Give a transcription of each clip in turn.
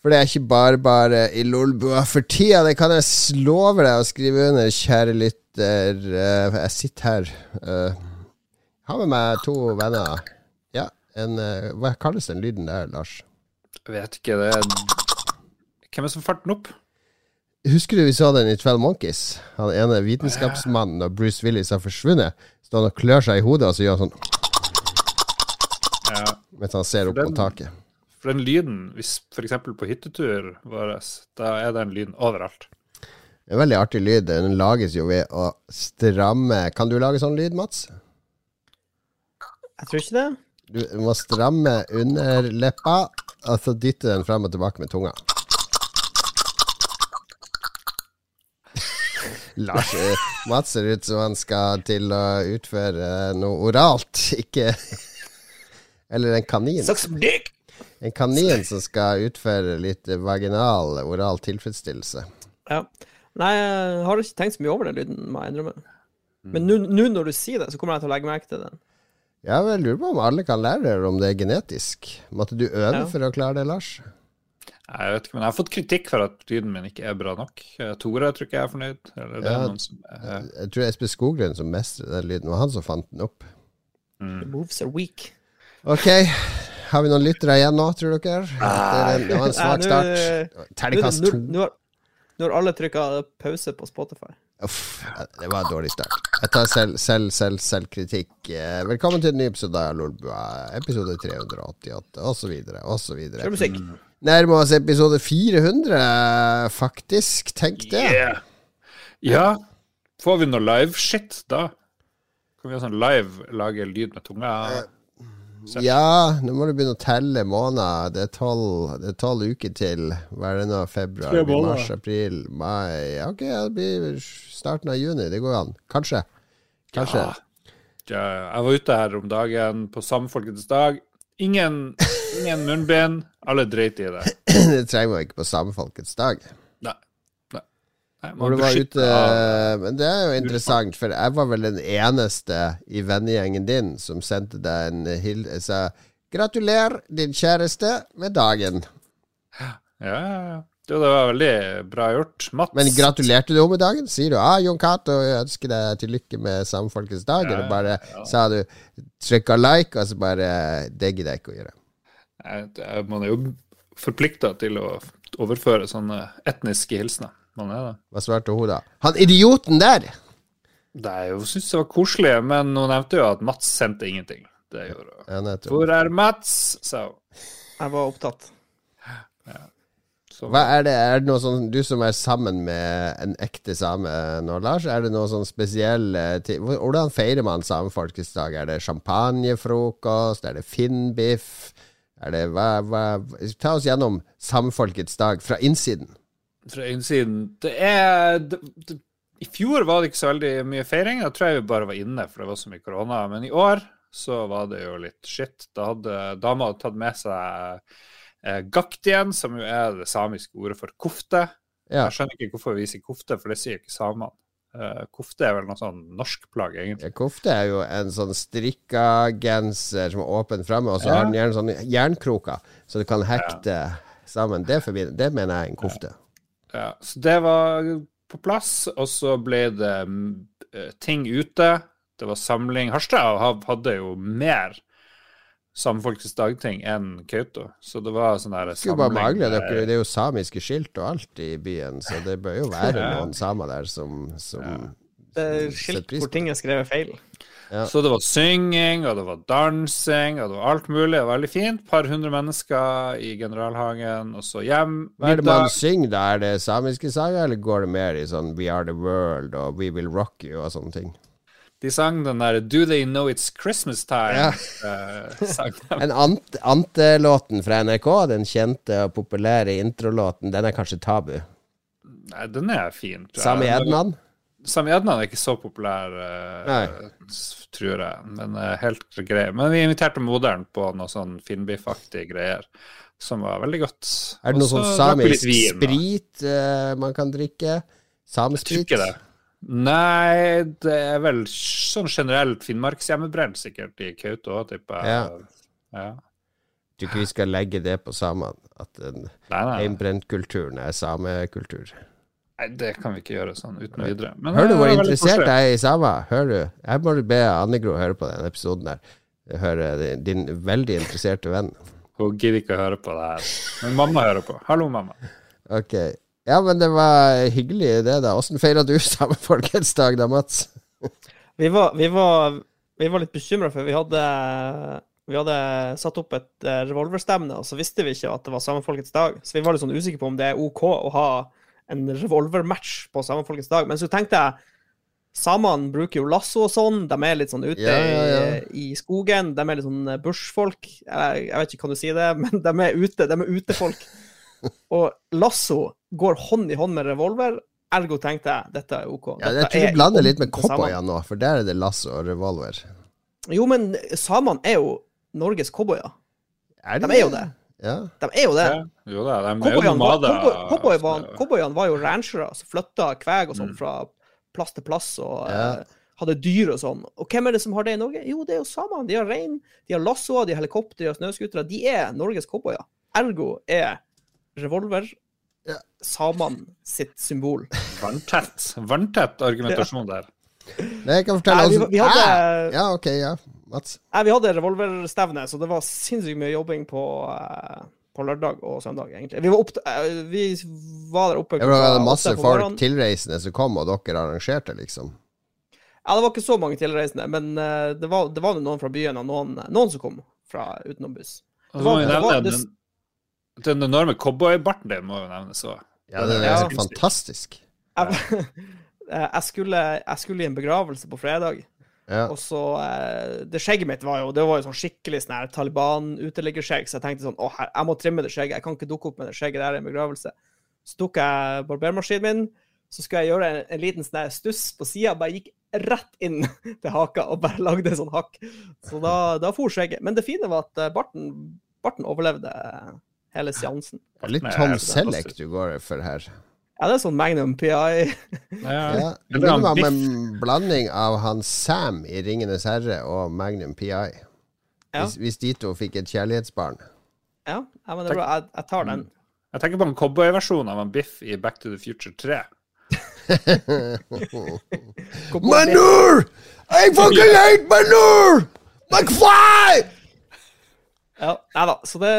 For det er ikke bare bare i Lolbua for tida. Det kan jeg love deg å skrive under, kjære lytter. Eh, jeg sitter her. Jeg har med meg to venner. Ja, en uh, Hva kalles den lyden der, Lars? Jeg vet ikke. det. Hvem er det som fart den opp? Husker du vi så den i Twelve Monkeys? Han ene vitenskapsmannen og Bruce Willis har forsvunnet. Står han og klør seg i hodet, og så gjør han sånn ja. mens han ser opp på taket. For den lyden, hvis f.eks. på hyttetur vår, da er den lyden overalt. En veldig artig lyd. Den lages jo ved å stramme Kan du lage sånn lyd, Mats? Jeg tror ikke det. Du må stramme under leppa, og så dytte den frem og tilbake med tunga. Lars eh, Mats ser ut som han skal til å utføre noe oralt, ikke Eller en kanin. Suck some dick! En kanin som skal utføre litt vaginal, oral tilfredsstillelse. Ja. Nei, jeg har ikke tenkt så mye over den lyden, må jeg innrømme. Men nå når du sier det, så kommer jeg til å legge merke til den. Ja, jeg lurer på om alle kan lære det, om det er genetisk. Måtte du øve ja. for å klare det, Lars? Jeg vet ikke, men jeg har fått kritikk for at lyden min ikke er bra nok. Tore tror ikke jeg er fornøyd. Eller det ja, er noen som er... Jeg tror Espen Skoglund som mestrer den lyden. Var han som fant den opp. Mm. The moves are weak. Ok, har vi noen lyttere igjen nå, tror dere? Det, det var en svak start. Terningkast to. Nå har alle trykka pause på Spotify. Uff, det var en dårlig start. Jeg tar selv, selv, selv, selvkritikk. Eh, velkommen til en ny episode av Lolbua. Episode 388, osv., osv. Nærmer oss episode 400, faktisk. Tenk det. Yeah. Ja. Får vi noe live-shit da? Kan vi ha sånn live lage lyd med tunga? Uh, ja, nå må du begynne å telle måneder. Det er tolv uker til. Hva er det nå? Februar, mars, april, mai Ok, det blir starten av juni. Det går an. Kanskje. Kanskje. Ja. ja jeg var ute her om dagen på Samfolkets dag. Ingen, ingen munnbind. Alle dreit i det. det trenger man ikke på Samfolkets dag. Når du var ute Men det er jo interessant, for jeg var vel den eneste i vennegjengen din som sendte deg en hil... Sa gratulerer, din kjæreste, med dagen. Ja, ja, ja. Det var veldig bra gjort. Mats Men gratulerte du med dagen? Sier du ah, 'Jon Cato, jeg ønsker deg til lykke med Samfolkets dag', ja, eller bare ja. sa du 'trykka like', og så bare 'det gidder jeg ikke å gjøre'? Man er jo forplikta til å overføre sånne etniske hilsener. Man er det. Hva svarte hun, da? Han idioten der! Det er jo syntes det var koselig, men hun nevnte jo at Mats sendte ingenting. Det gjorde hun. Ja, Hvor er Mats? sa hun. Jeg var opptatt. Ja. Hva er det, er det noe sånn Du som er sammen med en ekte same nå, Lars, er det noe sånn spesiell ting Hvordan feirer man samefolkets dag? Er det champagnefrokost? Er det finnbiff? Er det hva, hva Ta oss gjennom samefolkets dag fra innsiden fra innsiden. Det er det, det, I fjor var det ikke så veldig mye feiring. Da tror jeg vi bare var inne, for det var så mye korona. Men i år så var det jo litt shit. Da hadde dama tatt med seg eh, gaktien, som jo er det samiske ordet for kofte. Ja. Jeg skjønner ikke hvorfor vi sier kofte, for det sier ikke samene. Uh, kofte er vel noe sånn norsk plagg, egentlig. Ja, kofte er jo en sånn strikka genser som er åpen framme, og så ja. har den gjerne sånne jernkroker, så du kan hekte sammen. Det, det, mener jeg er en kofte. Ja, så det var på plass, og så ble det uh, ting ute. Det var samling. Harstad hadde jo mer Samfolkets dagting enn Kautokeino. Så det var sånn der samling bare mangle, det, det er jo samiske skilt og alt i byen, så det bør jo være noen samer der som, som ja. Det er skilt hvor ting er skrevet feil. Ja. Så det var synging, og det var dansing, og det var alt mulig. Det var veldig fint. Par hundre mennesker i Generalhagen, og så hjem. Hva er det man synger da? Er det samiske sanger, eller går det mer i sånn We Are The World og We Will Rock You og sånne ting? De sang den der Do They Know It's Christmas Time? Ja. Uh, en Ante-låten fra NRK, den kjente og populære introlåten, den er kanskje tabu? Nei, den er fin. Sami Ednan? Sami Ednan er ikke så populær, uh, tror jeg, men uh, helt grei. Men vi inviterte moderen på noe sånn Finnbiff-aktige greier, som var veldig godt. Er det noe sånn samisk vin, sprit uh, man kan drikke? Samisk sprit? det. Nei, det er vel sånn generelt finnmarkshjemmebrent sikkert i Kautokeino, tipper jeg. Ja. ja. Tror ikke vi skal legge det på samene, at den nei. er samekultur. Nei, det kan vi ikke gjøre sånn uten videre. Men Hør du hvor interessert jeg er i Sava? Hør du? Jeg må be Annegro høre på den episoden der. Høre din veldig interesserte venn. Hun gidder ikke å høre på det her. Men mamma hører på. Hallo, mamma. Ok. Ja, men det var hyggelig det, da. Åssen feira du samefolkets dag da, Mats? Vi var, vi var, vi var litt bekymra, for vi hadde, vi hadde satt opp et eh, revolverstevne, og så visste vi ikke at det var samefolkets dag. Så vi var litt sånn usikre på om det er OK å ha en revolvermatch på samefolkets dag. Men så tenkte jeg Samene bruker jo lasso og sånn. De er litt sånn ute Ja, ja, ja. I, i skogen. De er litt sånn bushfolk. Jeg, jeg vet ikke kan du si det, men de er ute. De er utefolk. Og lasso går hånd i hånd med revolver. Ergo tenkte jeg dette er OK. Ja, Dette jeg tror du blander litt med samme. nå, for der er det lasso og revolver. Jo, men samene er jo Norges cowboyer. Er De er jo det. Ja. De er jo det. Ja, jo da, de er Cowboyene var, cowboy, cowboy var, var jo ranchere som flytta kveg og sånn Mm. fra plass til plass og Ja. eh, hadde dyr og sånn. Og hvem er det som har det i Norge? Jo, det er jo samene. De har rein, de har lassoer, de har helikopter, de har snøscootere. De er Norges cowboyer. Ergo er revolver Ja. samene sitt symbol. Vanntett. Vanntett argumentasjon der. Nei, jeg kan fortelle Nei, vi, vi hadde, Ja, ok, ja. Mats. nei, vi hadde revolverstevne, så det var sinnssykt mye jobbing på, eh, på lørdag og søndag, egentlig. Vi var, opp, eh, vi var der oppe Det var masse folk, tilreisende, som kom, og dere arrangerte, liksom. Ja, det var ikke så mange tilreisende, men eh, det var, det var jo noen fra byen og noen, noen som kom fra utenom buss. Det var- det- den, den enorme cowboybarten din må jo nevnes òg. Ja, det er Ja. fantastisk. Jeg, jeg, skulle, jeg skulle i en begravelse på fredag, Ja. og så eh, Det skjegget mitt var jo det var jo sånn skikkelig sånn her Taliban-uteliggerskjegg, så jeg tenkte sånn Å, her, jeg må trimme det skjegget. Jeg kan ikke dukke opp med det skjegget der i en begravelse. Så tok jeg barbermaskinen min, så skulle jeg gjøre en, en liten sånn stuss på sida, bare gikk rett inn til haka og bare lagde en sånn hakk. Så da, da for skjegget. Men det fine var at eh, barten, barten overlevde hele seansen. Litt Tom Selleck du går for her. Ja, det er sånn Magnum PI. Ja. Ja. Det Biff. en blanding av han Sam i 'Ringenes herre' og Magnum PI. Ja. Hvis, hvis de to fikk et kjærlighetsbarn. Ja, ja men det er bra. Jeg, jeg tar den. Jeg tenker på en cowboyversjon av en Biff i Back to the Future 3. Manure! I fucking hate manure! McFly! Ja, nei da. Så det,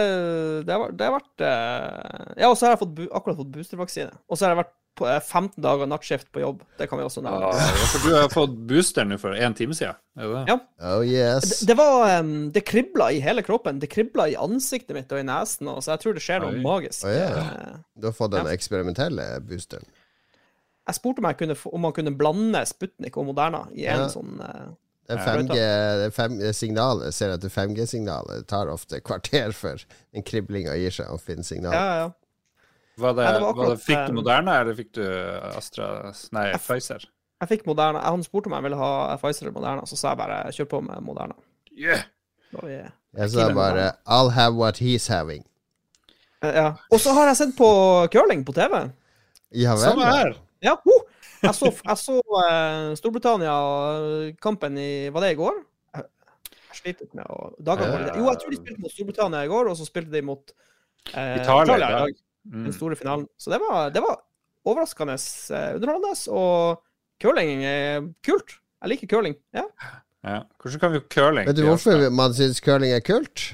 det, har, det har vært eh, Ja, og så har jeg fått, akkurat fått boostervaksine. Og så har jeg vært på eh, 15 dager nattskift på jobb. Det kan vi også nevne. Ja, for du har fått booster nå for én time siden. Ja. Oh yes. Det, det var em, Det kribla i hele kroppen. Det kribla i ansiktet mitt og i nesen, og så jeg tror det skjer noe Oi. magisk. Oh, ja. Eh, Du har fått den eksperimentelle boosteren. Jeg spurte om, jeg kunne, om man kunne blande Sputnik og Moderna i en Ja. sånn eh, Det Ja. 5G, det 5, det signalet, jeg ser at 5G-signalet tar ofte kvarter før en kriblinga gir seg å finne signal. Ja, ja. Var det, det var var det, fikk eh, du Moderna, eller fikk du Astra Nei, Pfizer? Jeg fikk Moderna. Han spurte om jeg ville ha Pfizer eller Moderna, så sa jeg bare kjør på med Moderna. Yeah. Vi, Jeg sa bare 'I'll have what he's having'. Eh, ja. Og så har jeg sett på curling på TV. Ja vel. Samme her. Ja, ho! Jeg så, jeg så uh, Storbritannia-kampen i Var det i går? Jeg, sliter med å dagene Jo, jeg tror de spilte mot Storbritannia i går, og så spilte de mot uh, Italia i dag. Mm. Den store finalen. Så det var, det var overraskende eh, underholdende, og curling er kult. Jeg liker curling. Ja. Ja. Hvordan kan vi curling? Vet du hvorfor man syns curling er kult?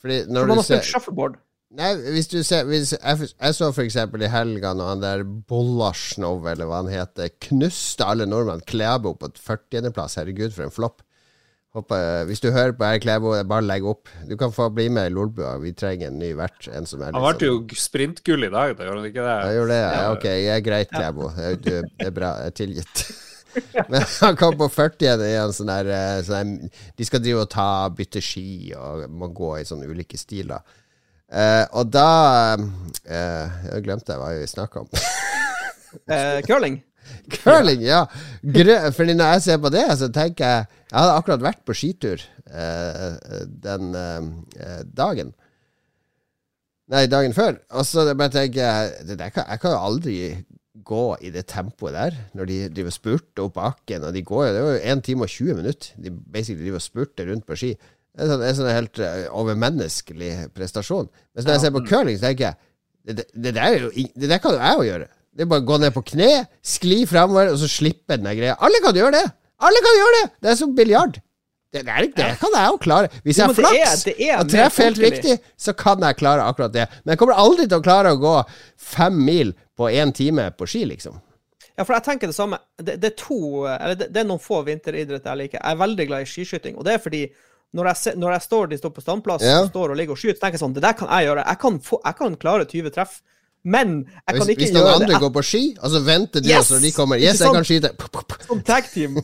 Fordi når For man du har spilt shuffleboard. Nei, hvis du ser hvis, jeg, jeg så for eksempel i helga når han der Bollasjnov, eller hva han heter, knuste alle nordmenn. Klæbo på 40.-plass. Herregud, for en flopp. Håper, hvis du hører på her, Klæbo, bare legg opp. Du kan få bli med i Lolbua. Vi trenger en ny vert. En som er Han ble sånn jo sprintgull i dag, da gjorde han ikke det? Jeg gjorde det, ja. Ok, jeg er greit, Klæbo. Du- Det er bra. Jeg er tilgitt. Men han kom på 40 i en sånn der, eh, sånn der De skal drive og ta bytte ski og må gå i sånne ulike stiler. Eh, og da eh, Jeg glemte hva vi snakka om. Eh, curling. Curling, ja! Fordi når jeg ser på det, så tenker jeg Jeg hadde akkurat vært på skitur eh, den eh, dagen. Nei, dagen før. Og så bare tenker jeg det kan, Jeg kan jo aldri gå i det tempoet der, når de driver og spurter opp bakken. Og de går jo Det er jo 1 time og 20 minutter de basically driver og spurter rundt på ski. Er sånn, er sånn helt eh, overmenneskelig prestasjon. Mens når jeg ser på curling, så tenker jeg det, det, det, der, er jo, det der kan jo jeg jo gjøre. Det er bare å gå ned på kne, skli framover, og så slippe den der greia. Alle kan gjøre det! Alle kan gjøre det! Det er som biljard. Det, det, er- det kan jeg jo klare. Hvis jeg har flaks og treffer helt riktig, så kan jeg klare akkurat det. Men jeg kommer aldri til å klare å gå fem mil på én time på ski, liksom. Ja, for jeg tenker det samme. Det, det er to Eller det, det er noen få vinteridretter jeg liker. Jeg er veldig glad i skiskyting, og det er fordi når jeg, når jeg står de står på standplass Ja. og står og ligger og skyter, tenker jeg sånn Det der kan jeg gjøre. Jeg kan, få, jeg kan klare 20 treff, men jeg Hvis, kan ikke hvis noen andre det går på ski, og så venter de, Yes! og så de kommer Yes, Yes, jeg kan skyte. Som tag team.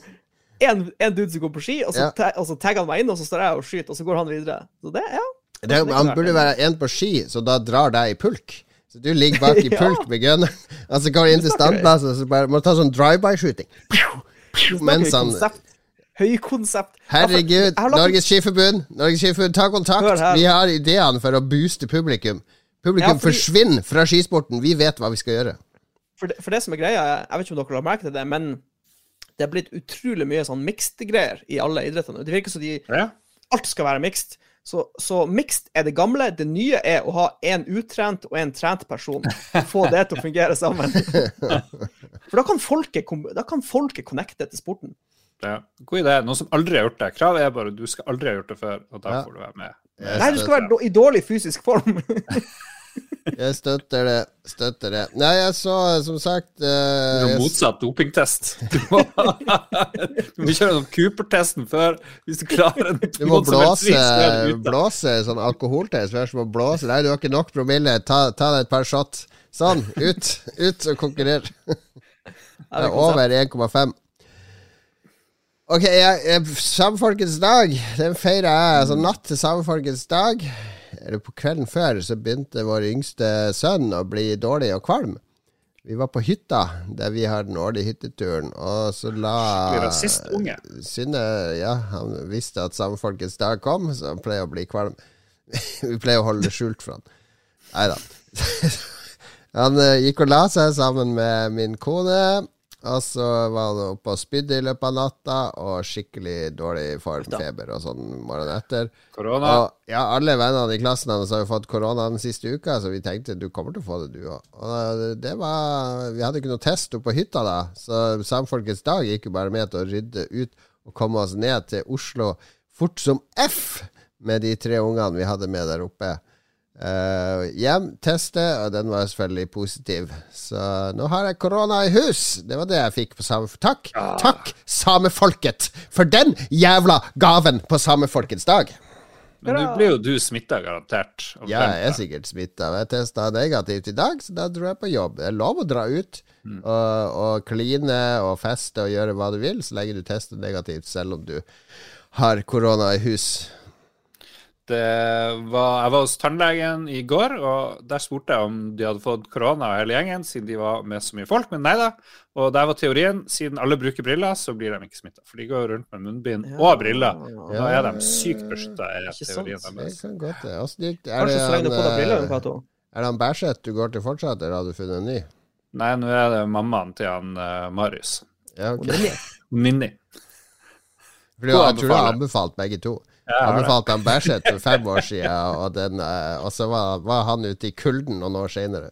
En, en dude som går på ski, og så, Ja. ta, og så tagger han meg inn, og så står jeg og skyter, og så går han videre. Så det, ja. Det, han burde være en på ski, så da drar deg i pulk. Så du ligger bak i pulk med gunner, og så går du inn til standplassen, og så bare må du ta sånn drive-by-shooting. Mens han Konsept. Høykonsept. Herregud, lagt- Norges Skiforbund, Norges Skiforbund, ta kontakt! Vi har ideene for å booste publikum. Publikum Ja, fordi- forsvinner fra skisporten. Vi vet hva vi skal gjøre. For det, for det som er greia, jeg vet ikke om dere har merket det, men det er blitt utrolig mye sånn mixed-greier i alle idrettene. Det virker som de Ja. alt skal være mixed. Så, så mixed er det gamle. Det nye er å ha en utrent og en trent person. Få det til å fungere sammen. For da kan folket, da kan folket connecte til sporten. Ja. God idé. Noen som aldri har gjort det. Kravet er bare du skal aldri ha gjort det før, og da Ja. får du være med. Jeg Nei, du skal være i dårlig fysisk form. Jeg støtter det. Støtter det. Nei, jeg så som sagt Du eh, motsatt dopingtest. Du må, du må kjøre gjennom Cooper-testen før. Hvis du klarer den Du må blåse, blåse sånn alkoholtest. Først må blåse. Nei, du har ikke nok promille. Ta, ta deg et par shot. Sånn. Ut. Ut og konkurrer. Er det er over 1,5. Ok, samefolkets dag, den feirer jeg. Altså natt til samefolkets dag, eller på kvelden før, så begynte vår yngste sønn å bli dårlig og kvalm. Vi var på hytta, der vi har den årlige hytteturen, og så la Synne Ja, han visste at samefolkets dag kom, så han pleier å bli kvalm. vi pleier å holde det skjult for han. Nei da. Han eh, gikk og la seg sammen med min kone, og så var han oppe og spydde i løpet av natta, og skikkelig dårlig form, feber og sånn morgenen etter. Korona. Og ja, alle vennene i klassen hans har jo fått korona den siste uka, så vi tenkte du kommer til å få det, du òg. Og det var Vi hadde ikke noe test oppe på hytta da, så Samfolkets dag gikk jo bare med til å rydde ut og komme oss ned til Oslo fort som F med de tre ungene vi hadde med der oppe. Eh, hjem, teste, og den var selvfølgelig positiv. Så nå har jeg korona i hus. Det var det jeg fikk på same... Takk! Takk, samefolket, for den jævla gaven på samefolkets dag! Men nå blir jo du smitta, garantert. Ja, jeg er sikkert smitta. Jeg testa negativt i dag, så da dro jeg på jobb. Det er lov å dra ut Mm. og, og kline og feste og gjøre hva du vil, så lenge du tester negativt, selv om du har korona i hus. Det var, jeg var hos tannlegen i går, og der spurte jeg om de hadde fått korona hele gjengen, siden de var med så mye folk, men nei da. Og der var teorien, siden alle bruker briller, så blir de ikke smitta. For de går jo rundt med munnbind og briller. Og da er de sykt beskytta, er Ikke teorien deres. gikk det? Er Kanskje det eh, er det han Bæsjet du går til fortsatt, eller har du funnet en ny? Nei, nå er det mammaen til han uh, Marius. Ja, okay. Minni. Fordi, jeg tror du har anbefalt begge to. Anbefalte han Bæsjet for fem år siden, og, den, eh, og så var, var han ute i kulden noen år senere.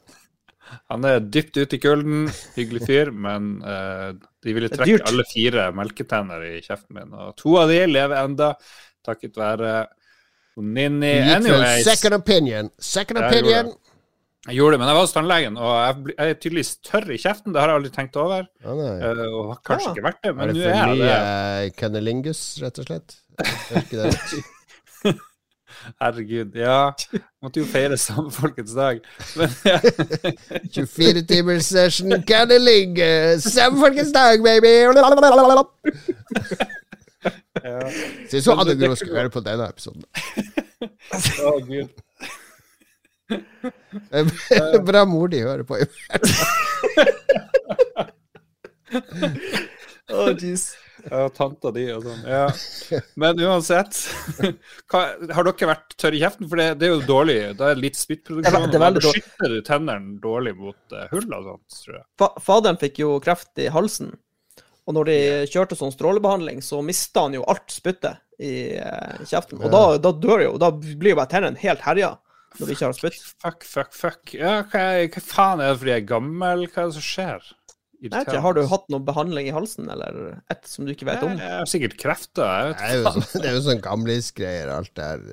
Han er dypt ute i kulden, hyggelig fyr, men uh, de ville trekke alle fire melketenner i kjeften min, og to av de lever enda, takket være Ninni. Anyways, second opinion. Second Ja, opinion! Jeg gjorde det, men jeg var hos tannlegen, og jeg, jeg er tydeligvis tørr i kjeften, det har jeg aldri tenkt over, Ja, eh, og har kanskje Ja. ikke vært det, men nå er jeg det. Er det. eh, cunnilingus, rett og slett? Er? Herregud, ja. Måtte jo feire samfolkets dag. Men ja. 24 timers session cunnilingus! samfolkets dag, baby! Syns du Anne Gro skulle høre på denne episoden? Å, Gud. Bra mor de hører på. Å, jeez. Ja, tanta di og sånn. Ja. Men uansett, hva, har dere vært tørre i kjeften? For det, det er jo dårlig. Da er det litt spyttproduksjon. det er Da beskytter du tennene dårlig mot uh, hull og sånt, tror jeg. Fa faderen fikk jo kreft i halsen, Og når de kjørte sånn strålebehandling, så mista han jo alt spyttet i uh, kjeften. Og da, da dør jo Da blir jo bare tennene helt herja når de ikke har spytt. Fuck, fuck, fuck. Ja, hva, hva faen er det fordi jeg er gammel? Hva er det som skjer? Ikke, Har du hatt noe behandling i halsen, eller et som du ikke vet om? Jeg har sikkert krefter. Jeg Det er vet jo, sånn- det er jo sånn gamlisgreier, alt det her.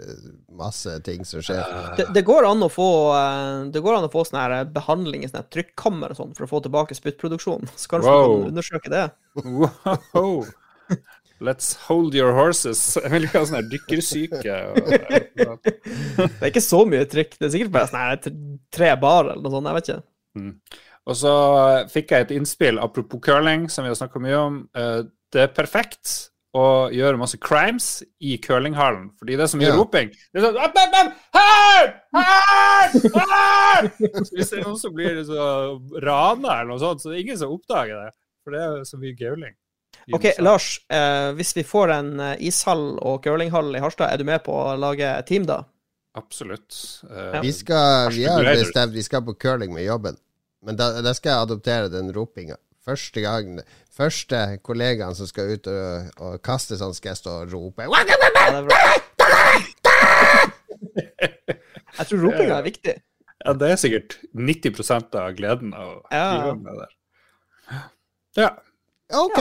Masse ting som skjer. Det, det går an å få eh, Det går an å få sånn her behandling i sånn trykkammer og sånn for å få tilbake spyttproduksjon. Så kanskje Wow. du kan undersøke det. Wow. Let's hold your horses. Jeg vil ikke ha sånn dykkersyke. Det er ikke så mye trykk. Det er sikkert bare sånn tre bar eller noe sånt. Jeg vet ikke. og så fikk jeg et innspill, apropos curling, som vi har snakka mye om. Eh, Det er perfekt å gjøre masse crimes i curlinghallen, fordi det er så mye Ja. roping. Det er sånn «Hør! Hør! Hør!» Her!» Så Hvis det er noen som blir så rana eller noe sånt, så det er ingen som oppdager det. For det er så mye gauling. OK, Lars. Eh, hvis vi får en eh, ishall og curlinghall i Harstad, er du med på å lage team da? Absolutt. Eh, Vi, skal, vi har bestemt vi skal på curling med jobben. Men da, da skal jeg adoptere den ropinga. Første gang Første kollegaen som skal ut og, og kaste sånn, skal jeg stå og rope. Ja, er. Jeg tror ropinga er viktig. Ja, det er sikkert 90 av gleden av å Ja. drive med det der. Ja. Ok.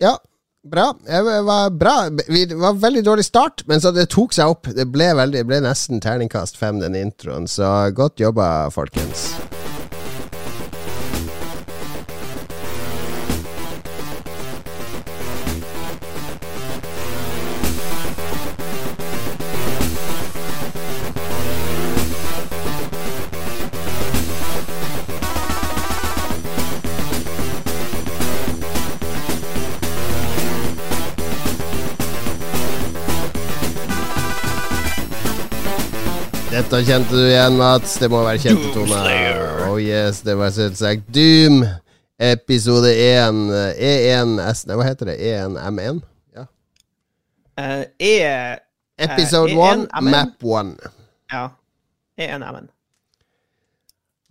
Ja, bra. Var bra. Det var veldig dårlig start, men så det tok seg opp. Det ble, veldig, det ble nesten terningkast fem, den introen, så godt jobba, folkens. Kjente du igjen, Mats. Det må være kjente toner. Oh yes, det var selvsagt Doom. Episode 1 E1 S... Nei, hva heter det? E1M1? Ja. Uh, E Episode E1 uh, map 1. Ja. E1M1.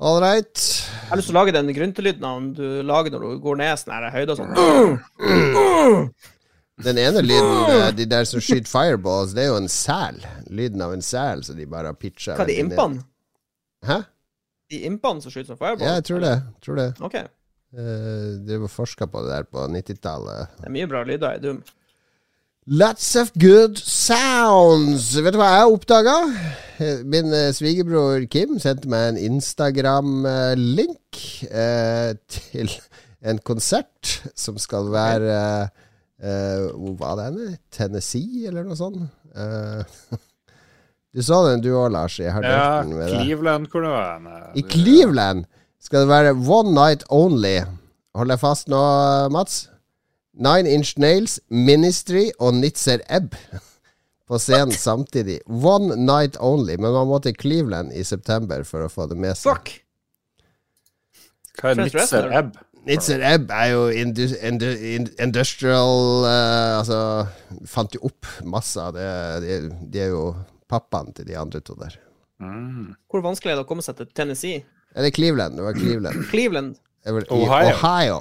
All right. Jeg har lyst til å lage den gruntelyden du lager når du går ned sånn her høyde og sånn. Den ene lyden, eh, de der som skyter fireballs, det er jo en sel. Lyden av en sel, så de bare har pitcha Hva er de veldig ned. impene? Hæ? De impene som skyter som fireballs? Ja, jeg tror det. Tror det. OK. Uh, Drev og forska på det der på 90-tallet. Det er mye bra lyder i Doom. Lots of good sounds. Vet du hva jeg oppdaga? Min eh, svigerbror Kim sendte meg en Instagram-link eh, til en konsert som skal være eh, Hvor var det henne? Tennessee, eller noe sånt? Uh, du sa den du òg, Lars. Jeg har ja, den med deg. Cleveland, hvor det var den? I Cleveland skal det være One Night Only. Hold deg fast nå, Mats. Nine Inch Nails, Ministry og Nitzer Ebb på scenen samtidig. One night only, men man må til Cleveland i september for å få det med seg. Fuck! Hva er Nitzer Ebb? Nitzer Ebb er jo indus, indu, in- industrial uh, Altså, fant jo opp masse av det. De, de er jo pappaen til de andre to der. Mm. Hvor vanskelig er det å komme seg til Tennessee? Eller Cleveland. Det var Cleveland. Cleveland, Det var Ohio. Ohio.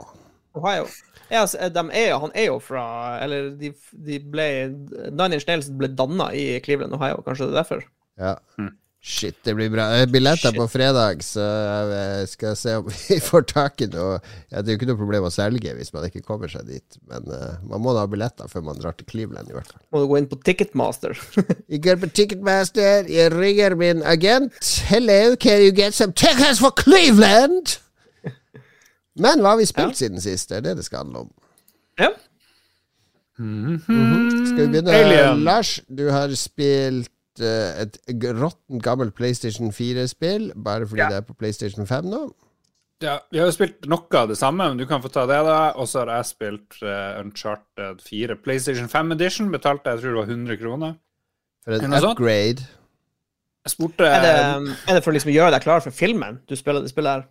Ohio. Ja, altså, de er, han er jo fra Eller de, de ble Nine Inch Nails ble danna i Cleveland, Ohio. Kanskje det er derfor? Ja. Mm. Shit, det blir bra. Er Billetter Shit. på fredag, så jeg skal se om vi får tak i noe. Ja, det er jo ikke noe problem å selge hvis man ikke kommer seg dit, men uh, man må da ha billetter før man drar til Cleveland, i hvert fall. Må du gå inn på Ticketmaster. Jeg går på Ticketmaster, jeg ringer min agent. Hello, can you get some tickets for Cleveland? Men hva har vi spilt siden sist? Det er det det skal handle om. ja. Skal vi begynne? Alien. Lars, du har spilt eh, et g- råttent gammelt PlayStation 4-spill, bare fordi Ja. det er på PlayStation 5 nå. Ja, vi har jo spilt noe av det samme, men du kan få ta det, da. Og så har jeg spilt uh, Uncharted 4 PlayStation 5 Edition. Betalte jeg tror det var 100 kroner. For en sånt? upgrade. Jeg spurte Er det, er det for å liksom gjøre deg klar for filmen du spiller det spillet her?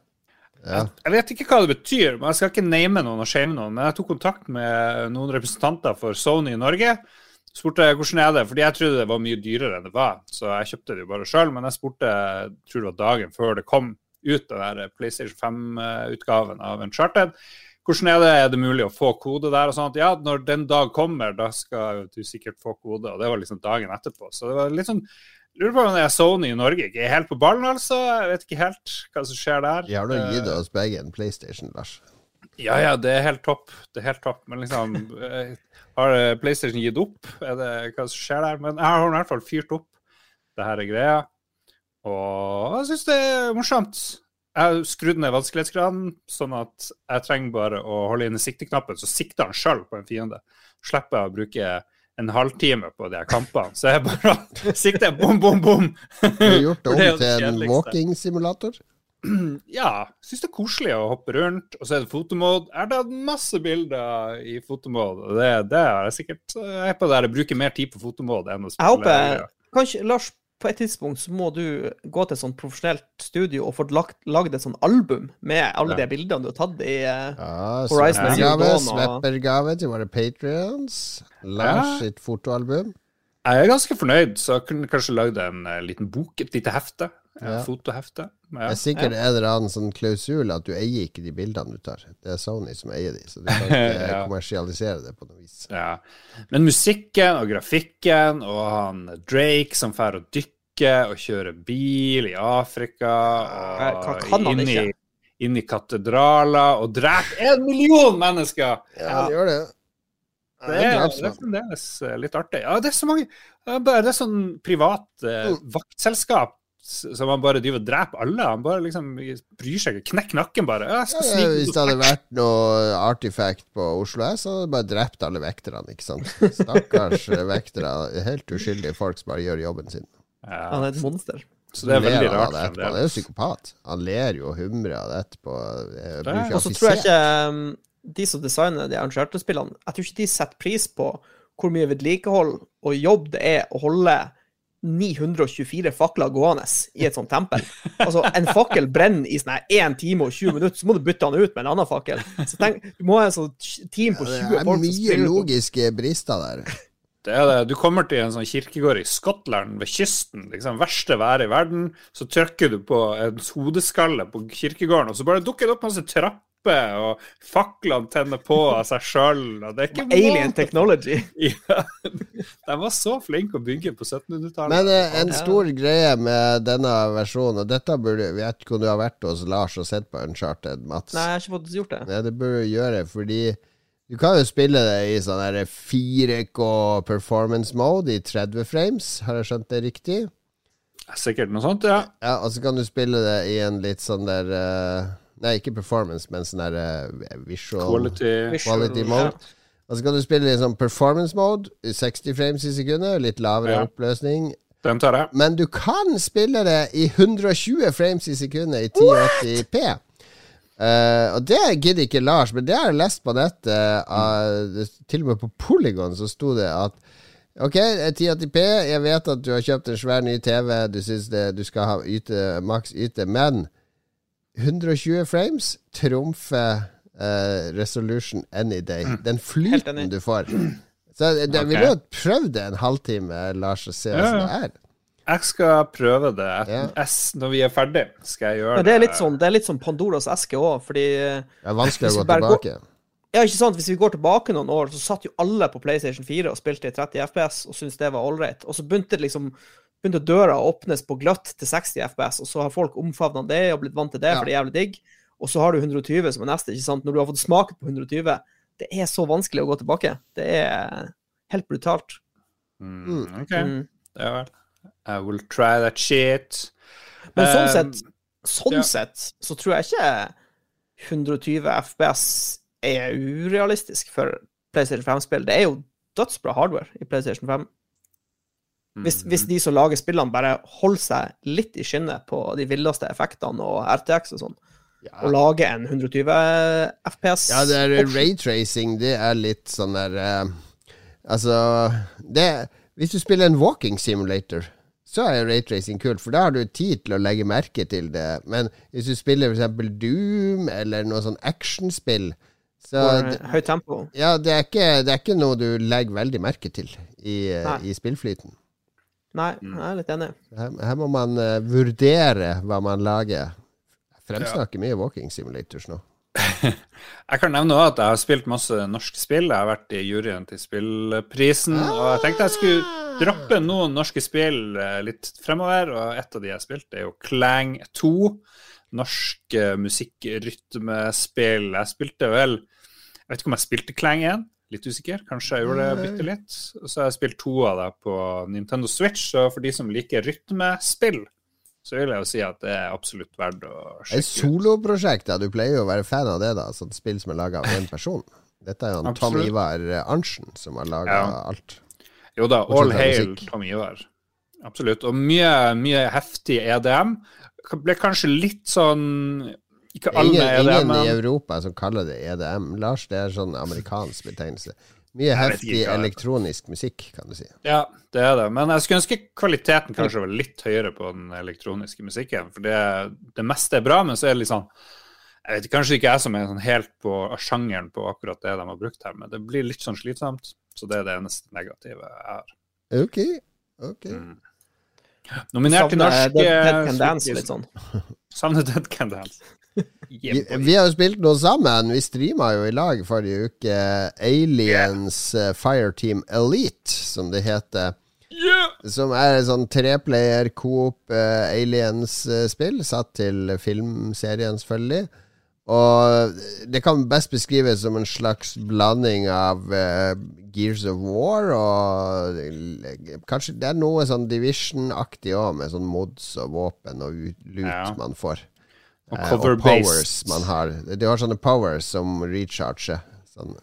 Ja. Jeg vet ikke hva det betyr, men jeg skal ikke name noen og shame noen. Men jeg tok kontakt med noen representanter for Sony i Norge. Spurte hvordan er det, fordi jeg trodde det var mye dyrere enn det var. Så jeg kjøpte det jo bare sjøl. Men jeg spurte, tror det var dagen før det kom ut, den der PlayStation 5-utgaven av Uncharted. hvordan er det, er det mulig å få kode der? og sånt? Ja, når den dag kommer, da skal du sikkert få kode. Og det var liksom dagen etterpå. Så det var litt sånn Lurer på om det er Sony i Norge ikke er helt på ballen, altså. Jeg vet ikke helt hva som skjer der. Har nå gitt oss begge en PlayStation, Lars. Ja, ja, det er helt topp. Det er helt topp. Men liksom eh, Har eh, PlayStation gitt opp? Er det hva som skjer der? Men jeg har i hvert fall fyrt opp det her er greia. Og jeg syns det er morsomt. Jeg har skrudd ned vanskelighetsgraden, sånn at jeg trenger bare å holde inne sikteknappen, så sikter han sjøl på en fiende. Slipper jeg å bruke en halvtime på de her kampene. Så jeg bare sikter bom, bom, bom. Du har gjort det om til en walking-simulator? Ja, syns det er koselig å hoppe rundt. Og så er det fotomode. Jeg har tatt masse bilder i fotomode, og det, det er jeg sikkert Jeg er på der jeg bruker mer tid på fotomode enn å Jeg spille. håper Kanskje, Lars, på et tidspunkt så må du gå til et sånt profesjonelt studio og få lagd, lagd et sånt album med alle Ja. de bildene du har tatt i uh, Ja, Horizon Zero sveppergave, Dawn sveppergave til våre patrions. Lars Ja. sitt fotoalbum. Jeg er ganske fornøyd, så jeg kunne kanskje lagd en eh, liten bok, et lite hefte. Ja. Ja. Fotohefte. Det Ja. er sikkert en sånn klausul at du eier ikke de bildene du tar. Det er Sony som eier de, så du kan ikke Ja. kommersialisere det på noe vis. Ja. Men musikken og grafikken og han Drake som drar og dykker og kjører bil i Afrika Hva og kan han inn i, ikke? inn i katedraler og dreper en million mennesker! Ja, det gjør det. Det er, det er fremdeles eh, litt artig. Ja, det er så mange Det er bare- det er sånn privat eh, Mm. vaktselskap som han bare driver og dreper alle. Han bare liksom bryr seg ikke. Knekk nakken, bare. Ja, jeg skal Ja, snike hvis det hadde vært noe artifact på Oslo S, så hadde det bare drept alle vekterne, ikke sant. Stakkars vektere. Helt uskyldige folk som bare gjør jobben sin. Ja, Han er et monster. så det er veldig han rart. det. Han er jo psykopat. Han ler jo og humrer av det etterpå. Er- Og så tror jeg ikke um, de som designer de Uncharted-spillene, jeg tror ikke de setter pris på hvor mye vedlikehold og jobb det er å holde 924 fakler gående i et sånt tempel. Altså, en fakkel brenner i sånn her 1 time og 20 minutter, så må du bytte den ut med en annen fakkel. Så tenk, du må ha en sånn team på 20 Det folk er som mye logiske brister der. Det er det. Du kommer til en sånn kirkegård i Skottland, ved kysten, liksom verste været i verden. Så trykker du på en hodeskalle på kirkegården, og så bare dukker det opp masse trapper, og faklene tenner på av seg sjøl. Alien technology. Ja. De var så flinke å bygge på 1700-tallet. Men eh, en Ja. stor greie med denne versjonen, og dette burde Jeg vet ikke om du har vært hos Lars og sett på Uncharted, Mats? Nei, jeg har ikke fått gjort det. Ja, det burde du gjøre, fordi du kan jo spille det i sånn der 4K performance mode i 30 frames, har jeg skjønt det riktig? Sikkert noe sånt, ja. Ja, og så kan du spille det i en litt sånn der eh, Nei, ikke performance, men sånn der uh, visual Quality. Quality mode. Og så kan du spille i sånn performance mode, i 60 frames i sekundet, litt lavere Ja. oppløsning. Den tar jeg. Men du kan spille det i 120 frames i sekundet i 1080p. Uh, og det gidder ikke Lars, men det har jeg lest på nettet. det- til og med på Polygon så sto det at Ok, 1080p, jeg vet at du har kjøpt en svær ny TV, du syns du skal ha yte, maks yte, men 120 frames trumfer uh, resolution any day. Den flyten du får. Så det, okay. Vi jo prøvd det en halvtime, Lars, og se Ja, hvordan ja. det er. Jeg skal prøve det. Et- Ja. S, når vi er ferdig, skal jeg gjøre Men det er litt sånn, det er litt sånn Pandoras eske òg, fordi eh, Det er vanskelig å gå går- tilbake. Ja, ikke sant? Hvis vi går tilbake noen år, så satt jo alle på PlayStation 4 og spilte i 30 FPS og syntes det var ålreit. Og så begynte det liksom begynte døra å åpnes på gløtt til 60 FPS, og så har folk omfavna det og blitt vant til det, Ja. for det er jævlig digg. Og så har du 120 som er neste, ikke sant? Når du har fått smake på 120 Det er så vanskelig å gå tilbake. Det er helt brutalt. Mm, ok, Mm. er vel. I will try that shit. Men sånn Eh, sett, sånn ja. sett så tror jeg ikke 120 FPS er urealistisk for PlayStation 5-spill. Det er jo dødsbra hardware i PlayStation 5. Hvis, mm. hvis de som lager spillene, bare holder seg litt i skinnet på de villeste effektene og RTX og sånn, og lager en 120 FPS Ja, det er raytracing, det er litt sånn der uh, Altså det, Hvis du spiller en walking simulator, så er raytracing kult, for da har du tid til å legge merke til det. Men hvis du spiller f.eks. Doom eller noe sånn actionspill, så høyt tempo. Ja, det er, ikke, det er ikke noe du legger veldig merke til i, eh, i spillflyten. Nei, jeg er litt enig. Her, her må man uh, vurdere hva man lager. Jeg fremsnakker mye walking simulators nå. Jeg kan nevne også at jeg har spilt masse norske spill. Jeg har vært i juryen til spillprisen. Og jeg tenkte jeg skulle droppe noen norske spill eh, litt fremover. Og et av de jeg har spilt, er jo Clang 2. Norsk eh, musikkrytmespill. Jeg spilte vel Jeg vet ikke om jeg spilte Clang 1. Litt usikker. Kanskje jeg gjorde det bitte litt. Så har jeg spilt to av det på Nintendo Switch. Så for de som liker rytmespill, så vil jeg jo si at det er absolutt verdt å sjekke ut. soloprosjekt, ja. Du pleier jo å være fan av det, da. Sånn spill som er laga av én person. Dette er jo Tom Ivar Arntzen som har laga Ja. alt. Jo da, all hail. Tom Ivar. Absolutt. Og mye, mye heftig EDM. Ble kanskje litt sånn Ikke alle Ingen, EDM, ingen i Europa som kaller det EDM. Lars, det er sånn amerikansk betegnelse. Mye heftig elektronisk musikk, kan du si. ja, det er det. Men jeg skulle ønske kvaliteten kanskje var litt høyere på den elektroniske musikken. For det, det meste er bra, men så er det litt sånn jeg vet Kanskje ikke jeg som er sånn helt på sjangeren på akkurat det de har brukt her, men det blir litt sånn slitsomt. Så det er det eneste negative jeg har. Ok, ok. Mm. Nominert til Savner Dead, Dead Can Dance litt sånn. Savner Dead Can Dance. Vi, vi har jo spilt noe sammen. Vi streama jo i lag forrige uke Aliens yeah. Fireteam Elite, som det heter. Yeah! Som er et sånn treplayer coop uh, aliens-spill, satt til filmserien, selvfølgelig. Og det kan best beskrives som en slags blanding av uh, Gears of War og eh, Kanskje det er noe sånn Division-aktig òg, med sånn mods og våpen og lut loot Ja. man får. Og Eh, cover og powers based. man har. Du har sånne powers som recharger. Sånn.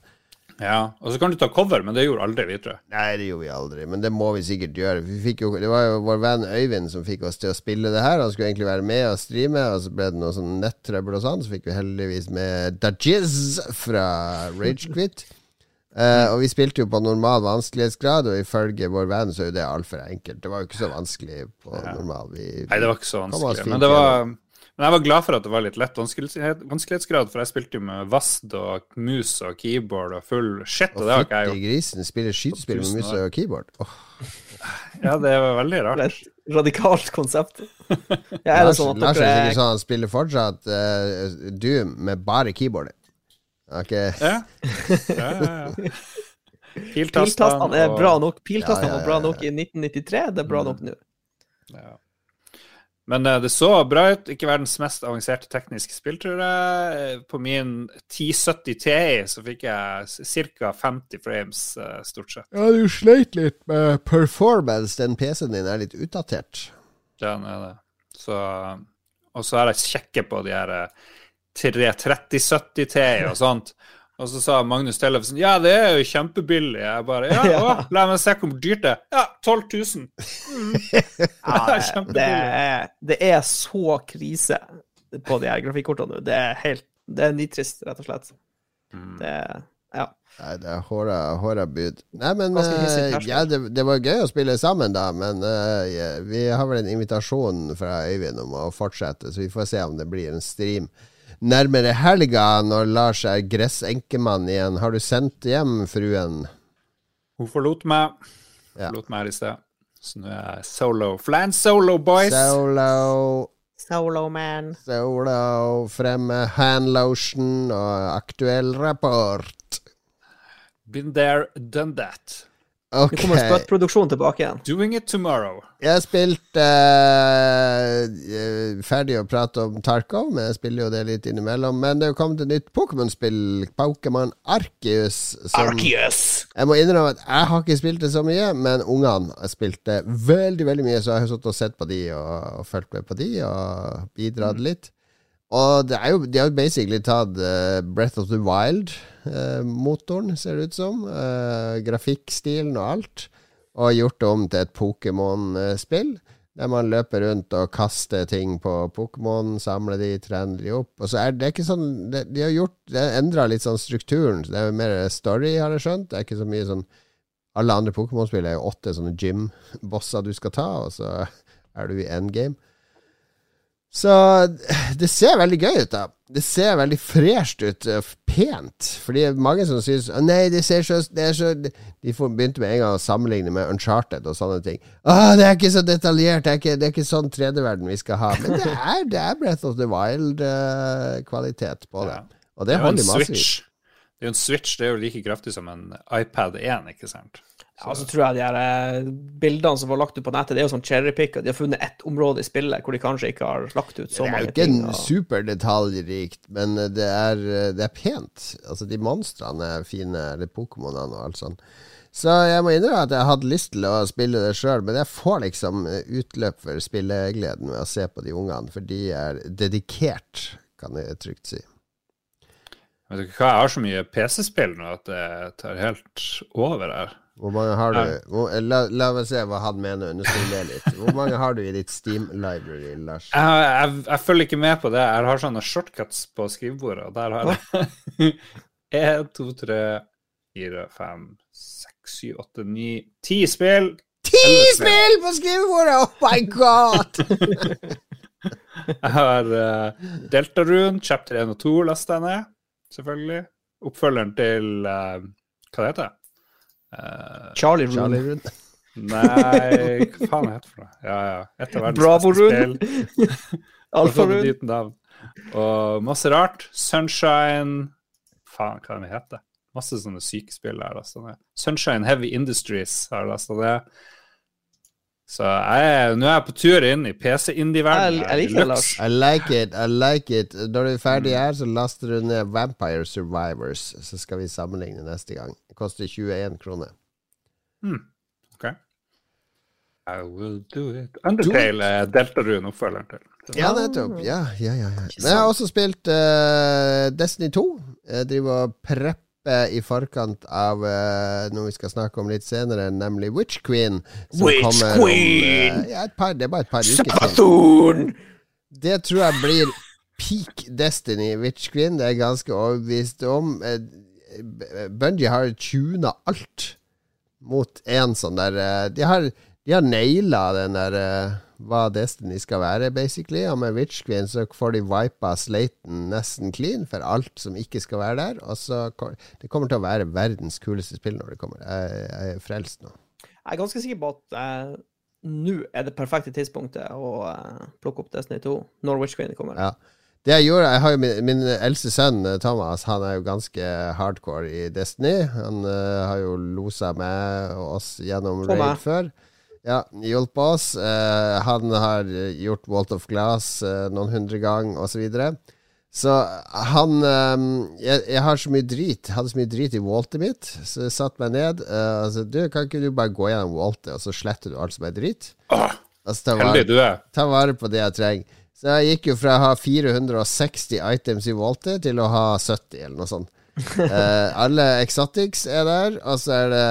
Ja, og så kan du ta cover, men det gjorde aldri vi, tror jeg. Nei, det gjorde vi aldri, men det må vi sikkert gjøre. Vi fikk jo, det var jo vår venn Øyvind som fikk oss til å spille det her. Han skulle egentlig være med og streame, og så ble det noe sånn nettrøbbel og sånn. Så fikk vi heldigvis med Dajiz fra Ragequit. Uh, og vi spilte jo på normal vanskelighetsgrad, og ifølge vår venn så er jo det altfor enkelt. Det var jo ikke så vanskelig på normal. Vi, Nei, det var ikke så vanskelig. Men, det var, men jeg var glad for at det var litt lett vanskelighetsgrad, for jeg spilte jo med vast og mus og keyboard og full shit, og og det har ikke jeg fytti gjort. grisen spiller skytespill med mus og keyboard. Oh. Ja, det var veldig Det er rart. et radikalt konsept. Ja, er det sånn at Lars er dere er sånn han spiller fortsatt uh, Doom med bare keyboard. Ok Ja, ja, ja. ja. Piltastene er bra nok. Piltastene Ja, ja, var bra nok i 1993, det er bra nok nå. Ja. Men eh, det så bra ut. Ikke verdens mest avanserte tekniske spill, tror jeg. På min 1070 Ti så fikk jeg ca. 50 frames, eh, stort sett. Ja, du sleit litt med performance. Den PC-en din er litt utdatert. Den er det. Så, og så har jeg sjekket på de her eh, 33070 Ti og sånt. Og så sa Magnus Tellefsen ja, det er jo kjempebillig. Jeg bare ja, Ja. å, la meg se hvor dyrt det er. Ja, 12 000. Ja, Det det, er, det er så krise på de her grafikkortene nå. Det er helt Det er nitrist, rett og slett. Mm. Det Ja. Nei, det er håra, håra bud. Nei, men terskel. ja, det, det var gøy å spille sammen, da. Men uh, ja, vi har vel en invitasjon fra Øyvind om å fortsette, så vi får se om det blir en stream nærmere helga, når Lars er gressenkemann igjen. Har du sendt hjem fruen? Hun forlot meg. Ja. Forlot meg her i sted. Så nå er jeg solo. Flan solo, boys! Solo, Solo man. solo, frem med handlotion og aktuell rapport. Been there, done that. Nå Ok. kommer spøttproduksjonen tilbake igjen. Doing it tomorrow. Jeg har spilt eh, eh, Ferdig å prate om Tarkov, men jeg spiller jo det litt innimellom. Men det er jo kommet et nytt Pokémon-spill, Pokémon Arceus. Som Arceus! Jeg må innrømme at jeg har ikke spilt det så mye, men ungene har spilt det veldig veldig mye, så jeg har sittet og sett på de og, og fulgt med på de og bidratt litt. Og det er jo, de har jo basically tatt uh, Breath of the Wild-motoren, ser det ut som. Uh, grafikkstilen og alt. Og gjort det om til et Pokémon-spill. Der man løper rundt og kaster ting på Pokémon, samler de, trener de opp. Og så er det ikke sånn det, De har gjort Det endra litt sånn strukturen. Det er jo mer story, har jeg skjønt. Det er ikke så mye sånn Alle andre Pokémon-spill er jo åtte sånne gym-bosser du skal ta, og så er du i endgame. Så det ser veldig gøy ut, da. Det ser veldig fresht ut. eh, Pent. Fordi det er mange som syns «Å, Nei, det ser så, det så De begynte med en gang å sammenligne med Uncharted og sånne ting. Å, det er ikke så detaljert. Det er ikke, det er ikke sånn 3D-verden vi skal ha. Men det er, det er Breath of the Wild-kvalitet på det. Og det Det er holder massevis. Det er jo en Switch, det er jo like kraftig som en iPad 1, ikke sant? Ja, så tror jeg de her eh, bildene som var lagt ut på nettet, det er jo sånn cherrypick, og de har funnet ett område i spillet hvor de kanskje ikke har lagt ut så mange ting. Det er jo ikke Og... superdetaljrikt, men det er, det er pent. Altså, de monstrene er fine, eller Pokémonene og alt sånt. Så jeg må innrømme at jeg hadde lyst til å spille det sjøl, men jeg får liksom utløp for spillegleden ved å se på de ungene, for de er dedikert, kan jeg trygt si. Vet du hva, jeg har så mye PC-spill nå at det tar helt over her. Hvor mange har du? Hvor, la, la meg se hva han mener, understrek det litt. Hvor mange har du i ditt Steam library, Lars? Jeg, jeg, jeg følger ikke med på det. Jeg har sånne shortcuts på skrivebordet, og der har jeg én, to, tre, fire, fem, seks, syv, åtte, ni Ti spill! Ti Elleve spill på skrivebordet! Oh my god! Jeg har uh, Deltarune, chapter 1 og 2 lasta jeg ned, selvfølgelig. Oppfølgeren til uh, Hva det heter det? Uh, Charlie Rune. Charlie Rune. nei, hva faen heter det for noe? Ja, ja. Et av verdens Bravo beste Rune. spill. Alfa Og masse rart. Sunshine Faen, hva det heter Masse sånne sykespill jeg har lasta ned. Sunshine Heavy Industries har jeg lasta ned. Så jeg nå er jeg på tur inn i PC-indie-verdenen. Jeg- jeg liker det, Lars. I like it, I like it. Når du er ferdig her, så laster du ned Vampire Survivors. Så skal vi sammenligne neste gang. Det koster 21 kroner. Ok. I will do it. Undertale er Deltarune oppfølgeren til. Ja, nettopp. Ja, ja, ja, ja. Men jeg har også spilt uh, Destiny 2. Jeg driver og prepper i forkant av uh, noe vi skal snakke om litt senere, nemlig Witch Queen. som Witch kommer om, Queen! eh, ja, et par, det er bare et par uker til. Det tror jeg blir peak Destiny Witch Queen. Det er jeg ganske overbevist om. Bungie har tuna alt mot en sånn der eh, De har, de har naila den der eh, hva Destiny skal være, basically. Og med Witch Queen så får de vipa slaten nesten clean for alt som ikke skal være der. Og så Det kommer til å være verdens kuleste spill når det kommer. Jeg, jeg er frelst nå. Jeg er ganske sikker på at eh, nå er det perfekte tidspunktet å eh, plukke opp Destiny 2, når Witch Queen kommer. Ja. Det jeg gjorde Jeg har jo min, min eldste sønn eh, Thomas, han er jo ganske hardcore i Destiny. Han uh, har jo losa meg og oss gjennom raid før. Ja, hjulpet oss. Eh, han har gjort Walt of Glass eh, noen hundre ganger, osv. Så, videre. så han eh, jeg, jeg har så mye drit Hadde så mye drit i Waltet mitt, så jeg satte meg ned. eh, altså, du, kan ikke du bare gå gjennom Waltet, og så sletter du alt som er drit? Oh, Altså, ta vare- du er. ta vare på det jeg trenger. Så jeg gikk jo fra å ha 460 items i Waltet til å ha 70, eller noe sånt. Eh, alle exotics er der, og så er det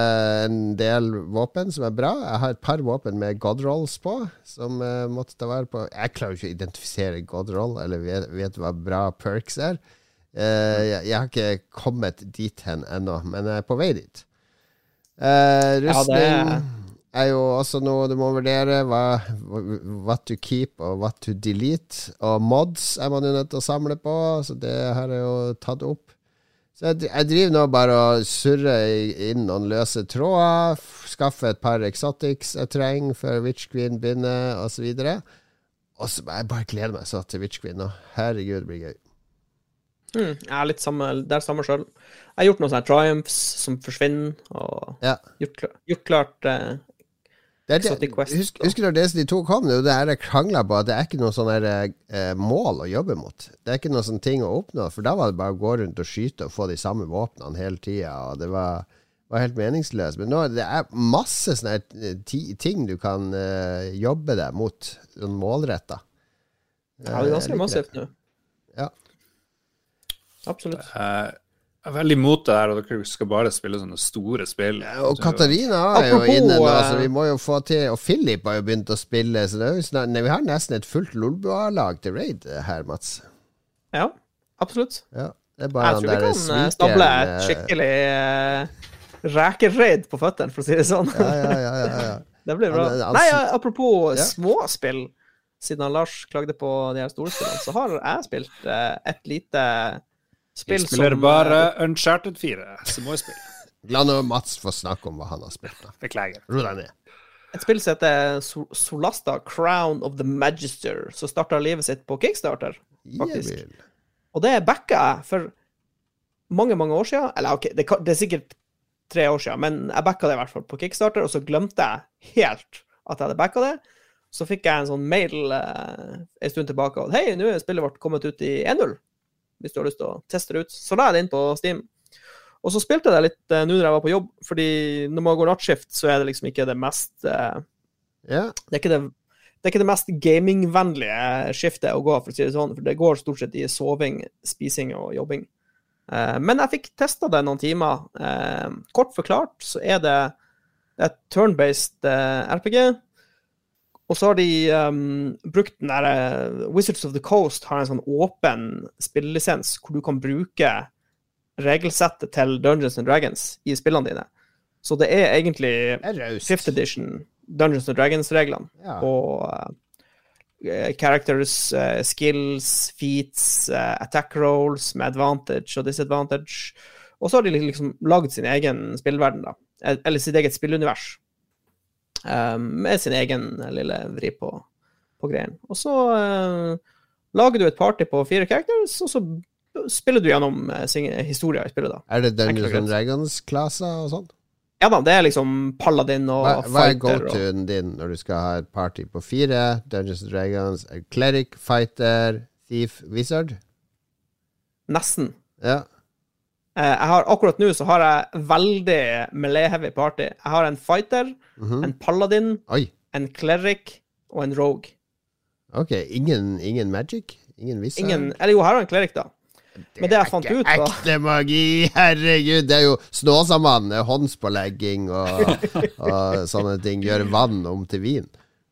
en del våpen som er bra. Jeg har et par våpen med godrolls på, som jeg måtte ta vare på. Jeg klarer jo ikke å identifisere godroll, eller vet, vet hva bra perks er. Eh, jeg, jeg har ikke kommet dit hen ennå, men jeg er på vei dit. rustning Ja, det- er jo også noe du må vurdere. Hva, what to keep og what to delete. Og mods er man jo nødt til å samle på, så det har jeg jo tatt opp. Så jeg, jeg driver nå bare og surrer inn noen løse tråder. Skaffer et par exotics jeg trenger før Witch Queen begynner, osv. Og så jeg bare gleder meg så til Witch Queen nå. Herregud, det blir gøy. Mm, jeg er litt samme, der samme sjøl. Jeg har gjort noen sånne triumphs som forsvinner, og Ja. gjort, gjort klart eh, Det er det, Exotic husk, husker du når Destiny 2 kom? Det er det krangla på, at det er ikke noe sånn eh, mål å jobbe mot. Det er ikke noe sånn ting å oppnå, for da var det bare å gå rundt og skyte og få de samme våpnene hele tida, og det var, var helt meningsløst. Men nå det er masse sånne eh, ti, ting du kan eh, jobbe deg mot, sånn målretta. Ja, det er ganske massivt nå. Ja. Absolutt. Eh, Jeg er veldig imot det her, og dere skal bare spille sånne store spill. Og Katarina er jo Apropos, inne nå, eh, så vi må jo få til Og Philip har jo begynt å spille, så det er jo snart, nei, vi har nesten et fullt Lolbua-lag til raid eh, her, Mats. Ja, absolutt. Ja, det er bare Jeg tror vi kan sviken, stable et eh, skikkelig uh, rekeraid på føttene, for å si det sånn. Ja, ja, ja, ja, ja. Det blir bra. Nei, apropos Ja. småspill, siden Lars klagde på de her store spillene, så har jeg spilt uh, et lite spill Jeg spiller som bare Uncharted 4, så må jeg spille. La nå Mats få snakke om hva han har spilt. da. Beklager. Ro deg ned. Et spill som heter Solasta Crown of the Magister, som starta livet sitt på Kickstarter, faktisk. Jævel. Og det backa jeg, for mange, mange år siden. Eller OK, det, det er sikkert tre år siden, men jeg backa det i hvert fall på Kickstarter, og så glemte jeg helt at jeg hadde backa det. Så fikk jeg en sånn mail eh, en stund tilbake at hei, nå er spillet vårt kommet ut i 1.0, hvis du har lyst til å teste det ut. Så la jeg det inn på Steam. Og så spilte jeg det litt eh, nå når jeg var på jobb, fordi når man går nattskift, så er det liksom ikke det mest eh, yeah. det er ikke det, det, er ikke det mest gamingvennlige skiftet å gå, for å si det sånn. For det går stort sett i soving, spising og jobbing. Eh, men jeg fikk testa det noen timer. Eh, kort forklart så er det et turn-based eh, RPG. Og så har de um, brukt den der eh, Wizards of the Coast har en sånn åpen spillelisens hvor du kan bruke regelsettet til Dungeons and Dragons i spillene dine. Så det er egentlig. Fifth edition Dungeons and Dragons-reglene. Ja. Og uh, characters, uh, skills, feats, uh, attack rolls med advantage og disadvantage. Og så har de liksom lagd sin egen spillverden, da. Eller sitt eget spillunivers. Eh, med sin egen lille vri på, på greien. Og så eh, lager du et party på fire characters, og så spiller du gjennom historier sin i spillet, da. Er det Dungeons and Dragons-klasser og sånn? Ja da, det er liksom paladin og Hva, hva er fighter. og- go-to-en din når du skal ha et party på fire? Dungeons and Dragons, er cleric, fighter, thief, wizard? Nesten. Ja. Eh, Jeg har, akkurat nå så har jeg veldig melee-heavy party. Jeg har en fighter, Mhm. en paladin, Oi. en cleric og en rogue. Ok, ingen, ingen magic? Ingen wizard? Ingen Eller jo, her har jeg en cleric, da. Men det jeg fant ut, var Ekte magi! Herregud, det er jo Snåsamann, er håndspålegging og, og sånne ting. Gjøre vann om til vin.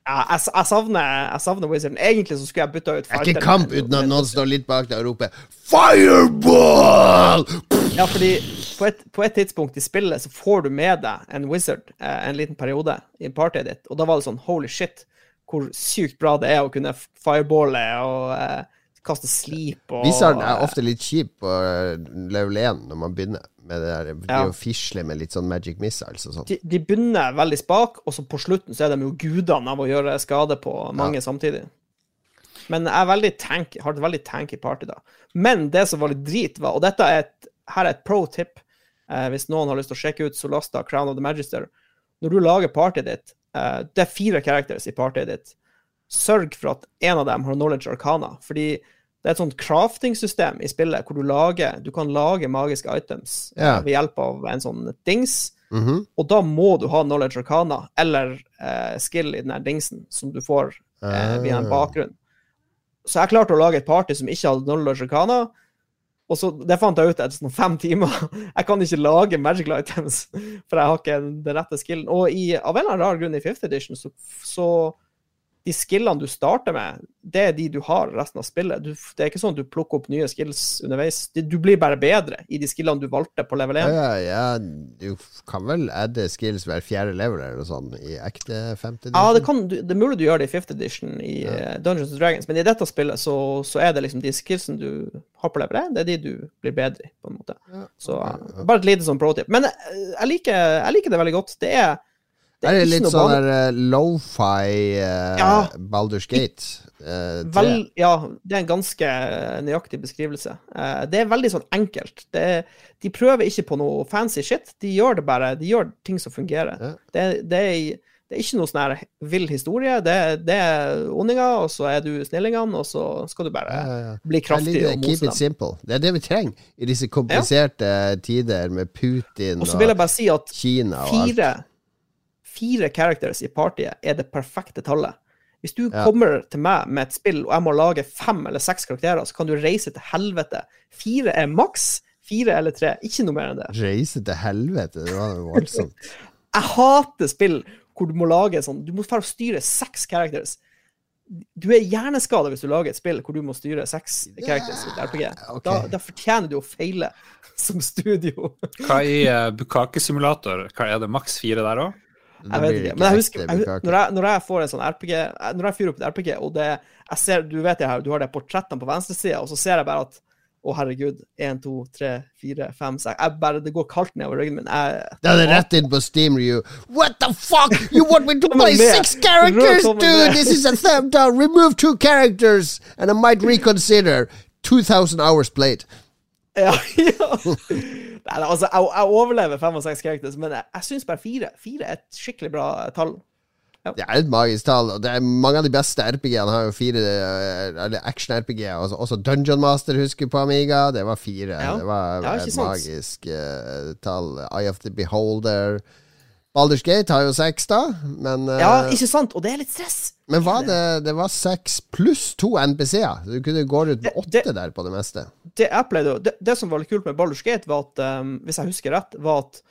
Ja, jeg, jeg, savner, jeg savner wizarden. Egentlig så skulle jeg bytta ut er ikke kamp uten at noen står litt bak deg og roper 'Fireball!' Ja, fordi på et, på et tidspunkt i spillet så får du med deg en wizard eh, en liten periode i partyet ditt, og da var det sånn holy shit, hvor sykt bra det er å kunne fireballe og eh, kaste slip og Wizarden er ofte litt kjip på eh, level 1 når man begynner med det der. De Ja. å fisle med litt sånn magic missiles og sånn. de, de begynner veldig spak, og så på slutten så er de jo gudene av å gjøre skade på mange samtidig. Men jeg er veldig tank, har et veldig tanky party, da. Men det som var litt drit, var Og dette er et, her er et pro tip eh, hvis noen har lyst til å sjekke ut Solasta Crown of the Magister. Når du lager partyet ditt eh, Det er fire characters i partyet ditt. Sørg for at en av dem har knowledge arcana. Fordi det er et sånt crafting-system i spillet hvor du lager Du kan lage magiske items yeah. Ved hjelp av en sånn dings. Mhm. Og da må du ha knowledge arcana eller eh, skill i den her dingsen som du får eh, via en Ah. bakgrunn. Så jeg klarte å lage et party som ikke hadde knowledge arcana. Og så, Det fant jeg ut etter sånn fem timer. Jeg kan ikke lage magical items, for jeg har ikke den rette skillen. Og i, av en eller annen rar grunn i 5th edition, så, så de skillene du starter med, det er de du har resten av spillet. Du, det er ikke sånn at du plukker opp nye skills underveis. Du blir bare bedre i de skillene du valgte på level 1. Ja, ja, ja, du kan vel adde skills hver fjerde level eller noe sånt i ekte femte Ja, det, edition? kan, det er mulig du gjør det i 5th edition i eh, Dungeons and Dragons, men i dette spillet så, så er det liksom de skillsene du har på level 1, det er de du blir bedre i, på en måte. Så bare et lite sånn pro-tip. Men eh, jeg liker, jeg liker det veldig godt. Det er, det Er det ikke litt sånn der eh, lo-fi uh, Ja. Baldur's Gate? Uh. Vel, ja, det er en ganske nøyaktig beskrivelse. Uh, det er veldig sånn enkelt. Det er, de prøver ikke på noe fancy shit. De gjør det bare, de gjør ting som fungerer. Ja. Det, det, er, det er ikke noe sånn her vill historie. Det, det er ondinger, og så er du snillingene, og så skal du bare Ja, bli kraftig liker og mose Keep it dem. simple. Det er det vi trenger i disse kompliserte tider med Putin Og og si Kina og alt. Fire, characters i partyet er det perfekte tallet. Hvis du Ja. kommer til meg med et spill, og jeg må lage fem eller seks karakterer, så kan du reise til helvete. Fire er maks. Fire eller tre. Ikke noe mer enn det. Reise til helvete, det var voldsomt. Jeg hater spill hvor du må lage sånn Du må bare styre seks characters. Du er hjerneskada hvis du lager et spill hvor du må styre seks characters i et RPG. Okay. Da, da fortjener du å feile som studio. Hva i uh, Bukake-simulator? Hva Er det maks fire der òg? Det Jeg vet ikke. Men jeg husker, jeg, når, jeg, når jeg får en sånn RPG Når jeg fyrer opp et RPG, og det jeg ser, Du vet det her, du har de portrettene på venstresida, og så ser jeg bare at å, herregud. Én, to, tre, fire, fem, seks jeg bare, Det går kaldt nedover ryggen min. Jeg, Da er det rett inn på Steam Review. What the fuck? You want me to play six characters, dude? This is a thumb down. Remove two characters, and I might reconsider. 2000 hours played. Ja, ja. Nei, altså, jeg, jeg overlever fem og seks characters, men jeg, jeg syns bare fire. Fire er et skikkelig bra tall. Det er et magisk tall. Det er Mange av de beste RPG-ene har jo fire eh, Eller action-RPG. Også, også Dungeon Master husker på Amiga. Det var fire. Ja. Det var Ja, et magisk uh, tall. Eye of the Beholder. Baldur's Gate har jo seks, da. Men, eh, Ja, ikke sant? Og det er litt stress. men var det, det var seks pluss to NPC-er. Du kunne gå ut med åtte det- der på det meste. Det pleide det, det som var litt kult med Baldur's Gate, var at, um, hvis jeg husker rett, var at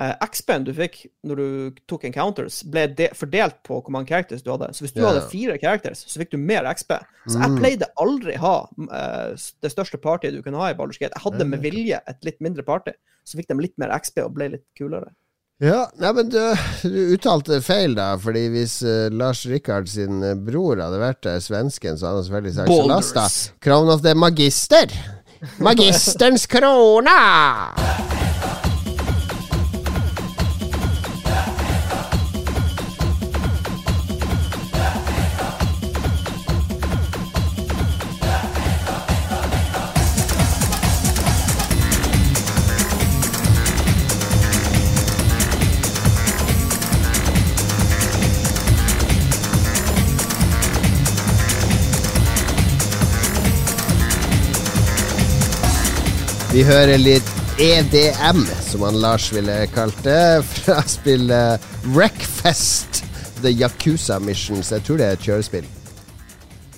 uh, XP-en du fikk når du tok encounters, ble de fordelt på hvor mange characters du hadde. Så hvis du ja. hadde fire characters, så fikk du mer XP. Så jeg Mm. pleide aldri ha uh, det største partyet du kunne ha i Baldur's Gate. Jeg hadde med vilje et litt mindre party, så fikk de litt mer XP og ble litt kulere. Ja, nei, men du, du uttalte feil, da. Fordi hvis uh, Lars Rikard sin eh, bror hadde vært uh, svensken, så hadde han selvfølgelig sagt Boulders. Solasta. Crown of the Magister. Magisterens krona! Vi hører litt EDM, som han Lars ville kalt det, fra spillet Wreckfest. The Yakuza Missions. Jeg tror det er et kjørespill.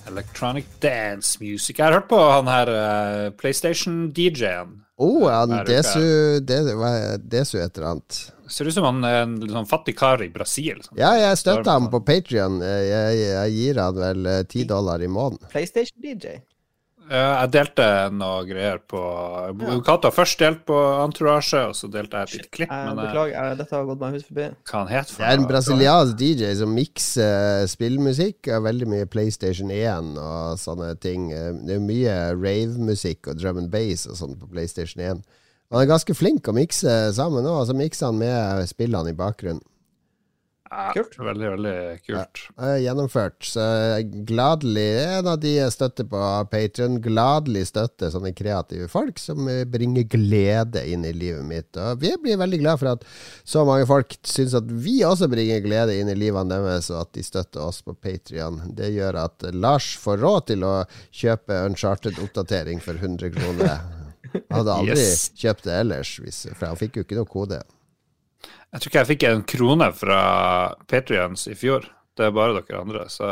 Electronic dance music. Jeg har hørt på han her uh, PlayStation-DJ-en. Å, han Desu, det Desu et eller annet. Ser ut som han er en sånn fattig kar i Brasil. Sånn. Ja, jeg støtter ham på Patrion. Jeg, jeg gir han vel eh, ti dollar i måneden. PlayStation DJ. Eh, jeg delte noe greier på Kato har først delt på Entourage, og så delte jeg et lite klipp. Jeg Men eh, beklager, jeg, dette har gått meg hus forbi. hva han het for Det er en brasiliansk DJ som mikser spillmusikk og veldig mye PlayStation 1 og sånne ting. Det er mye rave-musikk og drum and bass og sånn på PlayStation 1. Han er ganske flink å mikse sammen òg, og så mikser han med spillene i bakgrunnen. Ja, Kult. Veldig, veldig kult. Er gjennomført, så gladelig en av de jeg støtter på Patreon Gladelig støtter sånne kreative folk som bringer glede inn i livet mitt. Og vi blir veldig glad for at så mange folk syns at vi også bringer glede inn i livene deres, og at de støtter oss på Patrion. Det gjør at Lars får råd til å kjøpe Uncharted-oppdatering for 100 kroner. Han hadde aldri Yes. kjøpt det ellers, for han fikk jo ikke noe kode. Jeg tror ikke jeg fikk en krone fra Patrions i fjor. Det er bare dere andre. Så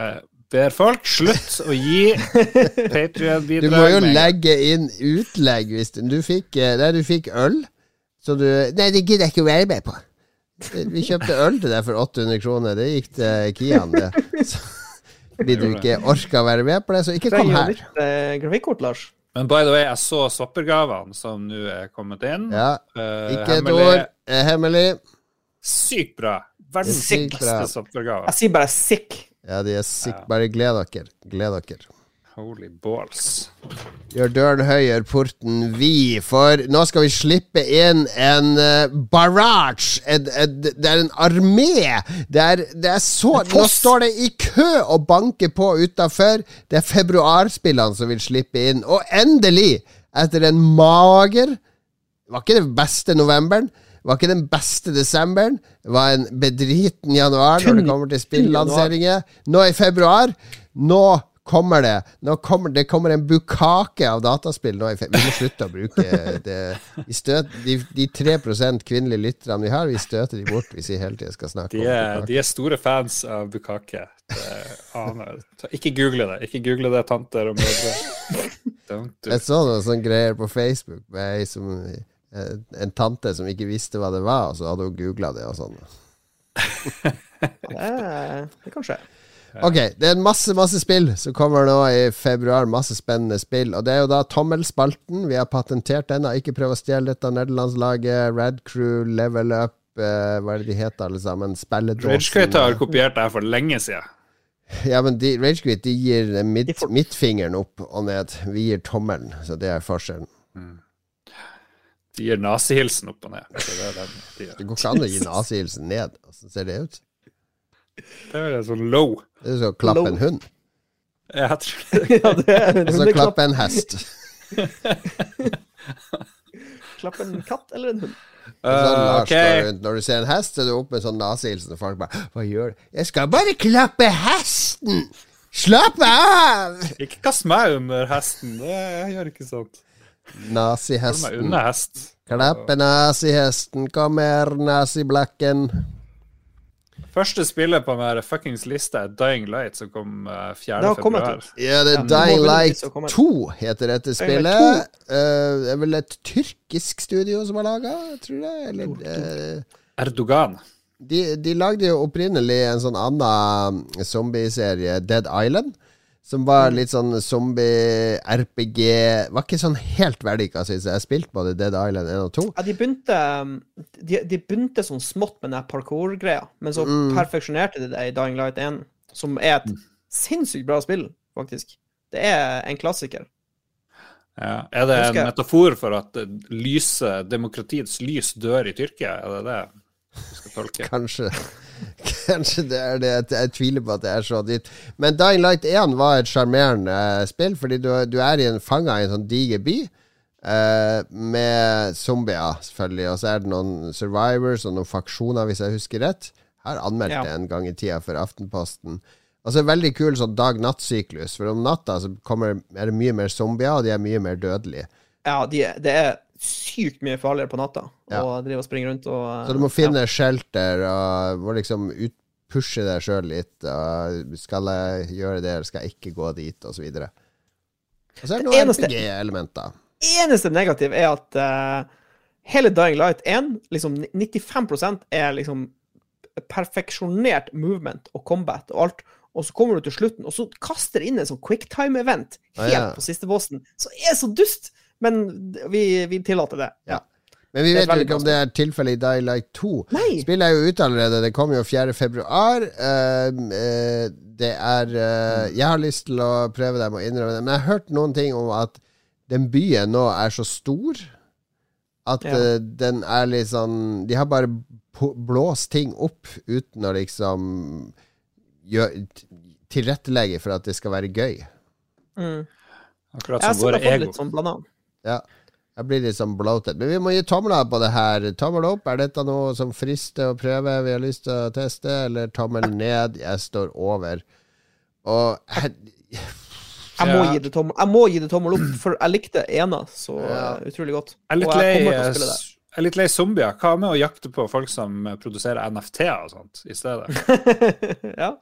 jeg ber folk slutt å gi Patrion-bidrag. Du må jo legge inn utlegg hvis du, du fikk Der du fikk øl. Så du Nei, det gidder jeg ikke å være med på. Vi kjøpte øl til deg for 800 kroner. Det gikk til Kian, det. Så, fordi du ikke orka å være med på det, så ikke kom her. Trenger du nytt eh, grafikkort, Lars. Men by the way, jeg så soppergavene som nå er kommet inn. Ja, Eh, ikke et ord. Hemmelig. Sykt bra. Verdens sikreste soppergave. Jeg sier bare sick. Ja, de er sikkert Bare gled dere. Gled dere. Holy balls. Gjør døren høyere, porten vid, for nå skal vi slippe inn en uh, barrage. En, en, det er en armé. Det er, det er så Nå står det i kø og banker på utafor. Det er februarspillene som vil slippe inn. Og endelig, etter en mager var ikke den beste novemberen. Var ikke den beste desemberen. Var en bedriten januar når det kommer til spillanseringer. Nå i februar Nå kommer det Nå kommer, Det kommer en bukake av dataspill nå Vi må slutte å bruke det vi støt, de, de 3 kvinnelige lytterne vi har, vi støter de bort hvis vi hele tida skal snakke De om er, bukake. de er store fans av bukake. Det aner- ta- Ikke google det. Ikke google det, tanter og mødre. Jeg så noen sånne greier på Facebook med ei som eh, en tante som ikke visste hva det var, og så hadde hun googla det og sånn. Det, det kan skje. Ok, det er en masse, masse spill som kommer nå i februar. Masse spennende spill. Og det er jo da tommelspalten. Vi har patentert den. Har ikke prøvd å stjele dette nederlandslaget. Rad Crew, Level Up, eh, hva er det de heter alle sammen? Spilledåsen. Ragequit har kopiert det her for lenge siden. Ja, men de, Ragequit de gir midt, midtfingeren opp og ned. Vi gir tommelen. Så det er forskjellen. De gir nazihilsen opp og ned. Så det, er den de gjør. Det går ikke an å gi nazihilsen ned. Åssen ser det ut? Det er sånn low. Det er som å klappe en hund. Jeg tror det. ja, det er Og så klappe en hest. Klappe en katt eller en hund? Og så Uh, Lars ok. går rundt. Når du ser en hest, så er du opp med sånn nazihilsen, og folk bare Hva gjør du? Jeg skal bare klappe hesten! Slapp av! Ikke kast meg under hesten. Jeg gjør ikke sånt. Nazihesten. Klappe nazihesten, kom her, naziblakken. Første spillet på den fuckings lista er Dying Light, som kom uh, 4. Det har kommet februar. Ja, det er Ja, Dying Light begynne å komme. 2 heter dette spillet. Eh, det er vel et tyrkisk studio som har laga, tror jeg. Eller, eh, Erdogan. de, de lagde jo opprinnelig en sånn annen zombieserie, Dead Island. Som var litt sånn zombie-RPG Var ikke sånn helt vellykka, syns jeg. Jeg spilte både Dead Island 1 og 2. Ja, de begynte De, de begynte sånn smått med den parkour-greia, men så Mm. perfeksjonerte de det i Dying Light 1, som er et sinnssykt bra spill, faktisk. Det er en klassiker. Ja. Er det en metafor for at lyset, demokratiets lys dør i Tyrkia? Er det det? Kanskje Kanskje det er det. Jeg, tviler på at det er så ditt Men Dying Light 1 var et sjarmerende eh, spill, fordi du, du er i en fanga i en sånn diger by. Uh, med zombier, selvfølgelig. Og så er det noen survivors og noen faksjoner, hvis jeg husker rett. Jeg har anmeldt Ja. det en gang i tida for Aftenposten. Og så er det veldig kul sånn dag-natt-syklus. For om natta så kommer, er det mye mer zombier, og de er mye mer dødelige. Ja, de, det er sykt mye farligere på natta Ja. å drive og springe rundt og Så du må finne shelter og må liksom ut, pushe deg sjøl litt. Og skal jeg gjøre det, eller skal jeg ikke gå dit, og så videre. Og så er det Det noen RPG-elementer. ja. Eneste negativ er at uh, hele Dying Light 1, liksom 95% er liksom perfeksjonert movement og combat og alt. Og så kommer du til slutten, og så kaster det inn en sånn quicktime-event Ah, helt ja. på siste bossen. Så er så dust! Men vi, vi tillater det. Ja. Men vi vet jo ikke om det er tilfellet i Die Light 2. Nei! Spillet er jo ute allerede. Det kommer jo 4. februar. Eh, eh, det er eh, Jeg har lyst til å prøve det, jeg må innrømme det. Men jeg har hørt noen ting om at den byen nå er så stor at Ja. den er litt sånn De har bare blåst ting opp uten å liksom gjør, tilrettelegge for at det skal være gøy. Mm. Akkurat som våre ego. litt sånn. Ja. Jeg blir litt sånn bloated. Men vi må gi tomler på det her. Tommel opp, er dette noe som frister å prøve? Vi har lyst til å teste. Eller tommel ned? Jeg står over. Og jeg, Jeg må, gi det tommel, jeg må gi det tommel opp, for jeg likte ena så Ja. eh, utrolig godt. Jeg er litt Og lei, det. jeg er litt lei zombier. Hva med å jakte på folk som produserer NFT-er og sånt i stedet? ja.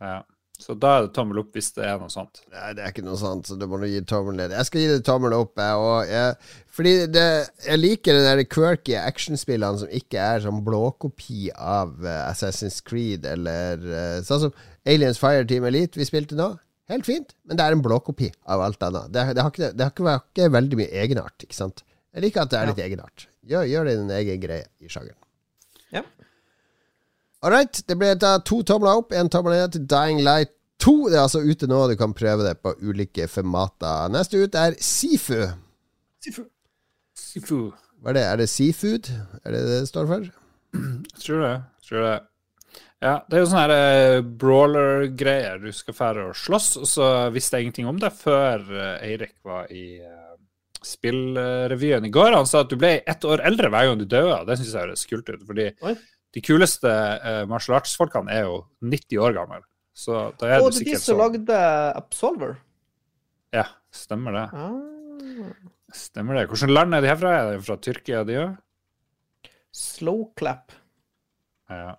Ja. Så da er det tommel opp hvis det er noe sånt. Nei, det er ikke noe sånt, så du må gi tommel ned. Jeg skal gi det tommel opp, jeg. Jeg fordi det, jeg liker de der quirky actionspillene som ikke er sånn blåkopi av uh, Assassin's Creed eller uh, Sånn som Aliens Fireteam Elite vi spilte nå. Helt fint, men det er en blåkopi av alt annet. Det, det, har, ikke, det har ikke, vært- ikke veldig mye egenart, ikke sant? Jeg liker at det er litt egenart. Gjør, gjør din egen greie i sjangeren. All right, det ble da to tomler opp, én tommel ned til Dying Light 2. Det er altså ute nå, du kan prøve det på ulike formater. Neste ut er Sifu. Sifu. Sifu. Hva er det? Er det seafood? Er det det det står for? Jeg tror det. Jeg tror det. Ja, det er jo sånne her, eh, brawler-greier. Du skal fære og slåss, og så visste jeg ingenting om det før eh, Eirik var i eh, spillrevyen i går. Han sa at du ble ett år eldre hver gang du døde. Det syns jeg høres kult ut. fordi Oi. De kuleste uh, martial arts-folkene er jo 90 år gamle. Så da er Og du det er de som så... lagde Absolver. Ja, stemmer det. Ah. Stemmer det. Hvilket land er de herfra? Er de fra Tyrkia, de òg? Slowclap. Ja.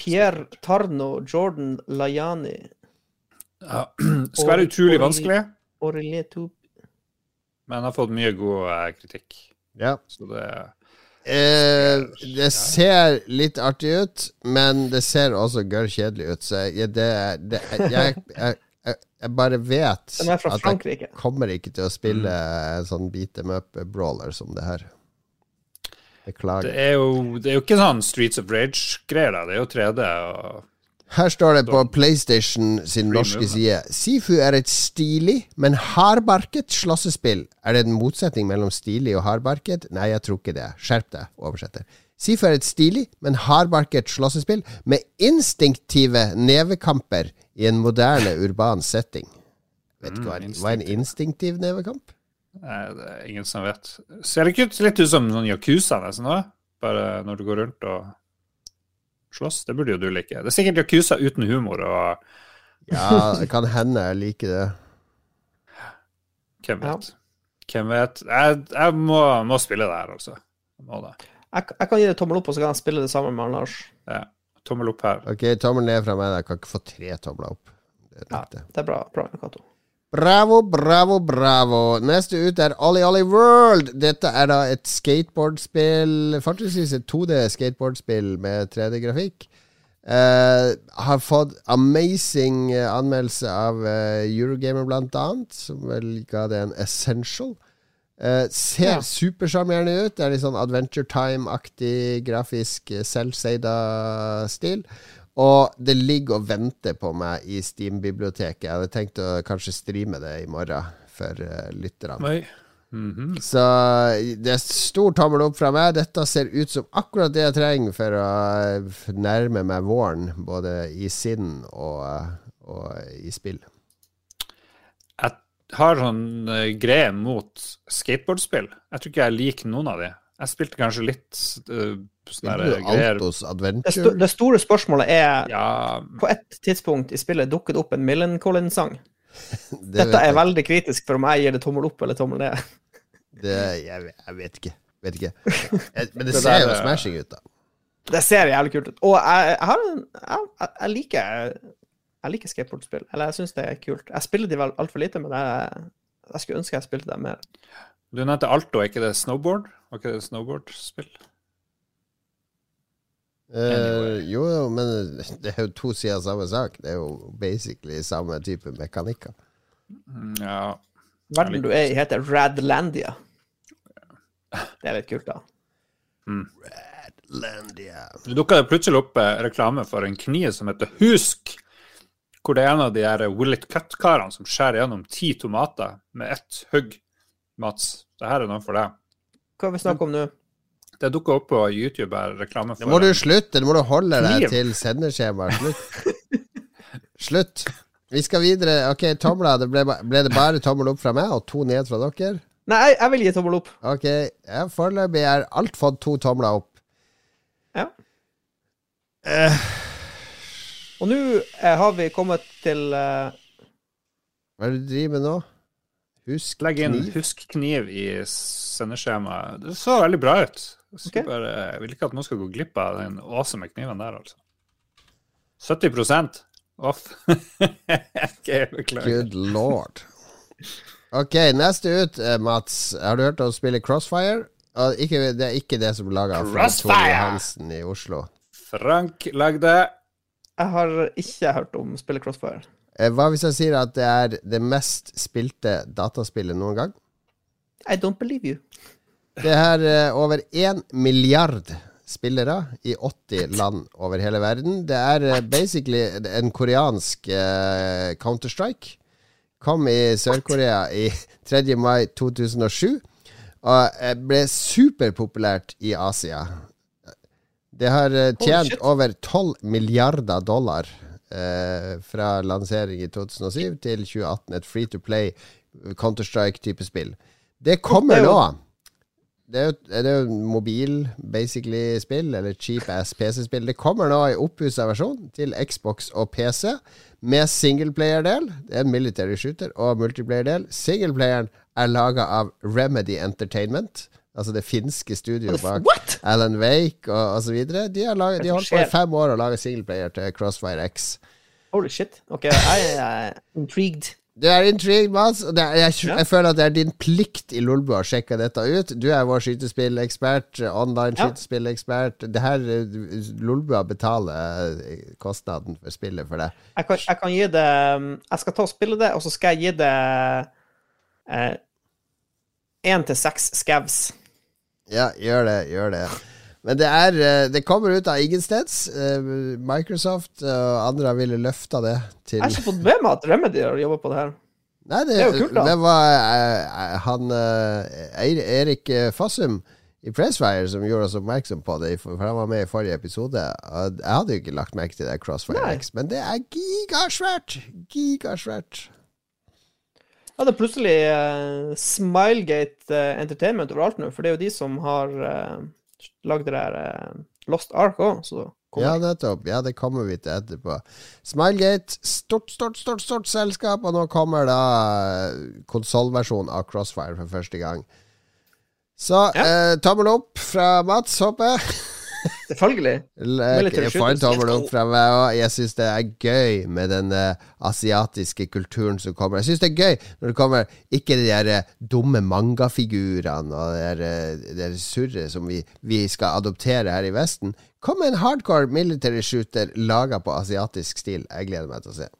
Pierre Tarno, Jordan Layani, ja. Skal være utrolig vanskelig, Aurelie han men har fått mye god eh, kritikk. Ja. Så det Eh, det ser litt artig ut, men det ser også gørr kjedelig ut. Så jeg, det, det, jeg, jeg, jeg, jeg bare vet at jeg kommer ikke til å spille en sånn beat them up-brawler som det her. Beklager. Det er jo, det er jo ikke sånn Streets of Rage-greier. Det er jo 3D og Her står det på PlayStation sin norske side Sifu er et stilig, men hardbarket slåssespill. Er det en motsetning mellom stilig og hardbarket? Nei, jeg tror ikke det. Skjerp deg, oversetter. Sifu er et stilig, men hardbarket slåssespill med instinktive nevekamper i en moderne urban setting. Vet ikke hva, Mm, hva er en instinktiv nevekamp? Nei, det er ingen som vet. Ser det ikke litt ut som noen Yakuza nesten da. Bare når du går rundt og slåss? Det burde jo du like. Det er sikkert Yakuza uten humor og Ja, det kan hende jeg liker det. Hvem Ja. vet? Hvem vet? Jeg, jeg må, må spille det her, altså. Jeg må det. Jeg, jeg kan gi det tommel opp, og så kan jeg spille det sammen med Lars. Ja. Tommel opp her. Ok, tommel ned fra meg. Jeg kan ikke få tre tomler opp. Det er Ja, det er bra. bra Cato. Bravo, bravo, bravo. Neste ut er Ollie Ollie World. Dette er da et skateboardspill, faktisk et 2D-skateboardspill med 3D-grafikk. Uh, har fått amazing eh, anmeldelse av uh, Eurogamer, blant annet, som vel ga det en essential. Uh, ser Ja. supersjarmerende ut. Det er litt sånn Adventure Time-aktig grafisk uh, selvseida stil. Og det ligger og venter på meg i Steam-biblioteket. Jeg hadde tenkt å kanskje streame det i morgen for uh, lytterne. Mm -hmm. Så det er stor tommel opp fra meg. Dette ser ut som akkurat det jeg trenger for å eh, nærme meg våren, både i sinn og, eh, og i spill. Jeg har sånn greie mot skateboardspill. Jeg tror ikke jeg liker noen av de. Jeg spilte kanskje litt uh, sånne der greier Det, sto, det store spørsmålet er Ja, På et tidspunkt i spillet dukket det opp en Millen Collins-sang. Det Dette er jeg. veldig kritisk for om jeg gir det tommel opp eller tommel ned. Det, jeg, jeg vet ikke. Vet ikke. Jeg, men det Det ser der jo smashing ut, da. Det ser jævlig kult ut. Og jeg, jeg har en jeg liker Jeg liker skateboardspill. Eller jeg syns det er kult. Jeg spiller de vel altfor lite, men jeg, jeg skulle ønske jeg spilte dem mer. Du nevnte Alto, er ikke det snowboard? Var ikke det snowboardspill? Eh, Anyway. jo, jo, men det er jo to sider av samme sak. Det er jo basically samme type mekanikker. Mm, Ja. Verden du er i, heter Radlandia. Det er litt kult, da. Landia. Det dukka plutselig opp eh, reklame for en kniv som heter Husk. Hvor det er en av de her Will It Cut-karene som skjærer gjennom ti tomater med ett hugg. Mats, det her er noe for deg. Hva vil vi snakke om nå? Det dukker opp på YouTube her, reklame Nå må du slutte. Nå må du holde deg Kniv. til sendeskjemaet. Slutt. Slutt. Vi skal videre. Ok, tomla. Det ble, ble det bare tommel opp fra meg og to ned fra dere? Nei, jeg, jeg vil gi tommel opp. Ok, ja, foreløpig er alt fått to tomler opp. Ja. Eh, Og nå eh, har vi kommet til eh, hva er det du driver med nå? Husk Legg inn kniv. 'husk kniv' i sendeskjemaet. Det så veldig bra ut. Jeg, okay. Bare, jeg vil ikke at noen skal gå glipp av den awesome kniven der, altså. 70% off. okay, beklager. Good lord. Ok, neste ut, eh, Mats. Har du hørt om spillet Crossfire? Ikke, det er ikke det som er laga av Frank Tore Hansen i Oslo. Frank lagde Jeg har ikke hørt om spillet Crossfire. Eh, Hva hvis jeg sier at det er det mest spilte dataspillet noen gang? I don't believe you. Det er eh, over én milliard spillere i 80 land over hele verden. Det er eh, basically en koreansk Counter-Strike. Kom i Sør-Korea i 3. mai 2007. Og ble superpopulært i Asia. Det har tjent over 12 milliarder dollar eh, fra lansering i 2007 til 2018. Et free to play Counter-Strike-type spill. Det kommer er nå. Det er jo, det er jo mobil, basically, spill, eller cheap ass PC-spill. Det kommer nå i oppussa versjon til Xbox og PC, med singleplayer-del. Det er en military shooter, og multiplayer-del. Singleplayeren er laga av Remedy Entertainment, altså det finske studioet bak What?! Alan Wake og osv. De har laget- de har holdt på i fem år å lage singleplayer til Crossfire X. Holy shit. OK, jeg er intrigued. Du er intrigued, Mats. er, jeg, Ja. jeg føler at det er din plikt i Lolbua å sjekke dette ut. Du er vår skytespillekspert, online Ja. skytespillekspert. Det her eh, Lolbua betaler eh, kostnaden for spillet for deg. Jeg kan, jeg kan gi det Jeg skal ta og spille det, og så skal jeg gi det én til seks scavs. Ja, gjør det, gjør det. Men det er eh, Det kommer ut av ingensteds. Eh, Microsoft og andre ville løfta det til Jeg har ikke fått med meg at Remedy har jobba på det her. Nei, det, Det er jo kult, da. det var han eh, Erik Fossum i Pressfire som gjorde oss oppmerksom på det, for han var med i forrige episode. Jeg hadde jo ikke lagt merke til det Crossfire Nei. X, men det er gigasvært! Gigasvært. Ja, det er plutselig uh, Smilegate uh, Entertainment overalt nå, for det er jo de som har uh, lagd det der Lost Ark òg, ja, nettopp. Ja, det kommer vi til etterpå. Smilegate, stort, stort, stort stort selskap, og nå kommer da konsollversjonen av Crossfire for første gang. Så ja. tommel opp fra Mats, håper jeg. Selvfølgelig. Jeg får en tommel opp fra meg og Jeg syns det er gøy med den uh, asiatiske kulturen som kommer. Jeg syns det er gøy når det kommer ikke de der uh, dumme mangafigurene og det der, uh, der surret som vi, vi, skal adoptere her i Vesten. Kom med en hardcore military shooter laga på asiatisk stil. Jeg gleder meg til å se.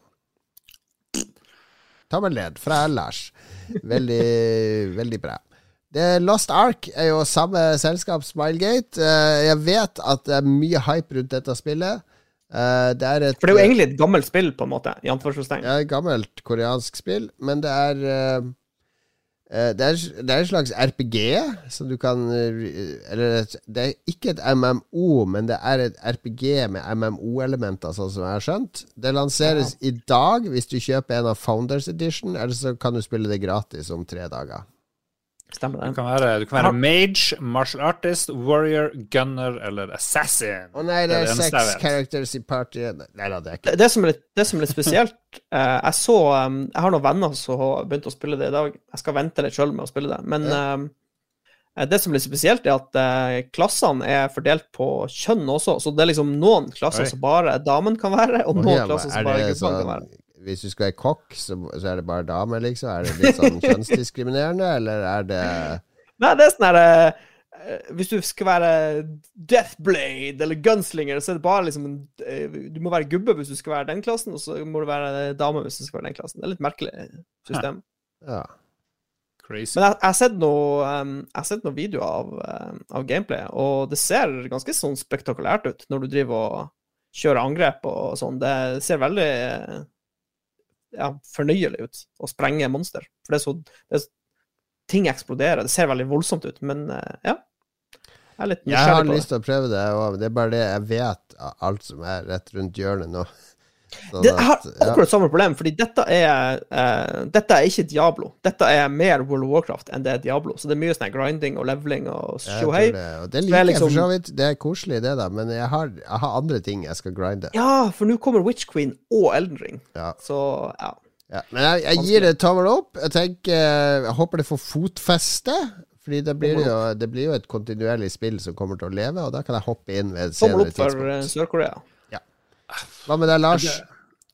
Tommel ned fra Lars. Veldig, veldig bra. Det Lost Ark er jo samme selskap, Smilegate. Uh, jeg vet at det er mye hype rundt dette spillet. Uh, det er et, For det er jo egentlig et gammelt spill, på en måte? i anførselstegn. Ja, et gammelt koreansk spill, men det er det er, det er, en slags RPG som du kan Eller det er ikke et MMO, men det er et RPG med MMO-elementer, sånn som jeg har skjønt. Det lanseres ja. i dag. Hvis du kjøper en av Founders Edition, eller så kan du spille det gratis om tre dager. Stemmer det. Du kan være, du kan være mage, martial artist, warrior, gunner eller assassin. Å oh, nei, det er, det er seks characters i partyet. Nei da, det er ikke det. som er litt, det som er litt spesielt uh, Jeg så um, Jeg har noen venner som har begynt å spille det i dag. Jeg skal vente litt sjøl med å spille det. Men ja. um, det som er litt spesielt, er at uh, klassene er fordelt på kjønn også. Så det er liksom noen klasser Oi. som bare damen kan være, og noen okay, klasser som bare guttene kan være hvis du skal være kokk, så, så, er det bare damer, liksom? Er det litt sånn kjønnsdiskriminerende, eller er det Nei, det er sånn herre uh, Hvis du skal være Deathblade eller Gunslinger, så er det bare liksom uh, Du må være gubbe hvis du skal være den klassen, og så må du være dame hvis du skal være den klassen. Det er litt merkelig system. Ja. Crazy. Men jeg, jeg har sett noen um, noe videoer av, um, av, gameplay, og det ser ganske sånn spektakulært ut når du driver og kjører angrep og sånn. Det ser veldig ja, fornøyelig ut å sprenge monster. For det er så det er, Ting eksploderer. Det ser veldig voldsomt ut, men uh, ja. Jeg, jeg har lyst til å prøve det, og det er bare det jeg vet av alt som er rett rundt hjørnet nå. Sånn det har akkurat samme problem, fordi dette er, uh, dette er ikke Diablo. Dette er mer World of Warcraft enn det er Diablo. Så det er mye sånn grinding og leveling og sjohei. Det, det liker jeg liksom, for så vidt. Det er koselig, det, da, men jeg har, jeg har andre ting jeg skal grinde. Ja, for nå kommer Witch Queen og Elden Ring. Ja. Så ja. Ja, men jeg, jeg gir det tommel opp. Jeg tenker Jeg håper det får fotfeste. Fordi det blir, jo, det blir, jo, et kontinuerlig spill som kommer til å leve, og da kan jeg hoppe inn ved et senere tidspunkt. Tommel opp for Sør-Korea. Hva med deg, Lars?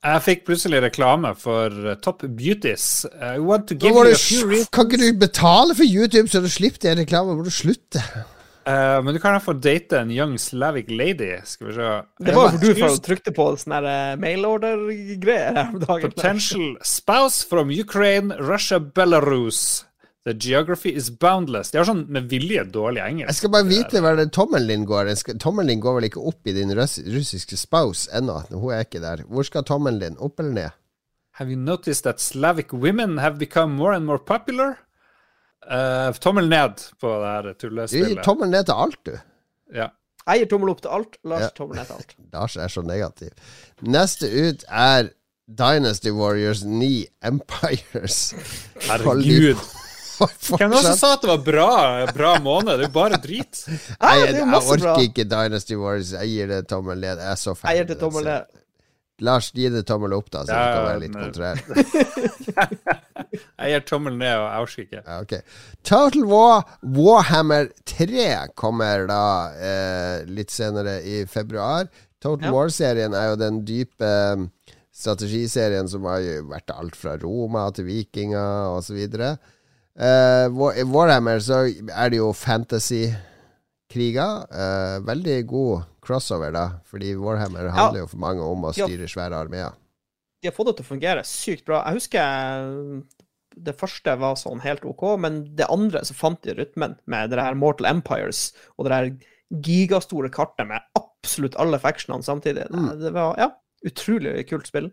Jeg fikk plutselig reklame for uh, Top Beauties. I want to give you a few Kan ikke du betale for YouTube så du slipper den reklamen? Må du slutte? Uh, men du kan iallfall date en young slavic lady. Skal vi se. Det var jo du som trykte på sånne uh, mailorder-greier her om dagen. Potential spouse from Ukraine, Russia, Belarus. The geography is boundless. De har sånn med vilje dårlig engelsk. Jeg skal bare vite hvor tommelen din går. Tommelen din går vel ikke opp i din russiske spouse ennå? Hun er ikke der. Hvor skal tommelen din? Opp eller ned? Have you noticed that Slavic women have become more and more popular? Uh, tommel ned på det her tullespillet. Du gir tommel ned til alt, du. Ja. Jeg gir tommel opp til alt. Lars ja. tommel ned til alt. Lars er så negativ. Neste ut er Dynasty Warriors 9 Empires. Herregud. Hvem var det som sa at det var bra, bra måned? Det er jo bare drit. Nei, jeg, jeg orker bra. ikke Dynasty Wars. Jeg gir det tommel ned. Jeg er så ferdig. Jeg gir det tommel ned. Lars, gi det tommel opp, da, så ja, du kan være litt kontrær. jeg gir tommel ned, og jeg orker ikke. Okay. Total War Warhammer 3 kommer da eh, litt senere i februar. Total ja. War-serien er jo den dype eh, strategiserien som har vært alt fra Roma til vikinger osv. Eh, Warhammer så er det jo fantasy-kriger. Uh, veldig god crossover, da. Fordi Warhammer handler jo for mange om å styre svære armeer. De har fått det til å fungere sykt bra. Jeg husker det første var sånn helt OK, men det andre så fant de rytmen med det her Mortal Empires og det her gigastore kartet med absolutt alle factionene samtidig. Mm. Det var ja, utrolig kult spill.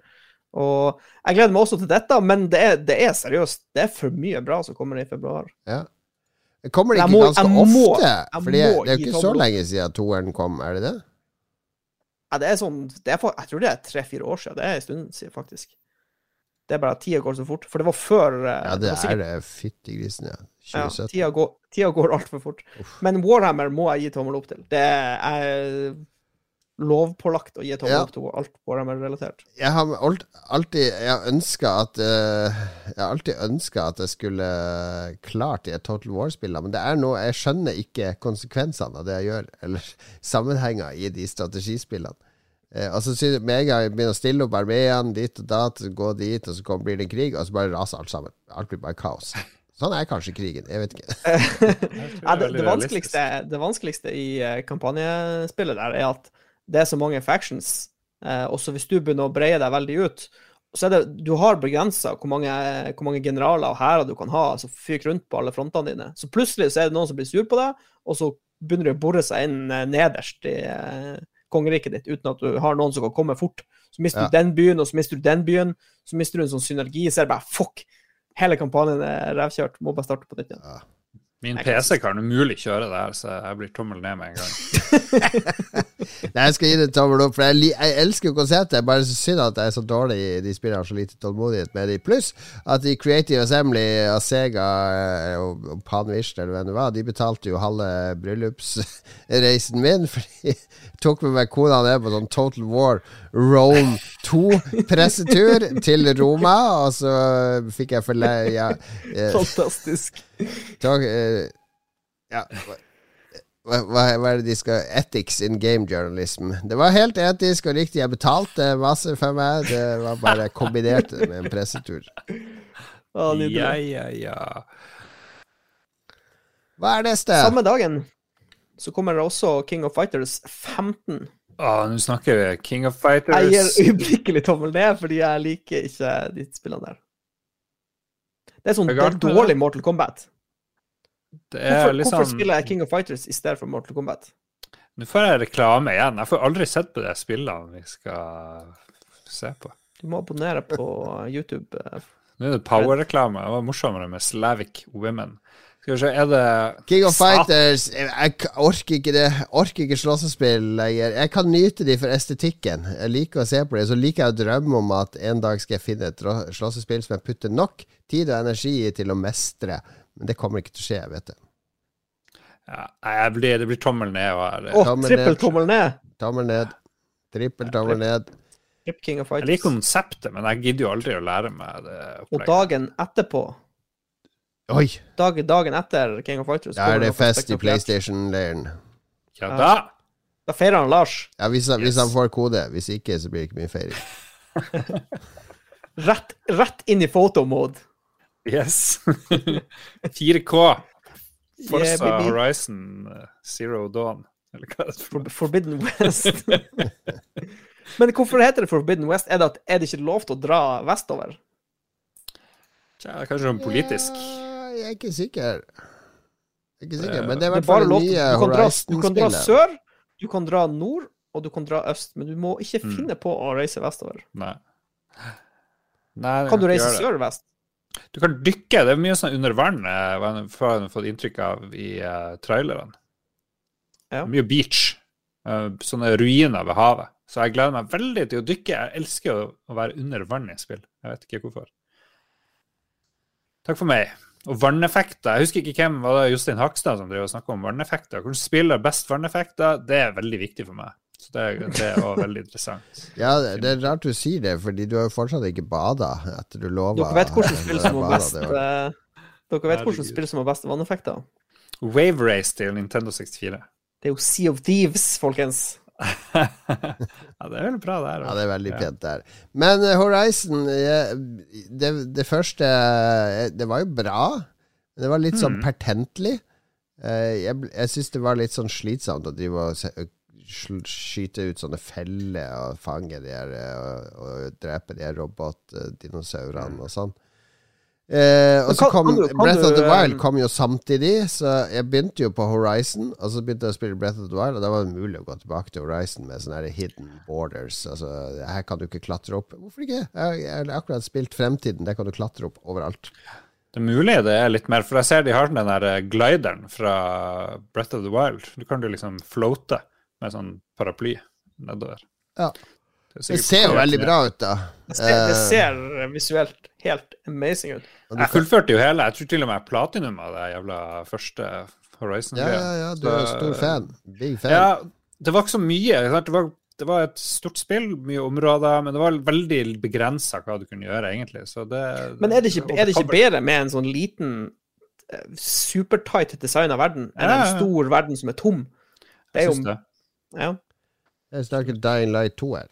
Og jeg gleder meg også til dette, men det er, det er seriøst. Det er for mye bra som kommer i februar. Ja. Det kommer det ikke må, ganske må, ofte? For det er jo ikke så lenge siden toeren kom, er det det? Ja, det er sånn det er Jeg tror det er tre-fire år siden. Det er en stund siden, faktisk. Det er bare at tida går så fort. For det var før eh, Ja, det var sikkert- er det. Fyttigrisen, ja. Ja, 2017. tida går, tida går altfor fort. Men Warhammer må jeg gi tommel opp til. Det er lovpålagt å gi tommel Ja. opp til alt Warhammer-relatert. Jeg har alt- alltid Jeg ønska at uh, Jeg har alltid ønska at jeg skulle klart i et Total War-spill, men det er noe Jeg skjønner ikke konsekvensene av det jeg gjør, eller sammenhenger i de strategispillene. Eh, altså jeg Med en gang jeg begynner å stille opp armeen dit og dat, gå dit, og så kommer, blir det en krig, og så bare raser alt sammen. Alt blir bare kaos. Sånn er kanskje krigen. Jeg vet ikke. Ja, det, det, vanskeligste, det vanskeligste i eh, kampanjespillet der er at det er så mange factions. Eh, også hvis du begynner å breie deg veldig ut, så er det Du har begrensa hvor, hvor mange generaler og hærer du kan ha, altså fyk rundt på alle frontene dine. Så plutselig så er det noen som blir sur på deg, og så begynner de å bore seg inn eh, nederst i eh, kongeriket ditt uten at du har noen som kan komme fort. Så mister Ja. du den byen, og så mister du den byen. Så mister du en sånn synergi. Så er det bare fuck! Hele kampanjen er revkjørt. Må bare starte på nytt igjen. Min PC kan umulig kjøre det her, så jeg blir tommel ned med en gang. Nei, jeg skal gi det tommel opp, for jeg, li- jeg elsker jo konseptet. Det er bare så synd at jeg er så dårlig i de spillene har så lite tålmodighet med de. Pluss at i Creative Assembly av Sega eh, og, og Panvish eller hvem det var, de betalte jo halve bryllupsreisen min. For de tok med meg kona ned på sånn Total War Rome 2-pressetur til Roma, og så fikk jeg forleie Ja, eh, Fantastisk. Talk, eh, ja, hva, hva, hva er det de skal Ethics in game journalism. Det var helt etisk og riktig. Jeg betalte masse for meg. Det var bare kombinert med en pressetur. Ja, ja, ja. Hva er neste? Samme dagen så kommer det også King of Fighters 15. Å, nå snakker vi King of Fighters. Jeg gir øyeblikkelig tommel ned, fordi jeg liker ikke de spillene der. Det er sånn det er dårlig Mortal Kombat. Det er Hvorfor, liksom... hvorfor sånn spiller jeg King of Fighters i stedet for Mortal Kombat? Nå får jeg reklame igjen. Jeg får aldri sett på de spillene vi skal se på. Du må abonnere på YouTube. eh, Nå er det power-reklame. Det var morsommere med Slavic Women. Skal vi se, er det King of Fighters Jeg, orker ikke det. Orker ikke slåssespill lenger. Jeg kan nyte de for estetikken. Jeg liker å se på det. Så liker jeg å drømme om at en dag skal jeg finne et slåssespill som jeg putter nok tid og energi i til å mestre. Men det kommer ikke til å skje, jeg vet det. ja, jeg blir, Det blir tommel ned. Å, oh, trippeltommel ned. tommel ned! Trippeltommel ned. Trippel tommel ned. King of Jeg liker konseptet, men jeg gidder jo aldri å lære meg det Og dagen etterpå, Oi! dag, dagen etter King of Fighters Da er det fest i. PlayStation-leiren. Ja da! Da feirer han Lars. Ja, hvis, han- hvis han får kode. Hvis ikke, så blir det ikke mye feiring. Rett, rett inn i photo-mode. Yes. 4K. Forza Yeah. Horizon uh, Zero Dawn. Eller hva det er for For, Forbidden West. Men hvorfor heter det Forbidden West? Er det, at, er det ikke lov til å dra vestover? Tja, Kanskje sånn politisk. Ja, jeg er ikke sikker. Jeg er ikke sikker, men det er i hvert fall det nye du, kan dra, du kan dra sør, du kan dra nord, og du kan dra øst. Men du må ikke Mm. finne på å reise vestover. Nei. Nei Kan du reise sør-vest? Du kan dykke. Det er mye sånn under vann, har hva jeg har fått inntrykk av i uh, trailerne. Ja. Mye beach. Uh, sånne ruiner ved havet. Så jeg gleder meg veldig til å dykke. Jeg elsker å, å være under vann i spill. Jeg vet ikke hvorfor. Takk for meg. Og vanneffekter. Jeg husker ikke hvem var det Jostein Hakstad som drev og snakka om vanneffekter. Hvordan spiller best vanneffekter? Det er veldig viktig for meg. Så det, det er også veldig interessant. Ja, det er rart du sier det, fordi du har jo fortsatt ikke bada etter du lova Dere vet hvordan spill som har best det var- Dere vet hvordan spill som har best vanneffekter? Wave Race til Nintendo 64. Det er jo Sea of Thieves, folkens. Ja, det er veldig bra, det her. Ja, det er veldig Ja. pent her Men eh, Horizon det, det første eh, Det var jo bra. Det var litt sånn Mm. pertentlig. Eh, Jeg, jeg syns det var litt sånn slitsomt å drive og skyte ut sånne feller og fange de her og, og drepe de her robotdinosaurene og sånn. Eh, og så kom kan du- kan Breath of the Wild eh, kom jo samtidig, så jeg begynte jo på Horizon. Og så begynte jeg å spille Breath of the Wild, og da var det mulig å gå tilbake til Horizon med sånne her hidden borders. Altså, her kan du ikke klatre opp. Hvorfor ikke? Jeg jeg har akkurat spilt Fremtiden, der kan du klatre opp overalt. Det er mulig det er litt mer, for jeg ser de har den der eh, glideren fra Breath of the Wild. Du kan jo liksom floate med sånn paraply nedover. Ja. Det ser jo veldig bra ut, da. Det ser, det Eh, ser visuelt helt amazing ut. Jeg fullførte jo hele. Jeg tror til og med platinum av det jævla første Horizon. Ja, ja, ja, du er jo stor fan. Big fan. Ja, det var ikke så mye. Det var, det var et stort spill, mye områder, men det var veldig begrensa hva du kunne gjøre, egentlig. Så det, Men er det ikke, er det ikke bedre med en sånn liten, supertight design av verden enn Ja, ja, en stor verden som er tom? Det er Jeg syns det. Ja, Jeg snakker Dying Light 2 her.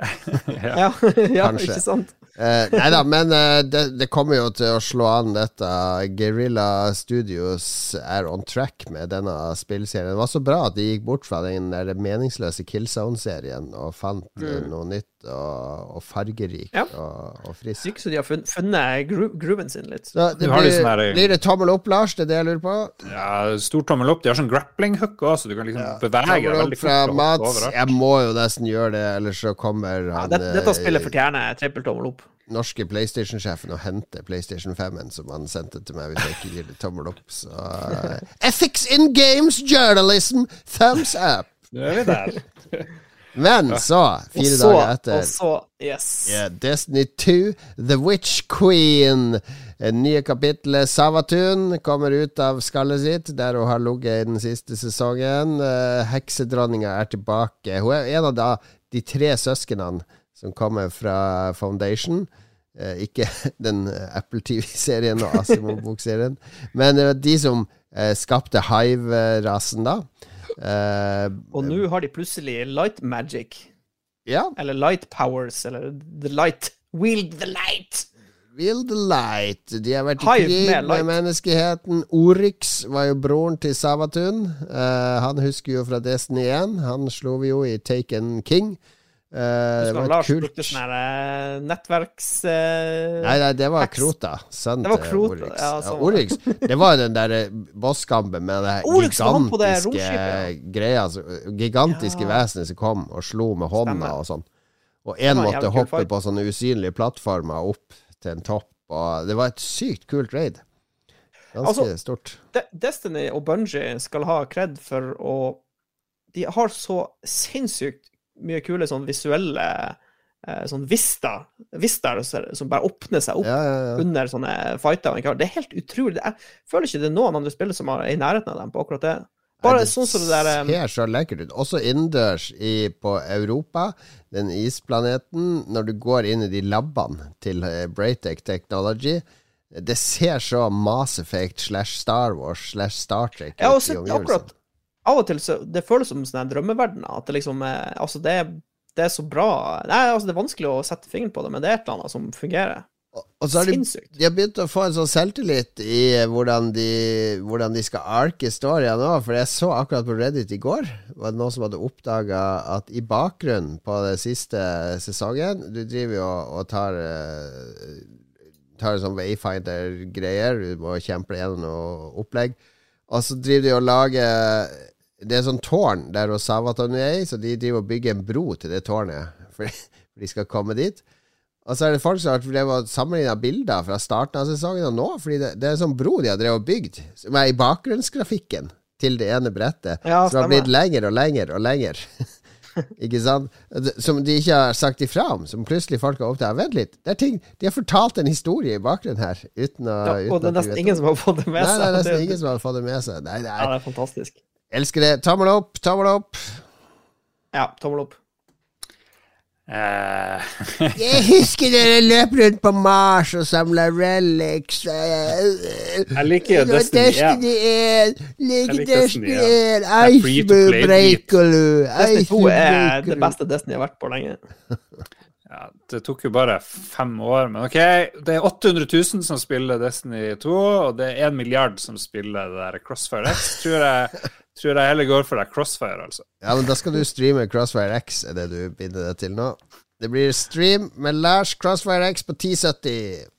Ja. ja, ikke sant? Uh, nei da, men uh, det, det kommer jo til å slå an dette. Guerrilla Studios er on track med denne spillserien. Det var så bra at de gikk bort fra den der meningsløse Killzone-serien og fant mm. noe nytt og, og fargerikt Ja. og, og friskt. virker som de har funnet, gro grooven sin litt. Så det blir, litt sånn her- blir det tommel opp, Lars? Det er det jeg lurer på? ja, stor tommel opp. De har sånn grappling hook òg, så du kan liksom bevege deg veldig fra fort. Mats. Jeg må jo nesten gjøre det, ellers så kommer Ja, han det, dette eh, spillet fortjener trippeltommel opp. norske PlayStation-sjefen og hente PlayStation 5-en som han sendte til meg hvis jeg ikke gir det tommel opp. Så eh, Ethics in games journalism, thumbs up! Nå er vi der. Men så, fire så, dager etter og så Yes. yeah, Destiny 2, The Witch Queen. Det nye kapittelet Savatun kommer ut av skallet sitt, der hun har ligget i den siste sesongen. Uh, Heksedronninga er tilbake. Hun er en av da, de tre søsknene som kommer fra Foundation. Eh, ikke den eh, Apple TV-serien og Asimo-bokserien, men det var de som eh, skapte Hive-rasen, da. Eh, Og nå har de plutselig light magic. ja, Eller light powers, eller the light. Wield the light! Will the light. De har vært i Hive krig med med, menneskeheten. Oryx var jo broren til Savatun. Uh, han husker jo fra Destiny 1. Han slo vi jo i Taken King. Eh, Så var et Lars kult brukte sånne eh, nettverks... Uh, Nei, nei, det var heks. Krota. Sønnen Det var til Krota, Oryx. ja, Ja, sånn Oryx. Det var jo den der eh, bosskampen med det Oryx var det gigantiske greia. Gigantiske Ja. vesenet som kom og slo med hånda og sånn. Og én måtte hoppe på sånne usynlige plattformer opp til en topp. Og det var et sykt kult raid. Ganske Altså, stort. De Destiny og Bungie skal ha kred for å De har så sinnssykt mye kule sånn visuelle eh, sånn vista, vistaer som bare åpner seg opp Ja, ja, ja. under sånne fighter. Det er helt utrolig. Jeg føler ikke det er noen andre spillere som er i nærheten av dem på akkurat det. Bare Nei, sånn som det der ser så lekkert ut. Også innendørs på Europa, den isplaneten. Når du går inn i de labbene til eh, Braytech Technology Det ser så Mass Effect slash Star Wars slash Star Trek ut i omgivelsene. Av og til så Det føles som sånn drømmeverden drømmeverdener. At det liksom er Altså, det det er så bra Nei, altså, det er vanskelig å sette fingeren på det, men det er et eller annet som fungerer. Og- Og så har de, Sinnssykt. de har begynt å få en sånn selvtillit i eh, hvordan de, hvordan de skal arke storyen nå. For jeg så akkurat på Reddit i går var det noen som hadde oppdaga at i bakgrunnen på den siste sesongen Du driver jo og tar eh, Tar sånn Wayfinder-greier. Du må kjempe gjennom noe opplegg. Og så driver de og lager Det er sånn tårn der hos Savaton er så de driver og bygger en bro til det tårnet. For de skal komme dit. Og så er det folk som har drevet og sammenligna bilder fra starten av sesongen og nå, fordi det, det er en sånn bro de har drevet og bygd, som er i bakgrunnsgrafikken til det ene brettet. Ja, som har blitt lenger og lenger og lenger. ikke sant? Som de ikke har sagt ifra om, som plutselig folk har oppdaget. Vent litt, det er ting De har fortalt en historie i bakgrunnen her, uten å Ja, uten og det er nesten ingen om- som har fått det med seg. Nei, det er nesten ingen som har fått det med seg. Nei, det Ja, er det er fantastisk. Elsker det. Tommel opp, tommel opp. Ja, tommel opp. Uh, Jeg husker dere løp rundt på Mars og samla relics. Jeg liker jo Destiny 1. Destiny 1. Liker Destiny Destiny 1. er free to play Icebreaker. Destiny 2 er det beste Destiny har vært på lenge. ja, det tok jo bare fem år, men OK. Det er 800 000 som spiller Destiny 2, og det er 1 milliard som spiller det der Crossfire X. Tror jeg, tror jeg heller går for det Crossfire, altså. Ja, men da skal du streame Crossfire X, er det du binder deg til nå. Det blir stream med Lars Crossfire X på 1070.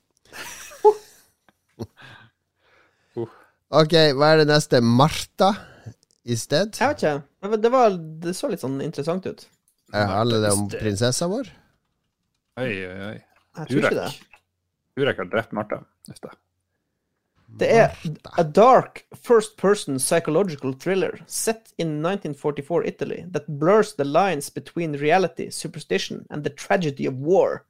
Ok, hva er det neste? Martha i sted? Jeg vet ikke. Det, var- det, var, det så litt sånn interessant ut. Er alle det om prinsessa vår? Oi, oi, oi. Jeg tror ikke det. Urek. Urek har drept Martha. Just det. Det er a dark first person psychological thriller set in 1944 Italy that blurs the lines between reality, superstition and the tragedy of war.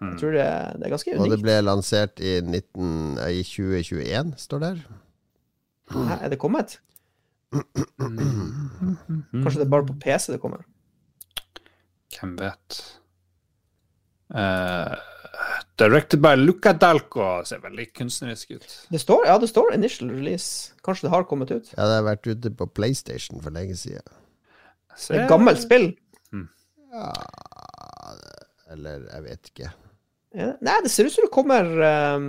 Jeg tror det, det er ganske unikt. Og det ble lansert i, 19, i 2021, står der. Hæ, er det kommet? Kanskje det er bare på PC det kommer? Hvem vet? Eh, directed by Luca Dalco. Ser veldig kunstnerisk ut. Det står, ja, det står initial release. Kanskje det har kommet ut? Ja, det har vært ute på PlayStation for lenge siden. Det er et gammelt spill. Ja, eller jeg vet ikke. Ja, Nei, det ser ut som det kommer um,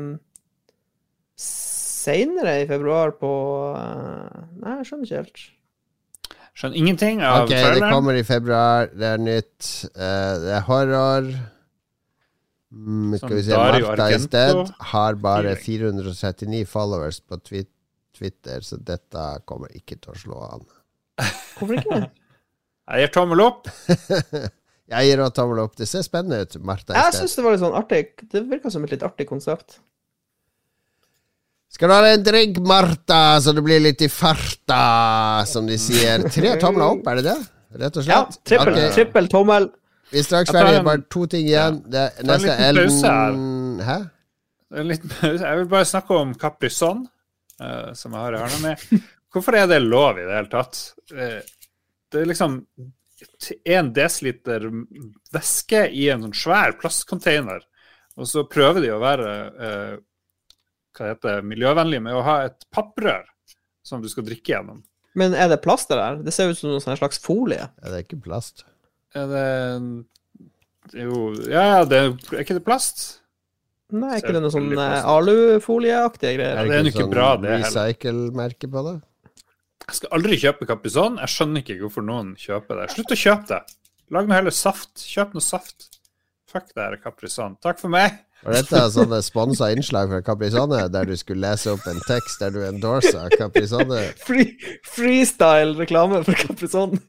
seinere i februar på uh, Nei, jeg skjønner ikke helt. Skjønner ingenting av Ok, det kommer i februar. Det er nytt. Uh, det er horror. Mm, skal vi se Marta Martha sted har bare Feeling. 439 followers på Twitter, så dette kommer ikke til å slå an. Hvorfor ikke? Jeg gir tommel opp. Jeg gir òg tommel opp. Det ser spennende ut, Martha Jeg Isted. syns det var litt sånn artig. Det virka som et litt artig konsept. Skal du ha en drink, Martha, så det blir litt i farta, som de sier. Tre tomler opp, er det det? Rett og Ja, slett? trippel, okay. trippel tommel. Vi er straks ferdige. Bare to ting igjen. Det er, en neste er liten pause her. Hæ? En liten pause. Jeg vil bare snakke om Caprisonne, uh, som jeg har i hånda mi. Hvorfor er det lov i det hele tatt? Eh, det er liksom én desiliter væske i en sånn svær plastcontainer, og så prøver de å være eh, hva det heter, miljøvennlige med å ha et papprør som du skal drikke gjennom. Men er det plast det der? Det ser ut som noen sånn slags folie. Ja, det er ikke plast. Er det Jo, ja, det er, er ikke det plast? Nei, er ikke det noe sånn eh, alufolieaktige greier? greier? det er jo ikke bra, det heller. sånn recycle-merke på det? Jeg skal aldri kjøpe Caprisonne. Jeg skjønner ikke hvorfor noen kjøper det. Slutt å kjøpe det. Lag noe heller saft. Kjøp noe saft. Fuck det her Caprisonne. Takk for meg. Og dette er sånne sponsa innslag fra Caprisonne, der du skulle lese opp en tekst der du endorsa Caprisonne. Free, Freestyle-reklame for Caprizon.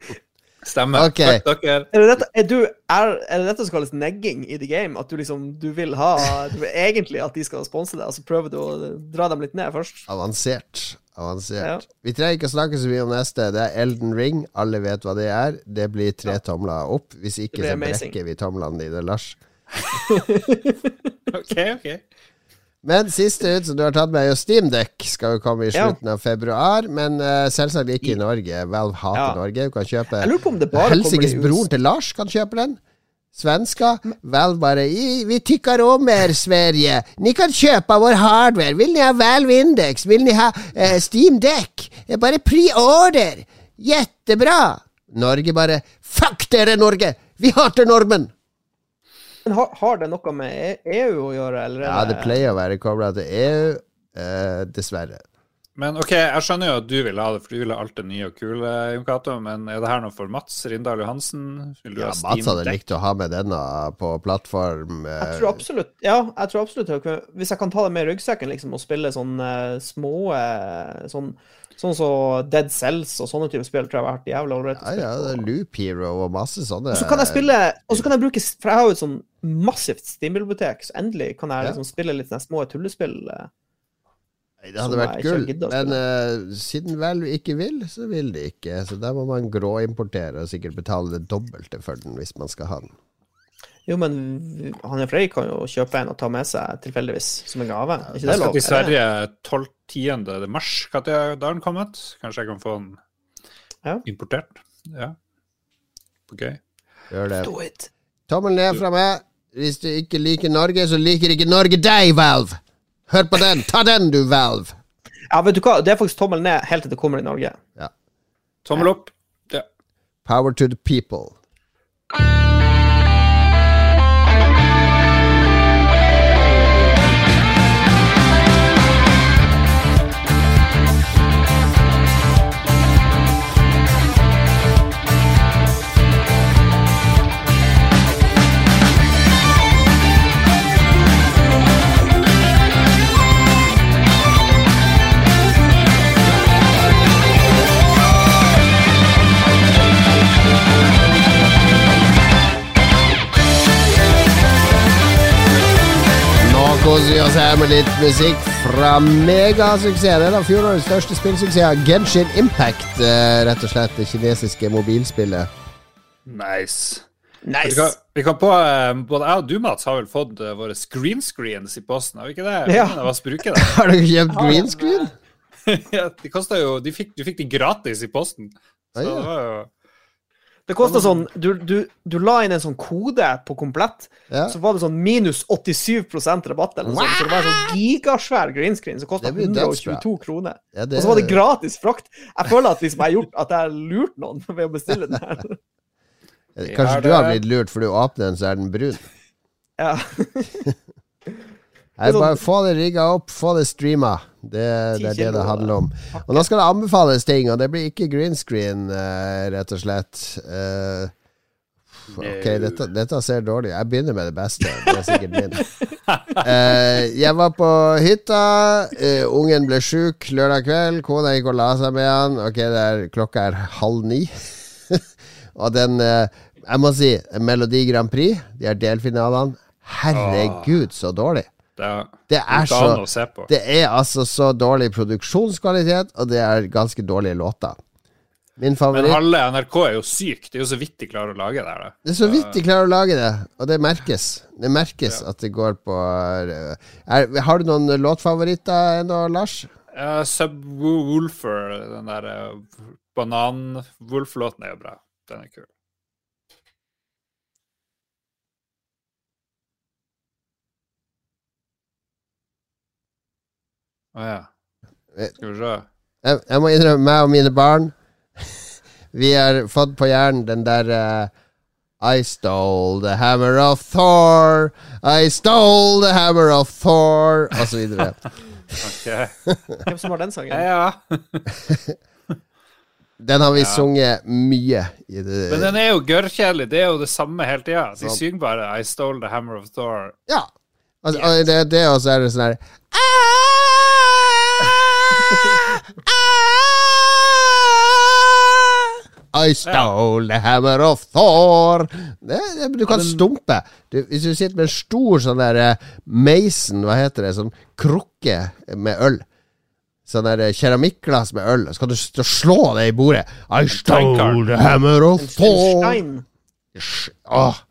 Stemmer. Okay. Takk dere. Er det, dette, er, du, er, er det dette som kalles negging i the game? At du liksom du vil ha Du vil egentlig at de skal sponse deg, og så prøver du å dra dem litt ned først? Avansert. Avansert. Ja. Vi trenger ikke å snakke så mye om neste. Det er Elden Ring. Alle vet hva det er. Det blir tre tomler opp. Hvis ikke, så brekker vi tomlene dine, Lars. OK, OK. Men siste ut som du har tatt med, er jo Steamdeck. Skal jo komme i Ja. slutten av februar. Men uh, selvsagt ikke i Norge. Valve hater Ja. Norge. Du kan kjøpe det Helsikes broren til Lars kan kjøpe den. Svenska. Valve bare "I- Vi tykker om er Sverige. Ni kan kjøpe vår hardware. Vil ni ha Valve Index? Vil ni ha eh, Steam Deck? Eh, Bare pre-order. Jettebra. Norge bare Fuck dere, Norge! Vi hater nordmenn! Men har, har det noe med E- EU å gjøre, eller er Ja, det pleier å være kobla til EU. Eh, dessverre. Men OK, jeg skjønner jo at du vil ha det, for du vil ha alt det nye og kule, Jon Cato. Men er det her noe for Mats Rindal Johansen? Vil du Ja, ha Mats hadde likt å ha med denne på plattform. Jeg eh, tror absolutt Ja, jeg tror absolutt Hvis jeg kan ta det med i ryggsekken liksom, og spille sånn eh, små eh, Sånn Sånn som Dead Cells og sånne typer spill tror jeg har vært jævla ålreit. Ja, ja, Loop Hero og masse sånne. Og så kan jeg spille Og så kan jeg bruke For jeg har jo et sånn massivt Steam-bibliotek, så endelig kan jeg liksom spille litt sånne små tullespill. eh. Det hadde vært gull, men eh, siden Valve ikke vil, så vil de ikke. Så der må man gråimportere og sikkert betale det dobbelte for den hvis man skal ha den. Jo, men han og Frey kan jo kjøpe en og ta med seg tilfeldigvis som en gave. Er ikke det lov? Jeg skal til Sverige 12.10. mars. Når er den kommet? Kanskje jeg kan få den Ja. importert? Ja. OK. Gjør det. Do it. Tommel ned fra meg. Hvis du ikke liker Norge, så liker ikke Norge deg, Valve! Hør på den! Ta den, du, Valve! Ja, vet du hva, det er faktisk tommel ned helt til det kommer i Norge. Ja. Tommel opp. Ja. Power to the people. Koser vi oss her med litt musikk fra megasuksessen. En av fjorårets største spillsuksesser, Genshin Impact. eh, Rett og slett det kinesiske mobilspillet. Nice. Vi Nice. kan, vi kan på, eh, Både jeg og du, Mats, har vel fått eh, våre green screens i posten, har vi ikke det? Ja. Det. Har du kjøpt green screen? ja, de kosta jo de fikk, Du fikk de gratis i posten. Så Ah, ja. det var jo Det kosta sånn du, du, du la inn en sånn kode på komplett, Ja. så var det sånn minus 87% rabatt. Eller noe sånt. Så det var en sånn gigasvær green screen som kosta Det blir dødsbra. 122 kroner. Ja, Og så var det gratis frakt. Jeg føler at liksom jeg har gjort at jeg har lurt noen ved å bestille den her. Kanskje du har blitt lurt, for du åpner den, så er den brun. Ja. Nei, sånn- bare få det rigga opp, få det streama. Det, det er det det handler om. Og nå skal det anbefales ting, og det blir ikke green screen, eh, rett og slett. Eh, ok, dette, dette ser dårlig Jeg begynner med det beste. Det er sikkert min. Eh, jeg var på hytta. ungen ble sjuk lørdag kveld. Kona gikk og la seg med han. Ok, er, klokka er halv ni. og den Jeg må si, Melodi Grand Prix, de her delfinalene Herregud, så dårlig. Det Det er så. Det er altså så dårlig produksjonskvalitet, og det er ganske dårlige låter. Min Men halve NRK er jo syk. Det er jo så vidt de klarer å lage det da. Det er så vidt de klarer å lage det, og det merkes. Det merkes at det går på er, Har du noen låtfavoritter ennå, Lars? Uh, Subwoolfer, den der uh, banan-Wolf-låten er jo bra. Den er kul. Å ja. Skal vi se. Jeg, jeg må innrømme, meg og mine barn Vi har fått på hjernen den der uh, I stole the hammer of Thor, I stole the hammer of Thor, og så videre. Ok. Hvem som har den sangen? Ja, ja. Den har vi Ja. sunget mye i det Men den er jo gørrkjedelig. Det er jo det samme hele tida. De synger bare 'I stole the hammer of Thor'. Ja. Altså, og det, det og så er det sånn her I stole the hammer of Thor. Det, det, du kan stumpe. Du, hvis du sitter med en stor sånn der eh, Mason, hva heter det, sånn krukke med øl. Sånn der eh, keramikkglass med øl. Så kan du slå det i bordet. I stole the hammer of Thor. Åh.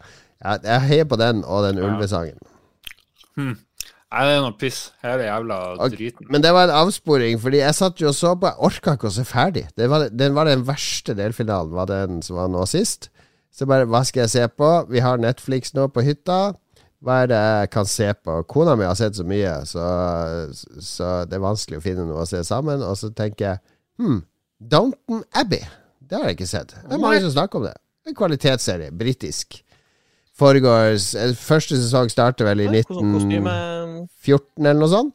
Ja, jeg heier på den og den ulvesangen. Nei, det er noe piss. Hele jævla driten. Men det var en avsporing, fordi jeg satt jo og så på. Jeg orka ikke å se ferdig. Det var, den var den verste delfinalen, var den som var nå sist. Så bare, hva skal jeg se på? Vi har Netflix nå på hytta. Hva er det jeg kan se på? Kona mi har sett så mye, så, så det er vanskelig å finne noe å se sammen. Og så tenker jeg hm, Downton Abbey. Det har jeg ikke sett. Det er mange som snakker om det. En kvalitetsserie. Britisk. Foregårs eh, Første sesong starter vel i Oi, hvordan 19... kostyme 14 eller noe sånt.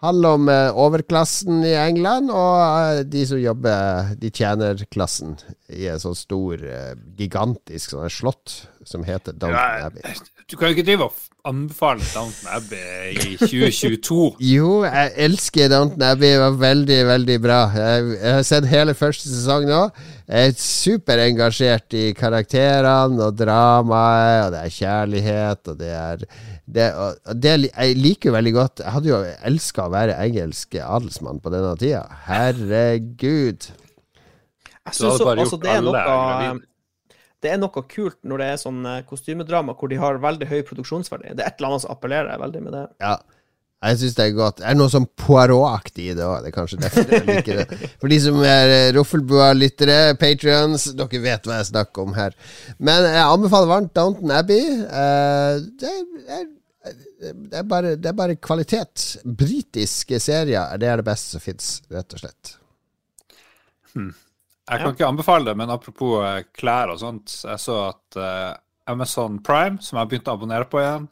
Handler om eh, overklassen i England, og eh, de som jobber De tjener klassen i en sånn stor, eh, gigantisk sånn slott som heter Downton Abbey. Du kan jo ikke drive og anbefale Downton Abbey i 2022. Jo, jeg elsker Downton Abbey. Det var veldig, veldig bra. Jeg har sett hele første sesong nå. Jeg er superengasjert i karakterene og dramaet, og det er kjærlighet, og det er det, det, Jeg liker jo veldig godt Jeg hadde jo elska å være engelsk adelsmann på denne tida. Herregud. Jeg bare altså, det er noe. Det er noe kult når det er sånn eh, kostymedrama hvor de har veldig høy produksjonsverdi. Det er et eller annet som appellerer veldig med det. Ja. Jeg syns det er godt. Det er noe sånn Poirot-aktig i det òg. Det er kanskje derfor jeg liker det. For de som er eh, Roffelbua-lyttere, patrions, dere vet hva jeg snakker om her. Men jeg anbefaler varmt Downton Abbey. Eh, det, er, det, er bare, det er bare kvalitet. Britiske serier det er det beste som fins, rett og slett. Jeg kan ikke anbefale det, men apropos eh, klær og sånt. Jeg så at uh, Amazon Prime, som jeg begynte å abonnere på igjen,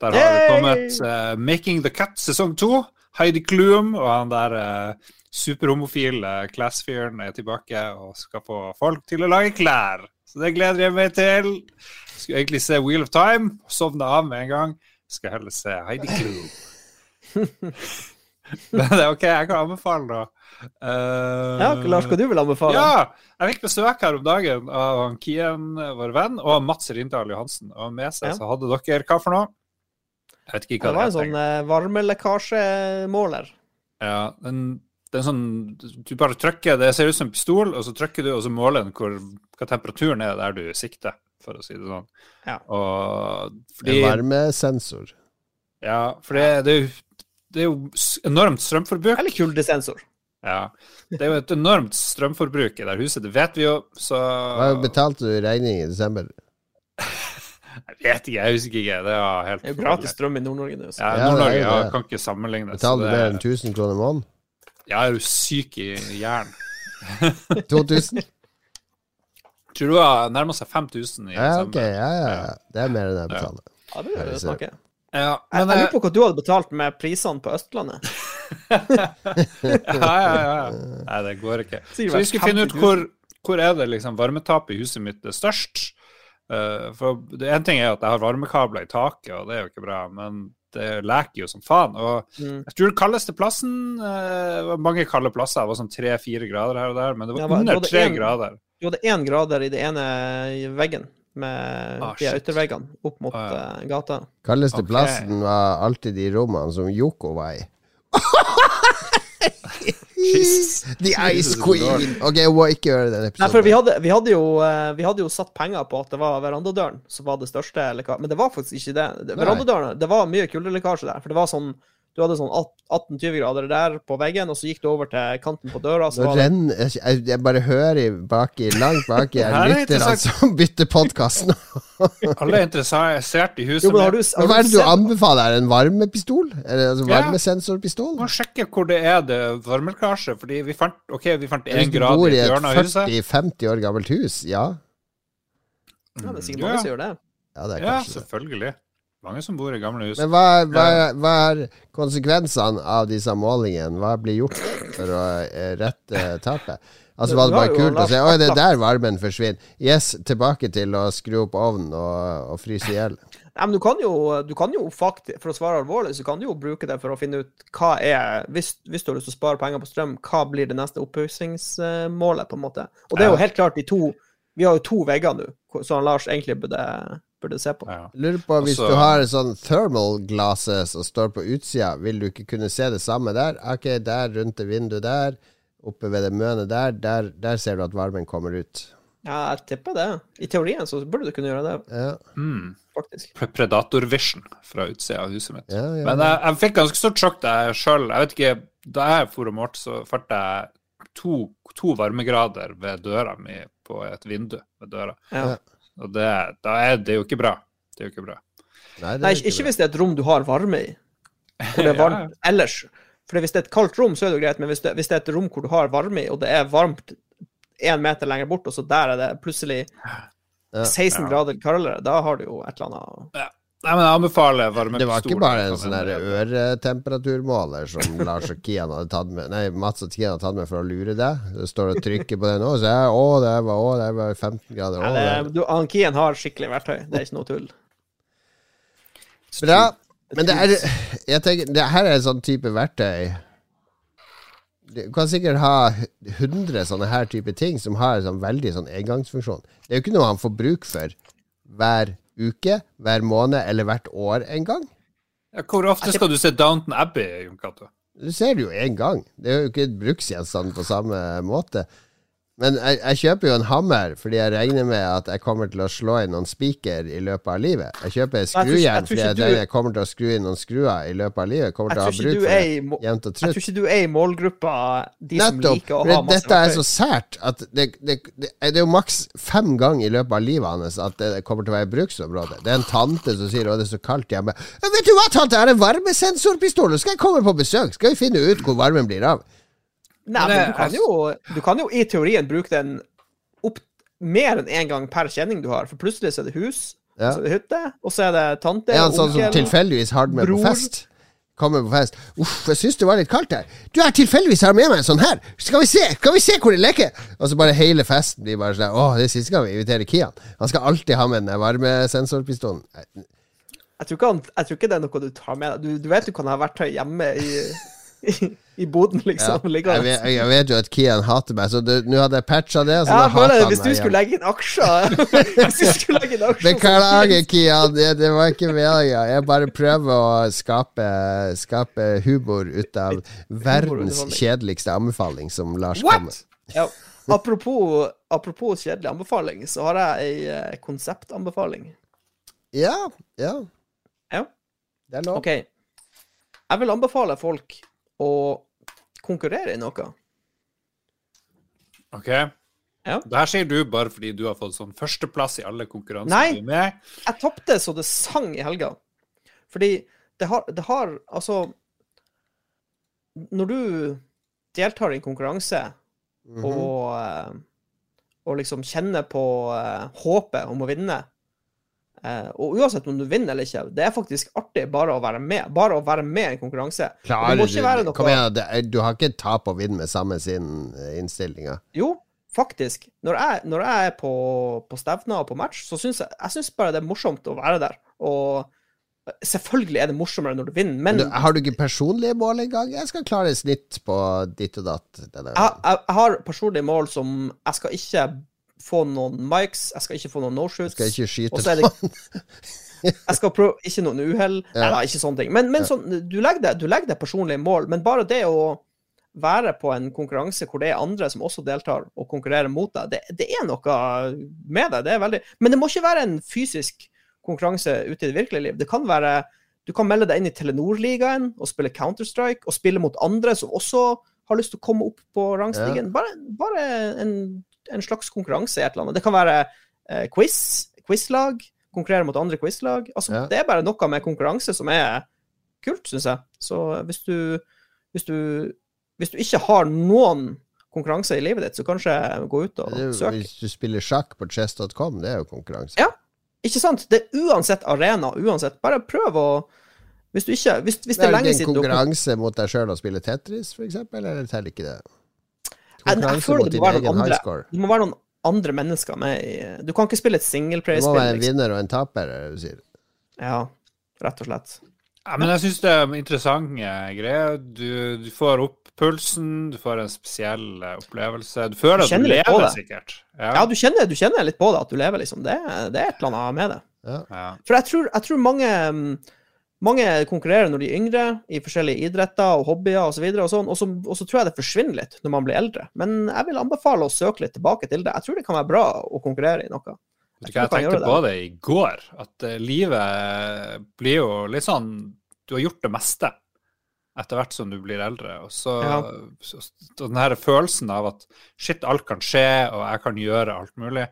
der har det kommet uh, Making the Cut sesong to. Heidi Klum og han der uh, superhomofile class-fyren er tilbake og skal få folk til å lage klær. Så det gleder jeg meg til. Skulle egentlig se Wheel of Time, sovna av med en gang. Skal heller se Heidi Klum. Det er ok, jeg kan anbefale det. Uh, Ja, Lars, hva du vil anbefale? ja, jeg fikk besøk her om dagen av han Kien, vår venn, og Mats Rindal Johansen. Og med seg Ja. så hadde dere hva for noe? Jeg vet ikke hva Det det var det en sånn eh, varmelekkasjemåler. Ja, den, det er sånn Du bare trykker, det ser ut som en pistol, og så trykker du, og så måler den hvor, hva temperaturen er der du sikter, for å si det sånn. Ja. Og fordi En varmesensor. Ja, for det, det, er jo, det er jo enormt strømforbruk. Eller kuldesensor. Ja. Det er jo et enormt strømforbruk i det huset, det vet vi jo, så Hva betalte du i regning i desember? Jeg vet ikke, jeg husker ikke. Det er, helt Det er jo gratis strøm i Nord-Norge nå. Ja, Nord-Norge ja, kan ikke sammenlignes. Betalte du mer enn 1000 kroner i måneden? Jeg er jo syk i hjernen. 2000? Tror du har nærma seg 5000 i Ja, ok. Ja, ja, ja. Det er mer enn jeg betaler. Ja, det er det snakke. Ja, Jeg, men jeg eh, lurer på hva du hadde betalt med prisene på Østlandet. ja, ja, ja. Nei, det går ikke. Så vi skulle finne ut hvor, hvor er det liksom varmetapet i huset mitt er størst. Uh, for det En ting er at jeg har varmekabler i taket, og det er jo ikke bra, men det leker jo som faen. Og Mm. jeg tror den kaldeste plassen uh, var Mange kalde plasser, det var sånn tre-fire grader her og der, men det var Ja, var- under tre grader. Du hadde én grader i det ene veggen, med Ah, de ytterveggene opp mot Ah, ja. eh, gata. Kaldeste okay. plassen var alltid de rommene som Yoko var i. Jesus. The Ice Queen! Ok, jeg må ikke gjøre den Nei, for vi episoden. hadde, vi, hadde jo, eh, vi hadde jo satt penger på at det var verandadøren som var det største lekkasjen, men det var faktisk ikke det. det verandadøren, det var mye kuldelekkasje der, for det var sånn Du hadde sånn 18-20 grader der på veggen, og så gikk du over til kanten på døra, så Nå var det renner jeg, jeg, bare hører baki, langt baki her er lytterne som bytter podkast nå. Alle er interessert i huset Jo, men har du, har Hva er det du anbefaler? Er det en varmepistol? Er det varmesensorpistol? Ja. må sjekke hvor det er det varmelekkasje, fordi vi fant ok, vi fant én du grad bor i i et et hjørne av huset. 40-50 år gammelt hus, ja. Ja, det er sikkert Ja. mange som gjør det. Ja, det er Ja, selvfølgelig. det. Mange som bor i gamle hus. Men hva, hva, hva er konsekvensene av disse målingene? Hva blir gjort for å eh, rette tapet? Altså Var det bare kult å si Oi, det er der varmen forsvinner. Yes, tilbake til å skru opp ovnen og, og fryse i hjel. Nei, men du kan jo, du kan jo faktisk, for å svare alvorlig, så kan du jo bruke det for å finne ut hva er Hvis, hvis du har lyst til å spare penger på strøm, hva blir det neste oppussingsmålet, på en måte? Og det er jo helt klart de to Vi har jo to vegger nå, som Lars egentlig burde, burde se på. Ja. Lurer på, hvis Også- du har sånn thermal glasses og står på utsida, vil du ikke kunne se det samme der? Ok, der rundt det vinduet der, oppe ved det mønet der, der, der ser du at varmen kommer ut. Ja, jeg tipper det. I teorien så burde du kunne gjøre det, Ja, Mm. faktisk. Predator Vision fra utsida av huset mitt. ja, ja. Men jeg, jeg fikk ganske stort sjokk da jeg sjøl Jeg vet ikke, da jeg for og målte, så fant jeg to, to varmegrader ved døra mi på et vindu ved døra. Ja. Og det, da er det jo ikke bra. Det er jo ikke bra. Nei, det Nei, ikke, ikke bra. hvis det er et rom du har varme i, hvor det er varmt ellers. For hvis det er et kaldt rom, så er det jo greit, men hvis det, hvis det er et rom hvor du har varme i, og det er varmt én meter lenger bort, og så der er det plutselig 16 Ja. grader kaldere, da har du jo et eller annet Nei, men jeg anbefaler varmepistol. Det var ikke bare en sånn øretemperaturmåler som Lars og Kian hadde tatt med Nei, Mats og Kian hadde tatt med for å lure deg. Du står og trykker på den, og så er Å, det var, å, det var 15 grader. Å, det det, du, han Kian har skikkelig verktøy, det er ikke noe tull. Bra. Men det er Jeg tenker Det her er en sånn type verktøy Du kan sikkert ha 100 sånne her type ting som har en sånn veldig sånn engangsfunksjon. Det er jo ikke noe han får bruk for hver uke, hver måned eller hvert år en gang. Ja, Hvor ofte skal du se Downton Abbey, Jon Cato? Du ser det jo én gang. Det er jo ikke et bruksgjenstand på samme måte. Men jeg, jeg kjøper jo en hammer fordi jeg regner med at jeg kommer til å slå inn noen spiker i løpet av livet. Jeg kjøper en skrujern fordi jeg, du- jeg kommer til å skru inn noen skruer i løpet av livet. Jeg kommer til å ha bruk du for det jevnt og jeg tror ikke du er i målgruppa de som Nettopp. liker å ha masse dette er så sært at det, det, det, det er jo maks fem ganger i løpet av livet hans at det kommer til å være i bruksområdet. Det er en tante som sier 'Å, det er så kaldt hjemme'. «Ja, 'Vet du hva, tante, jeg har en varmesensorpistol. Skal jeg komme på besøk? Skal vi finne ut hvor varmen blir av?' Nei, Men men du kan, er- jo, du kan jo i teorien bruke den opp mer enn én gang per kjenning du har, for plutselig så er det hus, Ja. så er det hytte, og så er det tante, Er han sånn som tilfeldigvis har den med på fest? Kommer på fest. 'Uff, jeg syns det var litt kaldt her.' 'Du, jeg tilfeldigvis har med meg en sånn her. Skal vi se Skal vi se hvor det leker?' Og så bare hele festen blir bare sånn 'Å, det er siste gang vi inviterer Kian.' Han skal alltid ha med den varmesensorpistolen. Jeg tror, ikke han, jeg tror ikke det er noe du tar med deg. Du, du vet du kan ha verktøy hjemme i, i, i boden, liksom. Jeg vet, jeg vet jo at Kian hater meg, så nå hadde jeg patcha det. Så Ja, da hater han Hvis du skulle legge inn aksjer Hvis du skulle legge inn aksjer Beklager, Kian. Det, det var ikke meninga. Jeg bare prøver å skape, skape humor ut av verdens kjedeligste anbefaling, som Lars What? kommer. Ja. Apropos, apropos kjedelig anbefaling, så har jeg ei eh, konseptanbefaling. Ja, ja. Ja. Det er lov. Okay. Jeg vil anbefale folk å konkurrere i noe. OK. Ja. Det her sier du bare fordi du har fått sånn førsteplass i alle konkurranser Nei. du er med. Jeg tapte så det sang i helga. Fordi det har, det har Altså Når du deltar i en konkurranse Mhm. og, eh, og liksom kjenner på eh, håpet om å vinne eh, Og uansett om du vinner eller ikke, det er faktisk artig bare å være med. Bare å være med i en konkurranse. Klarer du noe Kom igjen, du har ikke tap og vinn med samme sin eh, innstillinga. Jo, faktisk. Når jeg, når jeg er på, på stevner og på match, så syns jeg, jeg synes bare det er morsomt å være der. Og selvfølgelig er det morsommere når du vinner, men Du, har du ikke personlige mål engang? Jeg skal klare snitt på ditt og datt. Jeg, jeg, jeg har personlige mål som Jeg skal ikke få noen mics, jeg skal ikke få noen no-shoots. Skal ikke skyte det Jeg skal prøve Ikke noen uhell. Ja. Nei ikke sånne ting. Men, men sånn, du legger deg, deg personlige mål. Men bare det å være på en konkurranse hvor det er andre som også deltar og konkurrerer mot deg, det, det er noe med det. Det er veldig Men det må ikke være en fysisk konkurranse ute i det virkelige liv. Det kan være Du kan melde deg inn i Telenor-ligaen og spille Counter-Strike og spille mot andre som også har lyst til å komme opp på rangstigen. Bare, bare en, en slags konkurranse i et eller annet. Det kan være eh, quiz, quizlag, konkurrere mot andre quizlag. Altså, Ja. Det er bare noe med konkurranse som er kult, syns jeg. Så hvis du, hvis du hvis du ikke har noen konkurranse i livet ditt, så kanskje gå ut og Det er jo- søk. Hvis du spiller sjakk på chess.com, det er jo konkurranse. Ja. Ikke sant? Det er uansett arena, uansett. Bare prøv å Hvis du ikke Hvis, hvis det er lenge ikke en siden du konkurranse mot deg sjøl å spille Tetris, for eksempel, eller teller ikke det? Jeg- jeg Konkurranse føler mot det din må være noen egen andre. Det må være noen andre mennesker med i Du kan ikke spille et Det må Du må være en Liksom. vinner og en taper, er det du sier. Ja, rett og slett. Ja, men jeg syns det er interessante greier. Du, du får opp pulsen, du får en spesiell eh, opplevelse. Du føler Du at du lever, sikkert. Ja, du kjenner, du kjenner litt på det, at du lever, liksom. Det, det er et eller annet med det. Ja. For jeg tror, jeg tror mange, mm, mange konkurrerer når de er yngre, i forskjellige idretter og hobbyer osv., og, så og, så, og så tror jeg det forsvinner litt når man blir eldre. Men jeg vil anbefale å søke litt tilbake til det. Jeg tror det kan være bra å konkurrere i noe. Jeg, Jeg tenkte på det i går, at eh, livet blir jo litt sånn Du har gjort det meste etter hvert som du blir eldre. Og så, Ja. så den her følelsen av at shit, alt kan skje, og jeg kan gjøre alt mulig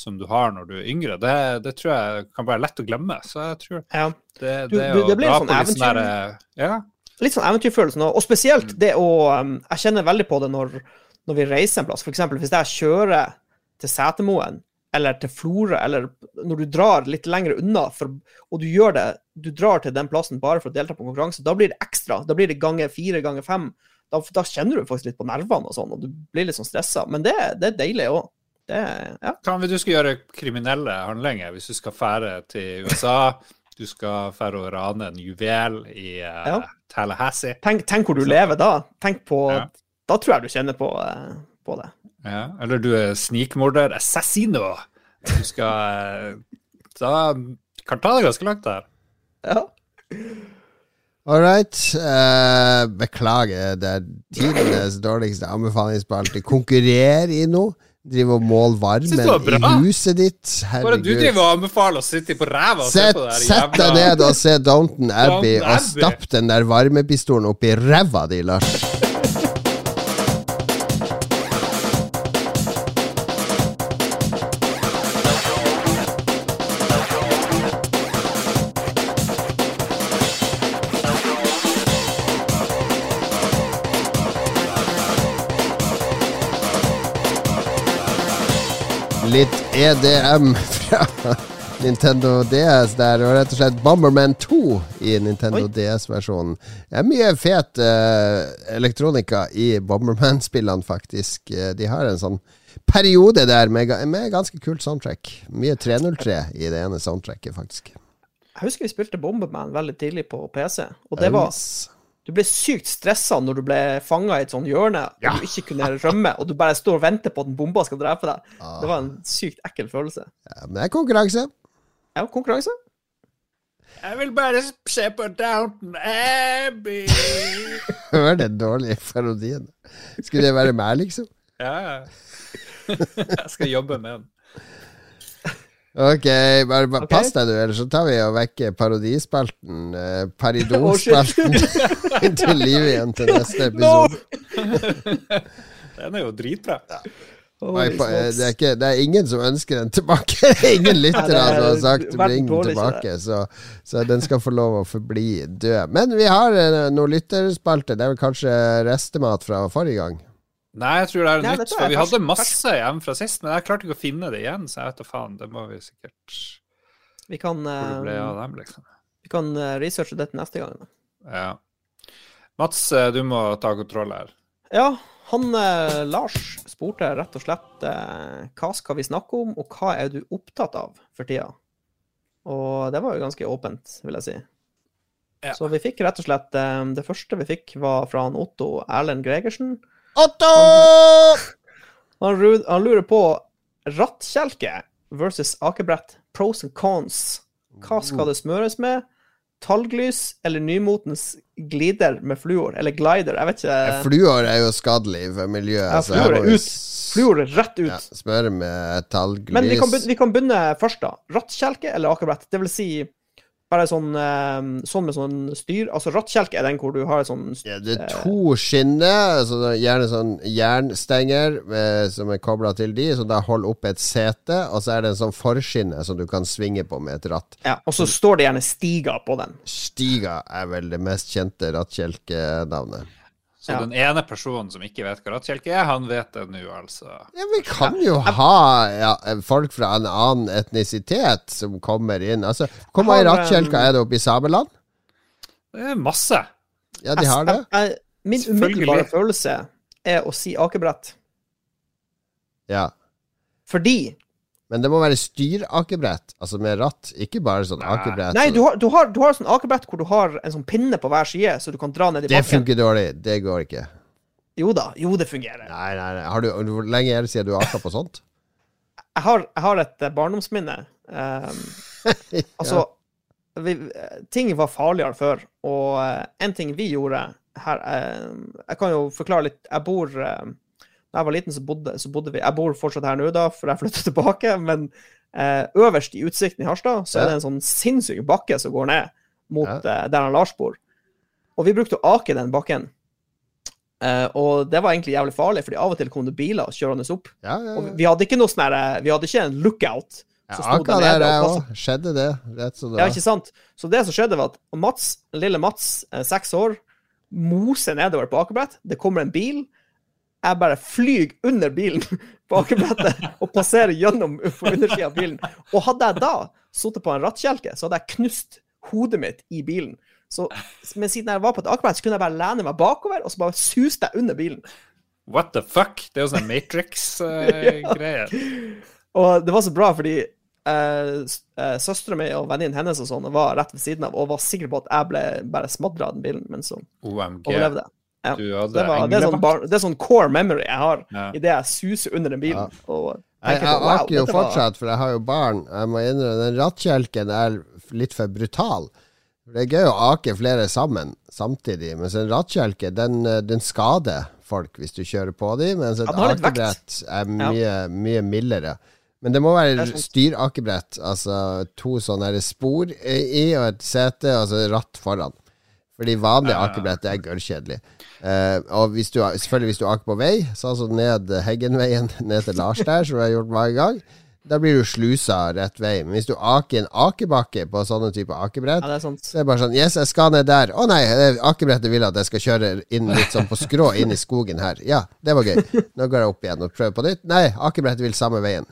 som du har når du er yngre, det, det tror jeg kan være lett å glemme. Så jeg tror Ja. det, det, du- det blir sånn sånn eventyr. der, Ja. Litt sånn eventyrfølelsen, og og spesielt det å um, Jeg kjenner veldig på det når, når vi reiser en plass. Eksempel hvis jeg kjører til Setermoen eller til Florø, eller når du drar litt lenger unna, for, og du gjør det Du drar til den plassen bare for å delta på konkurranse, da blir det ekstra. Da blir det ganger fire, ganger fem. Da, da kjenner du faktisk litt på nervene og sånn, og du blir litt sånn stressa. Men det, det er deilig òg. Det Ja. Kan vi, du skal gjøre kriminelle handlinger hvis du skal fære til USA? Du skal fære og rane en juvel i uh, Ja. Tallahassee. Tenk, tenk hvor du lever da. Tenk på Ja. Da tror jeg du kjenner på, uh, på det. Ja, eller du er snikmorder, assassino. Du skal uh, Da kan ta det ganske langt der. Ja. All right. Uh, beklager, det er tidenes dårligste anbefalingsspalte. Konkurrer i noe. Drive og måle varmen i huset ditt. Herregud. Bare du driver og anbefaler å sitte på ræva og se på det der sett deg ned og se Downton Abbey, Downton og stapp den der varmepistolen opp i ræva di, Lars. EDM fra Nintendo DS der, og rett og slett Bomberman 2 i Nintendo DS-versjonen. Det er mye fet uh, elektronika i Bomberman-spillene, faktisk. Eh, De har en sånn periode der med, med ganske kult soundtrack. Mye 303 i det ene soundtracket, faktisk. Jeg husker vi spilte Bomberman veldig tidlig på PC, og det var. Du ble sykt stressa når du ble fanga i et sånt hjørne og Ja. du ikke kunne rømme, og du bare står og venter på at en bomba skal drepe deg. Ah. Det var en sykt ekkel følelse. Ja, men det er konkurranse. Ja, konkurranse. Jeg vil bare se på Downton Abbey. Hør den dårlige parodien. Skulle det være meg, liksom? Ja, ja. Jeg skal jobbe med den. Ok, bare, bare Ok. pass deg du, ellers så tar vi og vekker parodispalten. Eh, oh, til liv igjen til neste episode. Den er jo dritbra. Ja. Oh, eh, det, er ikke, det er ingen som ønsker den tilbake. Ingen lyttere er som har sagt 'bring den tilbake', så, så den skal få lov å forbli død. Men vi har eh, noen lytterspalte. Det er vel kanskje restemat fra forrige gang? Nei, jeg tror det er Nei, nytt. For vi fersk- hadde masse hjemme fra sist, men jeg klarte ikke å finne det igjen, så jeg vet da faen. Det må vi sikkert Vi kan, eh, dem, liksom. vi kan eh, researche dette neste gang. da. Ja. Mats, eh, du må ta kontroll her. Ja, han eh, Lars spurte rett og slett eh, hva skal vi snakke om, og hva er du opptatt av for tida? Og det var jo ganske åpent, vil jeg si. Ja. Så vi fikk rett og slett eh, Det første vi fikk, var fra han Otto Erlend Gregersen. Otto! Han, han lurer på rattkjelke versus akebrett. Pros and cons. Hva skal det smøres med? Talglys eller nymotens glider med fluor? Eller glider, jeg vet ikke. Fluor er jo skadelig for miljøet. Ja, fluor er ut. Fluor er rett ut. Ja, smøre med talglys. Men vi kan, begynne, vi kan begynne først, da. Rattkjelke eller akebrett? Det vil si bare sånn, eh, sånn med sånn styr. Altså rattkjelke er den hvor du har sånn Ja, det er to skinner, altså er gjerne sånn jernstenger eh, som er kobla til de, som da holder opp et sete, og så er det en sånn forskinne som du kan svinge på med et ratt. Ja, og så står det gjerne Stiga på den. Stiga er vel det mest kjente rattkjelkenavnet. Så Ja. den ene personen som ikke vet hva rattkjelke er, han vet det nå, altså. Ja, Vi kan jo ha ja, folk fra en annen etnisitet som kommer inn. Altså, Hvor mange rattkjelker er det oppe i Sameland? Det er masse. Ja, de har det. Jeg- jeg- Min umiddelbare følelse er å si akebrett. Ja. Fordi Men det må være styrakebrett, altså med ratt, ikke bare sånn akebrett. Nei, du har, du har, du har sånn akebrett hvor du har en sånn pinne på hver side, så du kan dra ned i bakken. Det funker dårlig. Det går ikke. Jo da, jo det fungerer. Nei, nei, nei. Har du, hvor lenge er det siden du har aka på sånt? Jeg har, jeg har et eh, barndomsminne. Um, altså, vi, ting var farligere før, og uh, en ting vi gjorde her uh, Jeg kan jo forklare litt. Jeg bor eh, Da jeg var liten, så bodde, så bodde vi Jeg bor fortsatt her nå, da, for jeg flyttet tilbake, men eh, øverst i utsikten i Harstad, så Ja. er det en sånn sinnssyk bakke som går ned mot Ja. eh, der han Lars bor. Og vi brukte å ake den bakken. Eh, og det var egentlig jævlig farlig, fordi av og til kom det biler kjørende opp. Ja, ja, Og vi hadde ikke noe sånn her Vi hadde ikke en lookout. Jeg som sto der òg. Skjedde det. Rett som det Ja, ikke sant? Så det som skjedde, var at Mats, lille Mats, eh, seks år, moser nedover på akebrett. Det kommer en bil. Jeg bare flyr under bilen på akebrettet og passerer gjennom undersida av bilen. Og hadde jeg da sittet på en rattkjelke, så hadde jeg knust hodet mitt i bilen. Så, men siden jeg var på et akebrett, så kunne jeg bare lene meg bakover, og så bare suste jeg under bilen. What the fuck? Det er jo sånn Matrix-greier. Og det var så bra, fordi eh, eh, søstera mi og venninnen hennes og sånn var rett ved siden av og var sikker på at jeg ble bare smadra av den bilen, men så OMG. overlevde jeg. Ja. Du hadde Det, var, det, er sånn bar, det er sånn core memory jeg har Ja. idet jeg suser under den bilen. Og Jeg, tenker jeg wow, aker jo var- fortsatt, for jeg har jo barn. Jeg må innrømme, Den rattkjelken er litt for brutal. Det er gøy å ake flere sammen samtidig, mens en rattkjelke den, eh, den skader folk hvis du kjører på dem, mens et Ja, akebrett er mye, mye mildere. Men det må være sant. styrakebrett, altså to sånne spor i og et sete, altså ratt foran. Fordi vanlig akebrett er gørrkjedelig. Uh, og hvis du, selvfølgelig hvis du aker på vei, sånn som ned Heggenveien ned til Lars der, som jeg har gjort mange ganger, da blir du slusa rett vei. Men hvis du aker en akebakke på sånne type akebrett, Ja, det er sant. så er det bare sånn Yes, jeg skal ned der. Å nei, akebrettet vil at jeg skal kjøre inn litt sånn på skrå inn i skogen her. Ja, det var gøy. Nå går jeg opp igjen og prøver på nytt. Nei, akebrettet vil samme veien.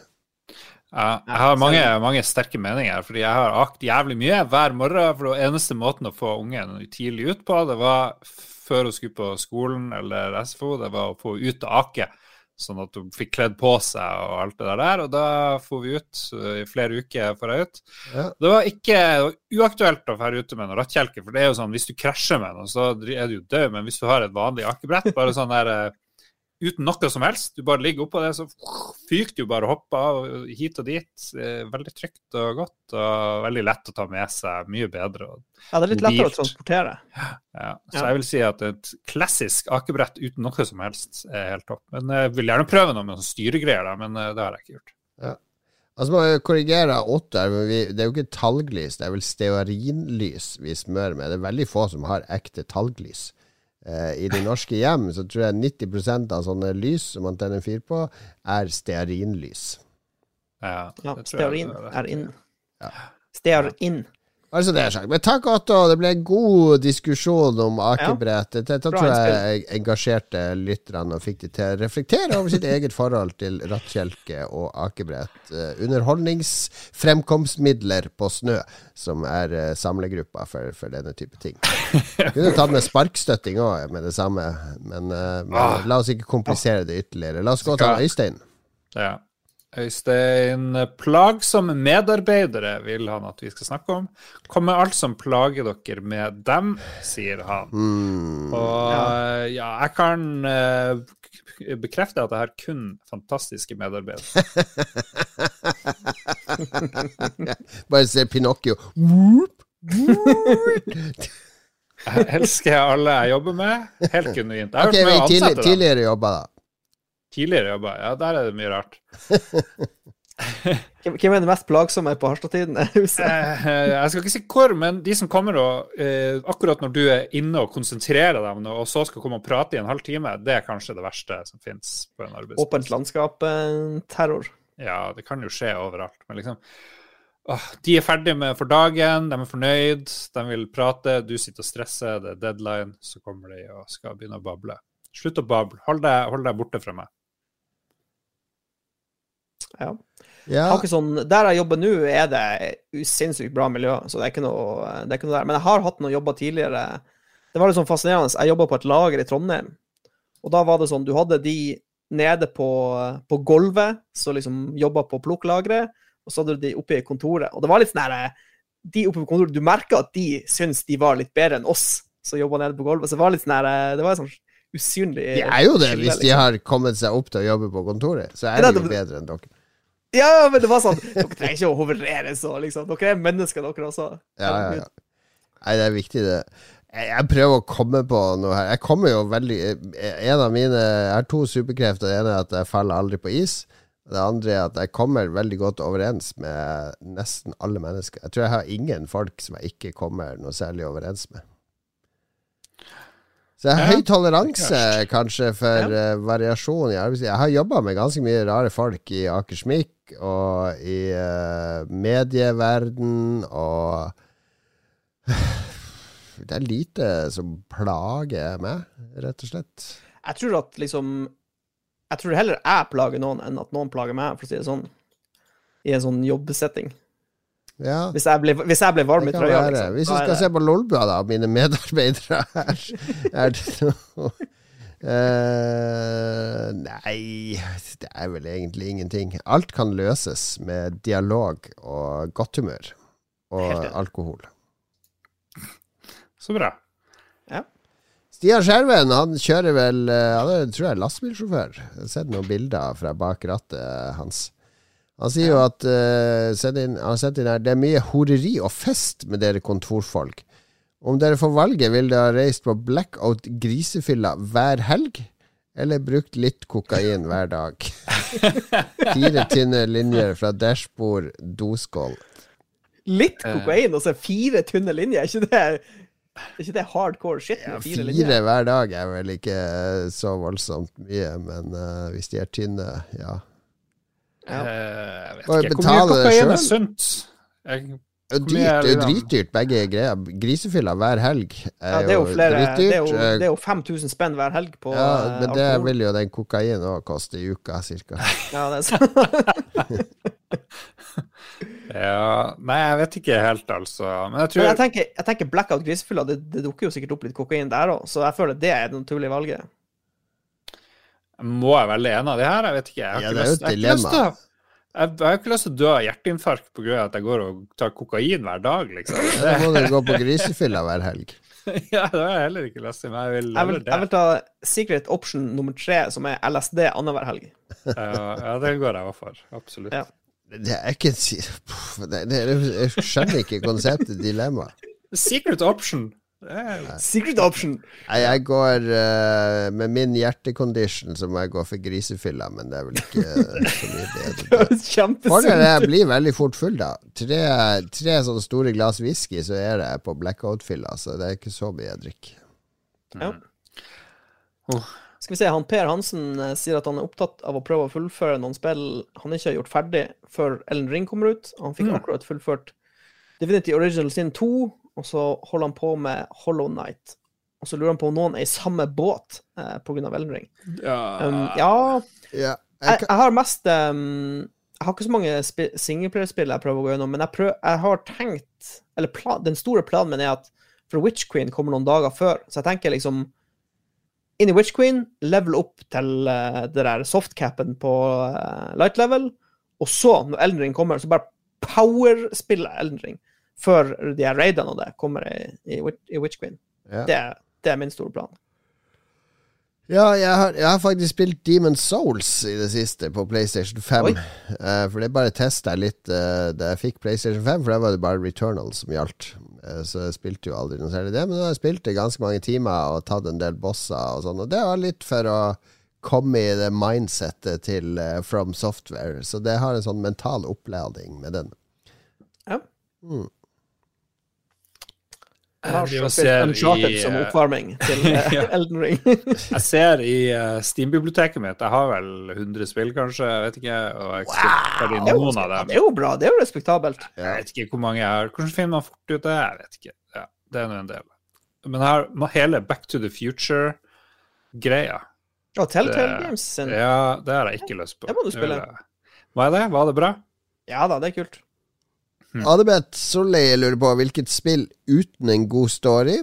Ja, jeg har mange, mange sterke meninger, fordi jeg har akt jævlig mye hver morgen. For det eneste måten å få ungen tidlig ut på, det var før hun skulle på skolen eller SFO, det var å få ut og ake. sånn at hun fikk kledd på seg og alt det der. Og da for vi ut i flere uker. For jeg ut. Ja. Det var ikke uaktuelt å dra ute med noen rattkjelke, for det er jo sånn hvis du krasjer med noen, så er du jo død. Men hvis du har et vanlig akebrett, bare sånn der eh, uten noe som helst. Du bare ligger oppå det, så fyker du bare og hopper av hit og dit. Veldig trygt og godt, og veldig lett å ta med seg. Mye bedre. og Ja, det er litt lettere å transportere. Ja, så Ja. jeg vil si at et klassisk akebrett uten noe som helst er helt topp. Men jeg vil gjerne prøve noe med sånn styregreier, da, men eh, det har jeg ikke gjort. Ja. Altså må jeg korrigere åtte her, men vi, det er jo ikke talglys, det er vel stearinlys vi smører med. Det er veldig få som har ekte talglys. Eh, I de norske hjem så tror jeg 90% av sånne lys som man tenner fyr på, er stearinlys. Ja, Ja, det tror jeg stearin er inn. inn. Stearin. Altså det er sagt. Men takk, Otto. Det ble en god diskusjon om akebrett. Dette tror jeg jeg engasjerte lytterne og fikk de til å reflektere over sitt eget forhold til rattkjelke og akebrett. Eh, Underholdningsfremkomstmidler på snø, som er eh, samlegruppa for, for denne type ting. Kunne tatt med sparkstøtting òg med det samme, men, eh, men Ah. la oss ikke komplisere det ytterligere. La oss gå til Øystein. Ja. Øystein, plagsomme medarbeidere vil han at vi skal snakke om. Kommer alt som plager dere med dem, sier han. Mm. Og ja, jeg kan uh, bekrefte at jeg har kun fantastiske medarbeidere. Bare se Pinocchio. Jeg elsker alle jeg jobber med. Helt genuint. Jeg har Ok, vært med å tidlig, ansette dem. tidligere jobber, da. Tidligere jobber. Ja, der er det mye rart. Hvem er det mest plagsomme på Harstadtiden? Eh, Jeg skal ikke si hvor, men de som kommer og eh, Akkurat når du er inne og konsentrerer deg, om noe, og så skal komme og prate i en halv time, det er kanskje det verste som finnes på en arbeidsplass. Åpent landskap, eh, terror. Ja, det kan jo skje overalt. Men liksom åh, De er ferdige med for dagen, de er fornøyd, de vil prate, du sitter og stresser, det er deadline, så kommer de og skal begynne å bable. Slutt å bable. Hold deg, hold deg borte fra meg. Ja. Ja, har ikke sånn, der jeg jobber nå, er det sinnssykt bra miljø, så det er noe, det er ikke noe der. Men jeg har hatt noen jobber tidligere. Det var litt sånn fascinerende. Jeg jobba på et lager i Trondheim, og da var det sånn Du hadde de nede på, på gulvet, som liksom jobba på plukklageret, og så hadde du de oppe i kontoret. Og det var litt sånn her De oppe på kontoret, du merka at de syns de var litt bedre enn oss som jobba nede på gulvet. Så det var litt sånn her Det var sånn usynlig de er jo det, skille, hvis de liksom. har kommet seg opp til å jobbe på kontoret. Så er de jo bedre enn dere. Ja, men det var sånn Dere trenger ikke å hoverere så, liksom. Dere er mennesker, dere også. Ja, ja, ja. Nei, det er viktig, det. Jeg, jeg prøver å komme på noe her. Jeg kommer jo veldig En av mine Jeg har to superkrefter. Det ene er at jeg faller aldri på is. Det andre er at jeg kommer veldig godt overens med nesten alle mennesker. Jeg tror jeg har ingen folk som jeg ikke kommer noe særlig overens med. Så jeg har Ja, høy toleranse er kanskje for eh, variasjon i arbeidslivet. Jeg har jobba med ganske mye rare folk i Akersmik og i uh, medieverden og Det er lite som plager meg, rett og slett. Jeg tror at liksom Jeg tror heller jeg plager noen enn at noen plager meg, for å si det sånn. I en sånn jobbsetting. Ja, Hvis jeg ble, hvis jeg ble varm i trøya, liksom. Hvis vi skal det- se på Lolbua, da, mine medarbeidere her, er det noe uh, Nei, det er vel egentlig ingenting. Alt kan løses med dialog og godt humør. Og alkohol. Så bra. Stian Skjerven han kjører vel eh, Han er, tror jeg er lastebilsjåfør. Jeg har sett noen bilder fra bak rattet hans. Han sier jo at uh, inn, inn her Det er mye horeri og fest med dere kontorfolk. Om dere får valget, vil dere ha reist på blackout grisefylla hver helg? Eller brukt litt kokain hver dag? Fire tynne linjer fra dashbord, doskål. Litt Eh. kokain og så fire tynne linjer. Er ikke det, er ikke det hardcore shit Ja, med fire, fire hver dag er vel ikke eh, så voldsomt mye, men uh, hvis de er tynne, ja. Ja. Eh, jeg vet ikke. Hvor mye det kokain er sunt? Jeg, Det er dritdyrt, begge greier. Grisefylla hver helg er, Ja, det er jo flere Det er dritdyrt. jo, Eh, det er jo 5000 spenn hver helg på ja, men det alkohol. vil jo den kokain òg koste i uka, cirka. Ja, det er sant. ja, nei, jeg vet ikke helt, altså. Men jeg tror Men jeg tenker, jeg tenker blackout grisefylla, det, det dukker jo sikkert opp litt kokain der òg, så jeg føler det er det naturlige valget. Må jeg velge en av de her? Jeg vet ikke. Jeg har Ja, ikke lyst- jeg har ikke lyst. Jeg jeg har ikke lyst til å dø av hjerteinfarkt pga. at jeg går og tar kokain hver dag, liksom. Da må du gå på grisefylla hver helg. ja, det har jeg heller ikke lyst til, men jeg vil Jeg vil, jeg vil ta secret option nummer tre, som er LSD annenhver helg. Ja, ja, det går jeg for. Absolutt. Ja. Det er ikke et Jeg skjønner ikke konseptet dilemma. Secret option. Det er, Secret option! Nei, jeg går uh, Med min hjertekondition så må jeg gå for grisefylla, men det er vel ikke eh, så mye bedre. Fordelen er jeg blir veldig fort full, da. Tre, tre sånne store glass whisky, så er jeg på blackout-fylla. Så det er ikke så mye jeg drikker. Ja. Oh. Skal vi se, han Per Hansen eh, sier at han er opptatt av å prøve å fullføre noen spill han ikke har gjort ferdig før Ellen Ring kommer ut. Han fikk Mm. akkurat fullført Divinity Original Sin 2, og så holder han på med Hollow Night. Og så lurer han på om noen er i samme båt eh, pga. Elden Ring. ja. Um, ja, Ja, jeg, jeg jeg har mest um, Jeg har ikke så mange spi- singleplayerspill jeg prøver å gå gjennom, men jeg, prøver, jeg har tenkt Eller plan, den store planen min er at For Witch Queen kommer noen dager før, så jeg tenker liksom Inn i Witch Queen, level opp til uh, det der softcapen på uh, light level, og så, når Elden Ring kommer, så bare power-spiller Elden Ring før de her raidene og det kommer i, i, i Witch Queen. ja. Det, det er min store plan. ja jeg, har, jeg har faktisk spilt Demon Souls i det siste på PlayStation 5. Oi. Eh, for det bare testa jeg litt uh, da jeg fikk PlayStation 5, for da var det bare Returnal som gjaldt. Uh, så jeg spilte jo aldri noe særlig det, men nå har jeg spilt det ganske mange timer og tatt en del bosser og sånn, og det var litt for å komme i det mindsettet til From Software. Så det har en sånn mental opplading med den. Ja. Mm. Lars har spilt Uncharted i, som eh, oppvarming til eh, Ja. Elden Ring. Jeg ser i uh, Steam-biblioteket mitt Jeg har vel 100 spill, kanskje. Jeg vet ikke. Og jeg wow! noen jo- av dem. Det er jo bra, det er jo respektabelt. Jeg vet ikke hvor mange jeg har. Hvordan finner man fort ut det? Jeg vet ikke. Ja, det er nå en del. Men her, hele Back to the Future-greia. Og Telltale Games sin. Ja, det har jeg ikke lyst på. Det må du spille. er det? Var det bra? Ja da, det er kult. Adebeth Soleil lurer på hvilket spill uten en god story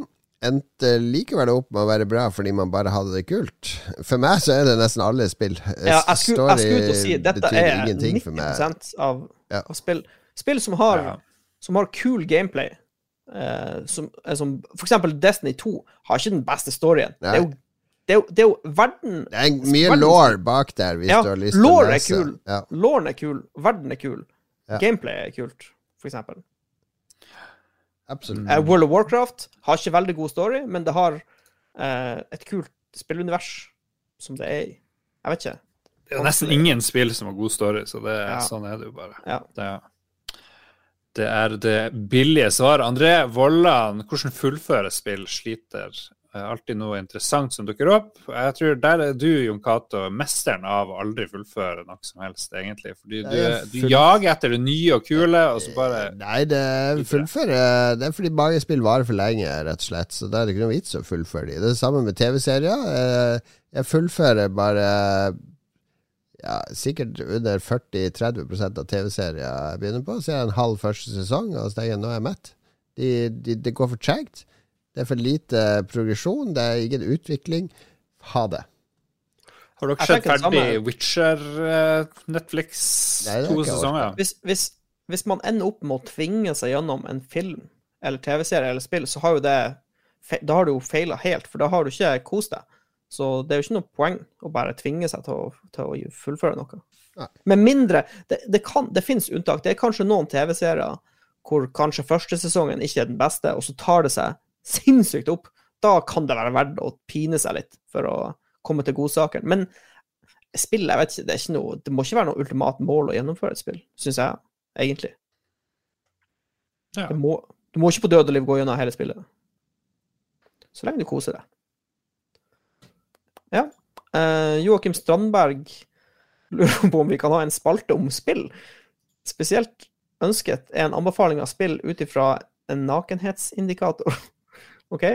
endte likevel opp med å være bra fordi man bare hadde det kult. For meg så er det nesten alle spill. Ja, jeg skulle, jeg skulle si dette betyr ingenting for 90 meg. av, Ja. av spill. Spill som har, Ja. som har cool gameplay. Eh, som, som, for eksempel Destiny 2 har ikke den beste storyen. Det er, jo, det, er jo, det er jo verden Det er mye verden, law bak der, hvis Ja, du har lyst til å lore er lese. kul. Ja. Lauren er kul, verden er kul, Ja. gameplay er kult, eksempel. Absolutt. Uh, World of Warcraft har ikke veldig god story, men det har uh, et kult spillunivers som det er i. Jeg vet ikke. Det er nesten ingen spill som har god story, så det, Ja. sånn er det jo bare. Ja. Det, det er det billige svaret. André Vollan, hvordan fullføre spill sliter? Eh, Alltid noe interessant som dukker opp. Jeg tror der er du, Jon Cato, mesteren av å aldri fullføre noe som helst, egentlig. Fordi du, du jager etter det nye og kule, og så bare Nei, det fullføre Det er fordi mange spill varer for lenge, rett og slett. Så da er det ikke noe vits å fullføre de. Det er det samme med TV-serier. Eh, Jeg fullfører bare ja, sikkert under 40-30% av TV-serier jeg begynner på. Så er jeg en halv første sesong, og så tenker jeg nå er jeg mett. De, de, det går for tregt. Det er for lite progresjon. Det er ingen utvikling. Ha det. Har dere sett ferdig. Witcher, eh, Netflix, Nei, to sesonger? Hvis, hvis, hvis man ender opp med å tvinge seg gjennom en film eller TV-serie eller spill, så har jo det Da har du jo feila helt, for da har du ikke kost deg. Så det er jo ikke noe poeng å bare tvinge seg til å, til å fullføre noe. Nei. Med mindre Det, det, kan, det finnes unntak. Det er kanskje noen TV-serier hvor kanskje første sesongen ikke er den beste, og så tar det seg sinnssykt opp. Da kan det være verdt å pine seg litt for å komme til godsaken. Men spill, jeg vet ikke, det, er ikke noe, det må ikke være noe ultimat mål å gjennomføre et spill, syns jeg, egentlig. Ja. Du, må, du må ikke på død og liv gå gjennom hele spillet. Så lenge du koser deg. Ja. Eh, Joakim Strandberg lurer på om vi kan ha en spalte om spill. Spesielt ønsket er en anbefaling av spill ut ifra en nakenhetsindikator. OK?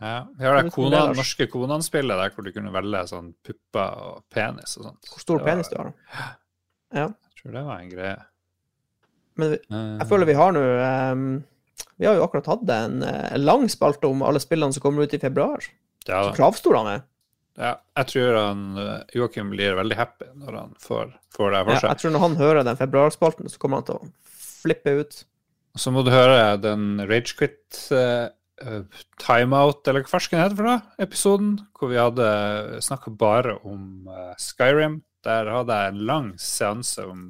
Ja. Vi har det kona, norske Konan-spillet der hvor du kunne velge sånn pupper og penis og sånt. Hvor stor var- penis du har. Jeg tror det var en greie. Men Eh, Jeg føler vi har nå um, Vi har jo akkurat hatt en eh, lang spalte om alle spillene som kommer ut i februar. ja, Så da. kravstor han er. Ja, jeg tror han eh, Joakim blir veldig happy når han får, får det for Ja, seg. jeg tror når han hører den februarspalten, så kommer han til å flippe ut. Så må du høre den Ragequit uh, timeout, eller hva farsken heter for noe, episoden, hvor vi hadde snakka bare om eh, Skyrim. Der hadde jeg en lang seanse om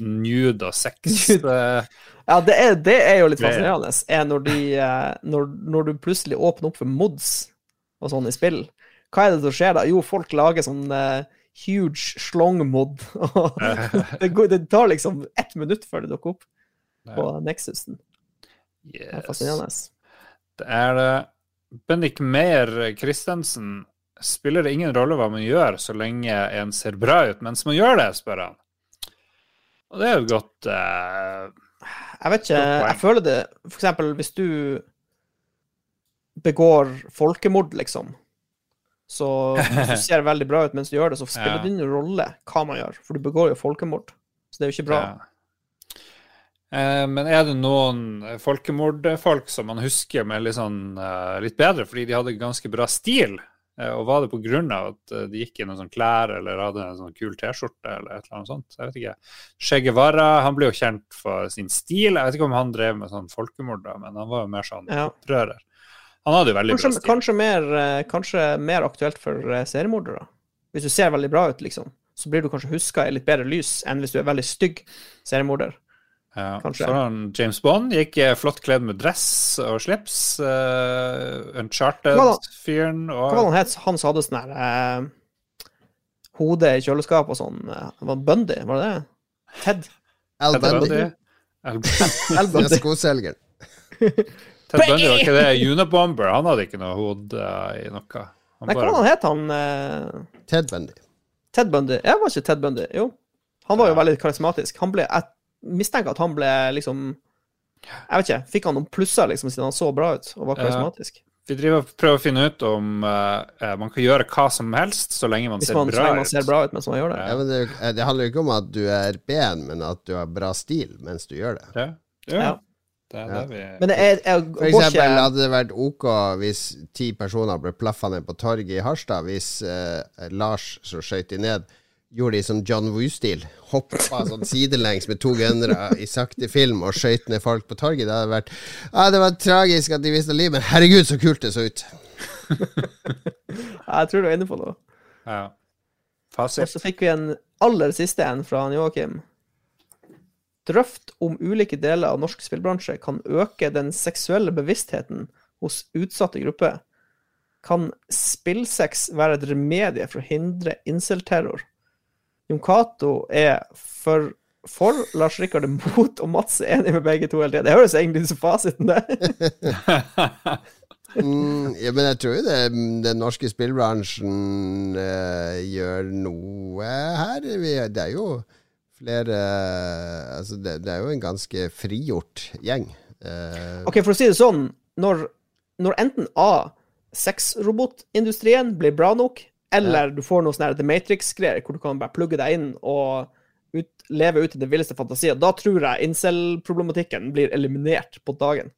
nude og sex. Eh, Ja, det er, det er jo litt fascinerende, er når, de, eh, når, når du plutselig åpner opp for mods og sånn i spill. Hva er det som skjer da? Jo, folk lager sånn uh, huge slong-mod. det, det tar liksom ett minutt før det dukker opp på Nexusen. Det er fascinerende. Det er det. Bendik Meyer Christensen spiller det ingen rolle hva man gjør, så lenge en ser bra ut mens man gjør det, spør han. Og det er jo et godt eh, Jeg vet ikke, jeg føler det For eksempel hvis du begår folkemord, liksom, så hvis du ser veldig bra ut mens du gjør det, så spiller Ja. det ingen rolle hva man gjør, for du begår jo folkemord. Så det er jo ikke bra. Ja. Eh, Men er det noen folkemordfolk som man husker med litt, sånn, eh, litt bedre, fordi de hadde ganske bra stil? Eh, Og var det av at de gikk i noen sånn klær eller hadde en sånn kul T-skjorte eller et eller annet sånt? Jeg vet ikke. Che Guevara han ble jo kjent for sin stil. Jeg vet ikke om han drev med sånn folkemord, men han var jo mer sånn Ja. opprører. Han hadde jo veldig Kanskje, bra stil. kanskje, mer, kanskje mer aktuelt for seriemordere. Hvis du ser veldig bra ut, liksom, så blir du kanskje huska i litt bedre lys enn hvis du er veldig stygg seriemorder. Ja, kanskje. han James Bond gikk eh, flott kledd med dress og slips. Uh, Uncharted-fyren og Hva var han het? Han som hadde sånn her uh, hode i kjøleskap og sånn. eh, var det Bundy, var det det? Ted. Al Bundy. Al- Bundy. skoselgeren. Ted Bundy var ikke det Unabomber. Han hadde ikke noe hode i noe. Han Nei, hva bare, han het han? Uh... Ted Bundy. Ted Bundy. Jeg var ikke Ted Bundy, jo. Han var jo veldig karismatisk. Han ble, jeg mistenker at han ble liksom Jeg vet ikke, fikk han noen plusser liksom siden han så bra ut og var karismatisk? vi driver og prøver å finne ut om eh, eh, man kan gjøre hva som helst så lenge man ser man, så bra lenge man ser bra ut mens man gjør det. Ja, men det, er det handler jo ikke om at du er ben, men at du har bra stil mens du gjør det. Ja. Ja. Ja. Det er Ja. det vi Men det er, jeg For eksempel ikke hadde det vært ok hvis ti personer ble plaffa ned på torget i Harstad, hvis eh, Lars som skøyt de ned, gjorde de som John Woo-stil. Hoppa sånn sidelengs med to gunnere i sakte film og skøyt ned folk på torget. Det hadde vært Ja, det var tragisk at de mista livet, men herregud, så kult det så ut. Jeg tror du er inne på noe. ja. Og så fikk vi en aller siste en fra Joakim. Drøft om ulike deler av norsk spillbransje kan øke den seksuelle bevisstheten hos utsatte grupper. Kan spillsex være et remedie for å hindre incel-terror? Jon Cato er for, for, Lars Rikard er mot, og Mats er enig med begge to hele tida. Det høres egentlig ut som fasiten, det. Mm, ja, men jeg tror jo det, den norske spillbransjen eh, gjør noe her. Vi, det er jo flere Altså, det, det er jo en ganske frigjort gjeng. Eh, Ok, for å si det sånn, når, når enten A, sexrobotindustrien blir bra nok, eller du får noe sånn The Matrix-greier, hvor du kan bare plugge deg inn og ut, leve ut i den villeste fantasier, da tror jeg incel-problematikken blir eliminert på dagen.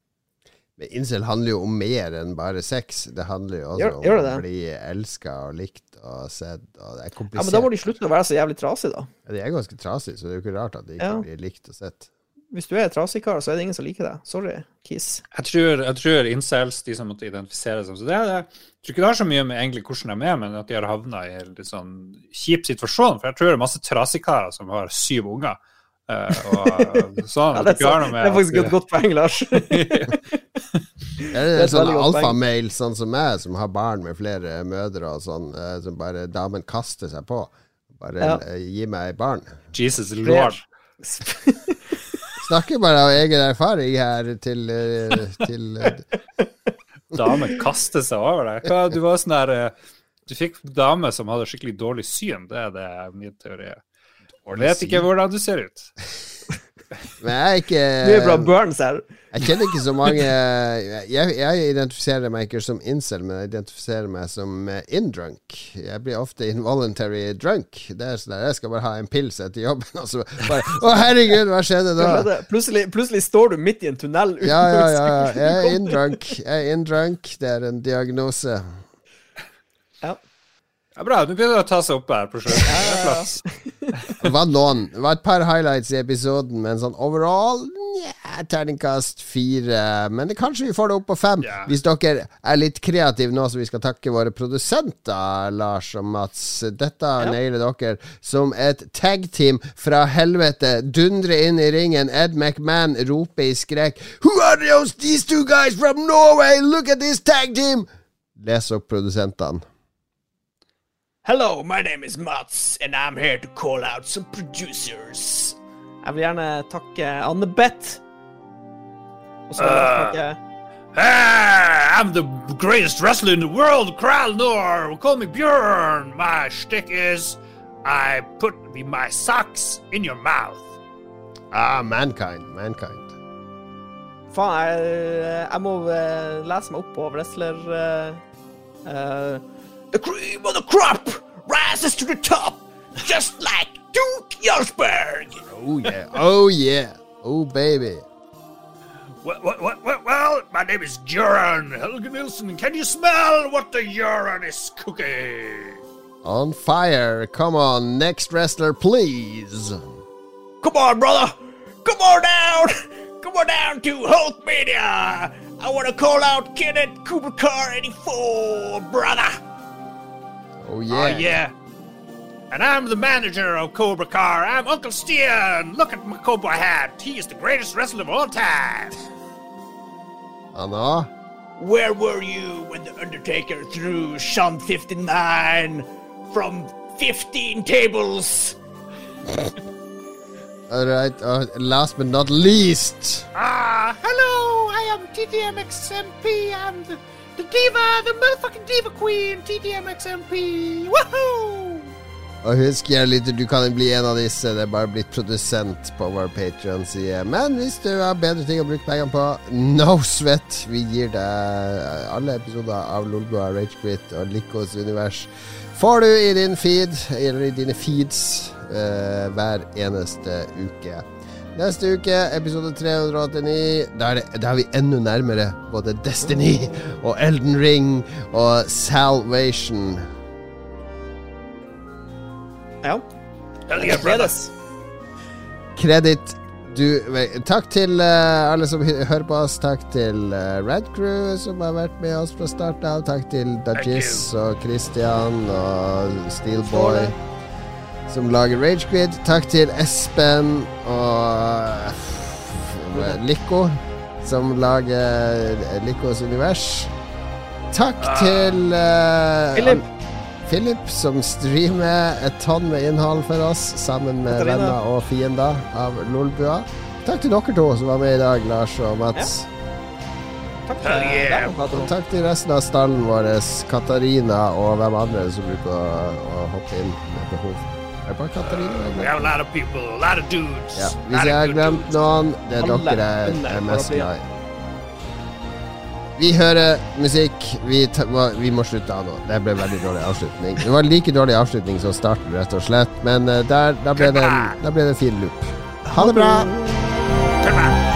Men incel handler jo om mer enn bare sex. Det handler jo også Gjør- gjør om det? å bli elska og likt og sett. Og det er Ja, men da må de slutte å være så jævlig trasige, da. Ja, De er ganske trasige, så det er jo ikke rart at de ikke Ja. blir likt og sett. Hvis du er trasig kar, så er det ingen som liker deg. Sorry, Kiss. Jeg tror, jeg tror incels, de som måtte identifisere seg som det, det, Jeg tror ikke det har så mye med egentlig hvordan de er, men at de har havna i en litt sånn kjip situasjon. For jeg tror det er masse trasikarer som har syv unger. Uh, og sånn. Ja, det, er med det er faktisk et godt poeng, Lars. Er det, er et sånn alfamail sånn som meg, som har barn med flere mødre og sånn, eh, som bare damen kaster seg på? Bare Ja. eh, gi meg barn. Jesus lord. Snakker bare av egen erfaring her til, eh, til eh, Damen kaster seg over deg. Hva, du var sånn der eh, Du fikk dame som hadde skikkelig dårlig syn. Det er det min teori er. Og vet ikke hvordan du ser ut. Men jeg er ikke Du er bra burns her. Jeg kjenner ikke så mange jeg, jeg identifiserer meg ikke som incel, men jeg identifiserer meg som eh, indrunk. Jeg blir ofte involuntary drunk. Det er sånn der, Jeg skal bare ha en pils etter jobben, og så bare Å, herregud, hva skjedde da? Plutselig, plutselig står du midt i en tunnel ja, ja. ja. Jeg er indrunk. Jeg er indrunk. Det er en diagnose. Ja. Ja, bra. Nå begynner det å ta seg opp her på slutten. Det var noen Det var et par highlights i episoden, men sånn overall yeah, terningkast fire. Men det, kanskje vi får det opp på fem, yeah. hvis dere er litt kreative nå, så vi skal takke våre produsenter, Lars og Mats. Dette nailer dere som et tag-team fra helvete. Dundre inn i ringen. Ed McMahon roper i skrek Who are those, these two guys from Norway? Look at this tag team! Les opp produsentene. Hello, my name is Mats, and I'm here to call out some producers. Jeg vil gjerne takke Anne-Beth. Og så vil jeg takke Ah, I'm the greatest wrestler in the world, Kral Nor. Call me Björn. My shtick is I put my socks in your mouth. Ah, Mankind. Mankind. Faen, jeg, jeg må eh, lese meg opp på wrestler eh, eh, The cream of the crop rises to the top, just like Duke Jarlsberg. Oh yeah. Oh yeah. Oh baby. Well, well, well, well, my name is Göran Helge Nilsson. Can you smell what the urine is cooking? On fire. Come on, next wrestler, please. Come on, brother. Come on down. Come on down to Hulkmania. I want to call out Kenneth Cooper Car 84, brother. Oh yeah. Oh, yeah. And I'm the manager of Cobra Car. I'm Uncle Stian. Look at my cowboy hat. He is the greatest wrestler of all time. Anna. Where were you when The Undertaker threw Sean 59 from 15 tables? All right. Uh, last but not least. Ah, hello. I am TDMXMP. I'm the, the diva, the motherfucking diva queen, TDMXMP. Woohoo! Og husk, Jerliter, du kan bli en av disse. Det er bare blitt produsent på vår Patrion-side. Men hvis du har bedre ting å bruke pengene på, no sweat. Vi gir deg alle episoder av Lolbua, Ragequit og Likos univers. Får du i din feed, eller i dine feeds, eh, hver eneste uke. Neste uke, episode 389. Da er, det, da er vi enda nærmere både Destiny og Elden Ring og Salvation. Ja. Kredit. Gledes. Kreditt du, Takk til uh, alle som hører på oss. Takk til uh, Red Crew, som har vært med oss fra start av. Takk til Dajis og Christian og Steelboy, som lager Ragequid. Takk til Espen og uh, Lico, som lager Licos univers. Takk til uh, Philip. Philip, som streamer et tonn med innhold for oss, sammen med venner og fiender av Lolbua. Takk til dere to som var med i dag, Lars og Mats. Takk Hell til yeah. Og takk til resten av stallen vår, Katarina og hvem andre som bruker å, å hoppe inn med behov. Er det bare Katarina? jeg We have a lot of people, a lot of dudes. Ja. Hvis jeg har glemt noen, det er dere jeg er mest glad i. Vi hører musikk. Vi, vi må slutte av nå. Det ble veldig dårlig avslutning. Det var like dårlig avslutning som starten, rett og slett. Men eh, der, da, ble det en, da ble det en fin loop. Ha det bra!